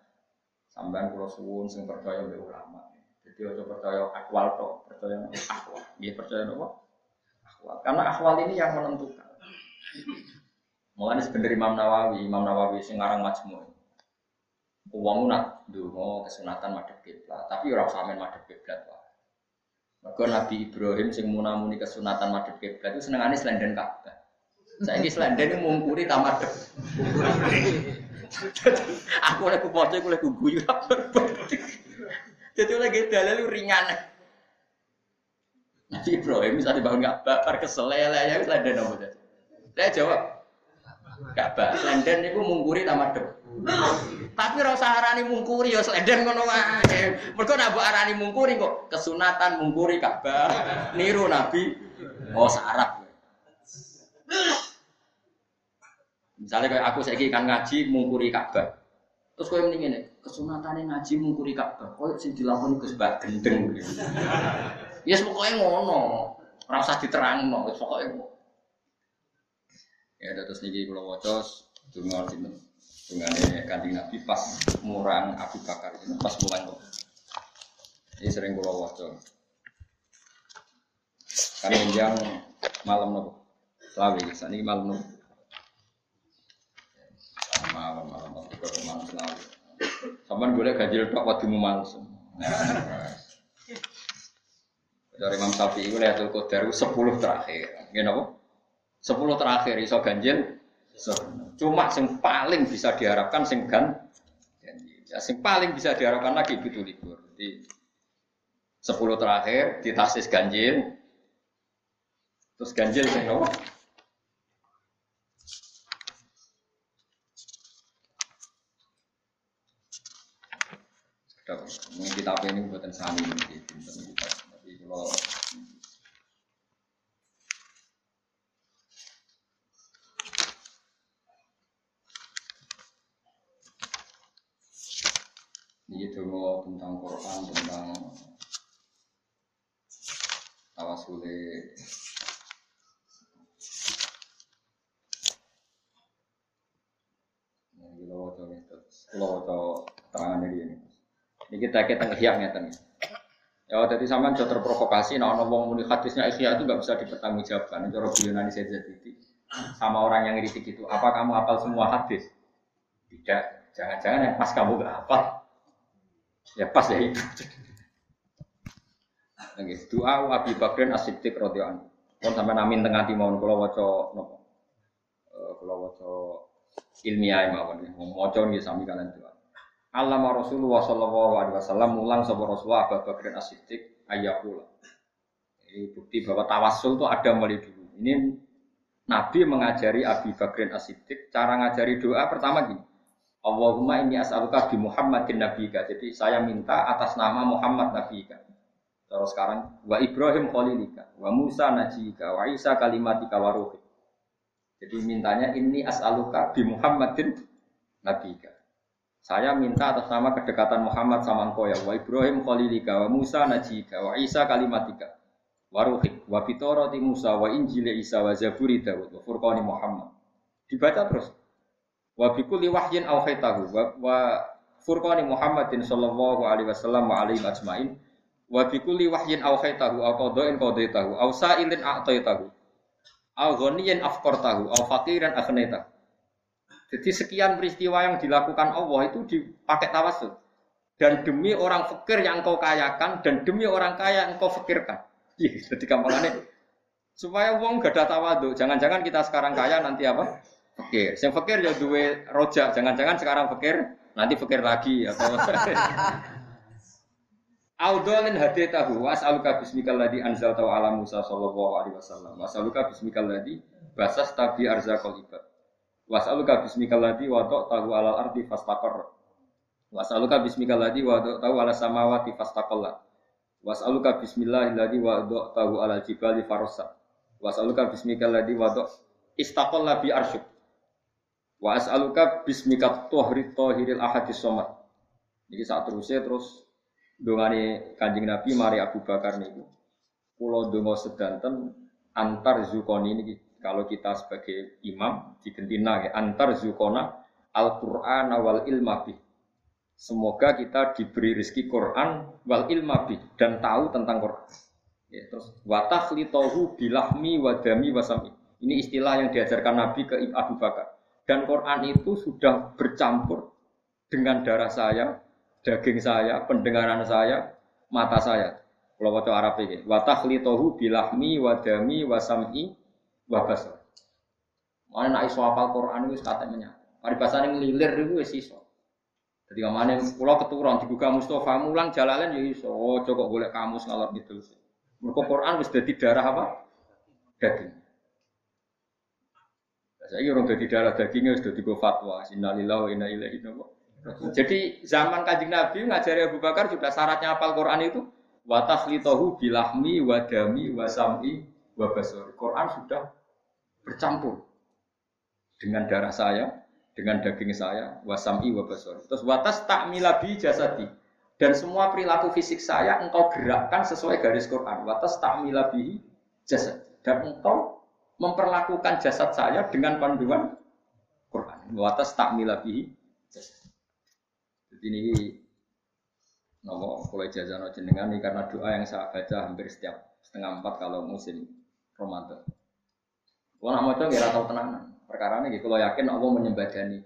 Speaker 1: sampean kula suwun sing percaya mbek ulama. Jadi ojo percaya akwal to, percaya akwal. Iya percaya apa? Akwal. Karena akwal ini yang menentukan. Mulanya sebenarnya Imam Nawawi, Imam Nawawi sing ngarang majmu. Uang nak dungo kesunatan madhep kiblat, tapi orang sampean madhep kiblat maka Nabi Ibrahim sing munamuni kesunatan madhep kiblat itu senengane selenden Ka'bah. Saiki selenden itu mungkuri ta madhep. Aku oleh kupoco aku oleh guyu. Jadi oleh gitu lalu ringan. Nabi Ibrahim bisa dibangun Ka'bah, par kesel ya selenden apa? Saya jawab, Ka'bah selenden itu mungkuri ta madhep. Tapi ora usah arani mungkuri ya slender ngono wae. Mergo nek mbok arani mungkuri kok kesunatan mungkuri Ka'bah. Niru Nabi oh sarap. Misalnya kayak aku saiki kan ngaji mungkuri Ka'bah. Terus kowe mending ngene, kesunatane ngaji mungkuri Ka'bah. Koyo sing dilakoni Gus Mbak gendeng. Ya yes, pokoknya ngono. Ora usah diterangno, wis pokoke Ya terus niki kula waca donga sinten dengan kanjeng Nabi pas murang Abu Bakar itu pas mulai kok. Ini sering kula waca. Kan yang malam nopo. Lawi, ini malam nopo. Malam malam nopo ke malam selawi. Sampeyan boleh ganjil tok wadimu males. Dari Imam Syafi'i itu Lailatul Qadar 10 terakhir. Nggih napa? 10 terakhir iso ganjil cuma yang paling bisa diharapkan sing gan ya sing paling bisa diharapkan lagi itu libur. Jadi sepuluh terakhir di tasis ganjil. Terus ganjil sing nopo? Mungkin kita ini buatan sani mungkin, tapi kalau Ini dulu tentang Quran, tentang tawasule kalau terangan ini. Ini kita kita ngehyak ngeten. Ya, jadi sama jauh terprovokasi, nah wong muni hadisnya ikhya itu nggak bisa dipertanggungjawabkan. Cara beliau saya jadi sama orang yang ngiritik itu, apa kamu hafal semua hadis? Tidak, jangan-jangan yang pas kamu gak hafal, Ya pas ya itu. Nggih, doa Abi Bakrin As-Siddiq radhiyallahu Kon sampai namin tengah di mawon kula waca napa? Eh kula waca ilmiah mawon. Maca nggih sami kalian doa. Allama Rasulullah sallallahu alaihi wasallam mulang sapa Rasulullah Abu Bakrin As-Siddiq ayakula. Ini bukti bahwa tawasul itu ada mulai dulu. Ini Nabi mengajari Abi Bakrin As-Siddiq cara ngajari doa pertama gini. Allahumma ini as'aluka bi Muhammadin nabiyika. Jadi saya minta atas nama Muhammad nabiyika. Terus sekarang wa Ibrahim khalilika, wa Musa najika, wa Isa kalimatika wa ruhi. Jadi mintanya ini as'aluka bi Muhammadin nabiyika. Saya minta atas nama kedekatan Muhammad sama engkau ya. Wa Ibrahim khalilika, wa Musa najika, wa Isa kalimatika. Wa ruhi, wa fitorati Musa, wa Injil Isa, wa Zaburi Dawud, wa Furqani Muhammad. Dibaca terus. Wa bi kulli wahyin awhaytahu wa, wa furqani Muhammadin sallallahu alaihi wasallam wa alaihi ajmain wa bi kulli wahyin awhaytahu aw qada'in qadaitahu aw sa'ilin a'taitahu aw ghaniyan afqartahu aw faqiran aghnaytahu. Jadi sekian peristiwa yang dilakukan Allah itu dipakai tawasul. Dan demi orang fakir yang engkau kayakan dan demi orang kaya yang engkau fakirkan. Jadi gampangannya supaya uang gak ada tawadu. Jangan-jangan kita sekarang kaya nanti apa? Fakir. Yang fakir ya dua rojak. Jangan-jangan sekarang fakir, nanti fakir lagi atau Audolin haditahu was'aluka bismikal ladzi anzalta ala Musa sallallahu alaihi wasallam. Was'aluka bismikal ladzi basas tabi arzaqal ibad. Was'aluka bismikal ladzi wada'tahu alal ardi fastaqarra. Was'aluka bismikal ladzi wada'tahu ala samawati fastaqalla. Was'aluka bismillahilladzi wada'tahu alal jibali farasa. Was'aluka bismikal ladzi wada' istaqalla bi arsyuk. Wa as'aluka bismika tuhri tahiril ahadis somad. Jadi saat terusnya terus dongane Kanjeng Nabi mari Abu Bakar niku. Kula donga sedanten antar zukoni ini kalau kita sebagai imam digentina ya antar zukona Al-Qur'an wal ilma bih. Semoga kita diberi rezeki Quran wal ilma bih dan tahu tentang Quran. Ya, terus watakhlitahu bilahmi wadami wasami. Ini istilah yang diajarkan Nabi ke Abu Bakar. Dan Quran itu sudah bercampur dengan darah saya, daging saya, pendengaran saya, mata saya. Kalau waktu Arab ini, watakhlitohu bilahmi wadami wasami wabasar. Mana nak iso apal Quran itu kata menyatu. Ini lilir itu wis iso. Jadi ke mana pulau keturun dibuka Mustafa mulang jalalan ya iso. Oh, coba boleh kamus ngalor gitu. Mereka Quran wis jadi darah apa? Daging. Saya orang jadi darah dagingnya sudah digo fatwa. Innalillahi wa inna ilaihi Jadi zaman kanjeng Nabi ngajari Abu Bakar juga syaratnya apal Quran itu watahlitohu bilahmi wadami wasami wabasori. Quran sudah bercampur dengan darah saya, dengan daging saya, wasami wabasori. Terus watas tak milabi jasadi. Dan semua perilaku fisik saya engkau gerakkan sesuai garis Quran. Watas tak milabi jasad. Dan engkau memperlakukan jasad saya dengan panduan Quran. Watas tak milabi jasad. Jadi ini nopo kalau jazano jenengan ini karena doa yang saya baca hampir setiap setengah empat kalau musim Ramadan. Kalau nak mau coba tahu tenanan. Perkara ini kalau yakin Allah menyembadani.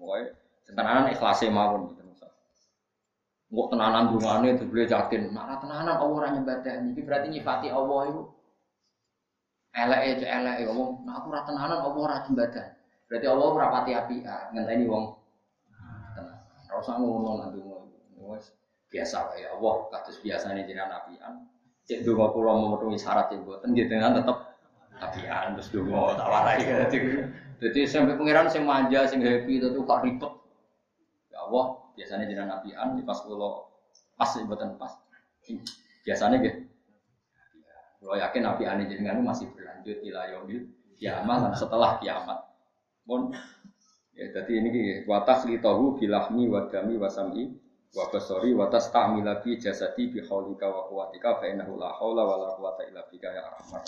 Speaker 1: Pokoknya tenanan ikhlasnya mawon gitu. Nggak tenanan dungane itu beliau yakin. Nah tenanan Allah orang nyembadani. Ini berarti nyifati Allah itu. Elek itu elek ngomong. Nah aku rata tenanan Allah orang nyembadani. Berarti Allah rapati api. Ngenteni wong. Tenang. Rasa ngono nanti biasa ya Allah kados biasanya jenengan apian cek donga kula memenuhi syarat cek mboten nggih dengan tetep apian terus donga tak warai jadi sampai pangeran sing manja sing happy itu kok ribet ya Allah biasanya jenengan apian pas kula pas mboten pas biasanya nggih kalau yakin apian jenengan masih berlanjut ila yaumil kiamat setelah kiamat. Pun ya jadi ini watas litahu bilahmi wadami wasami wa basari wa tastamila bi jasadi bi haulika wa quwwatika fa la haula wala quwwata illa bika ya arhamar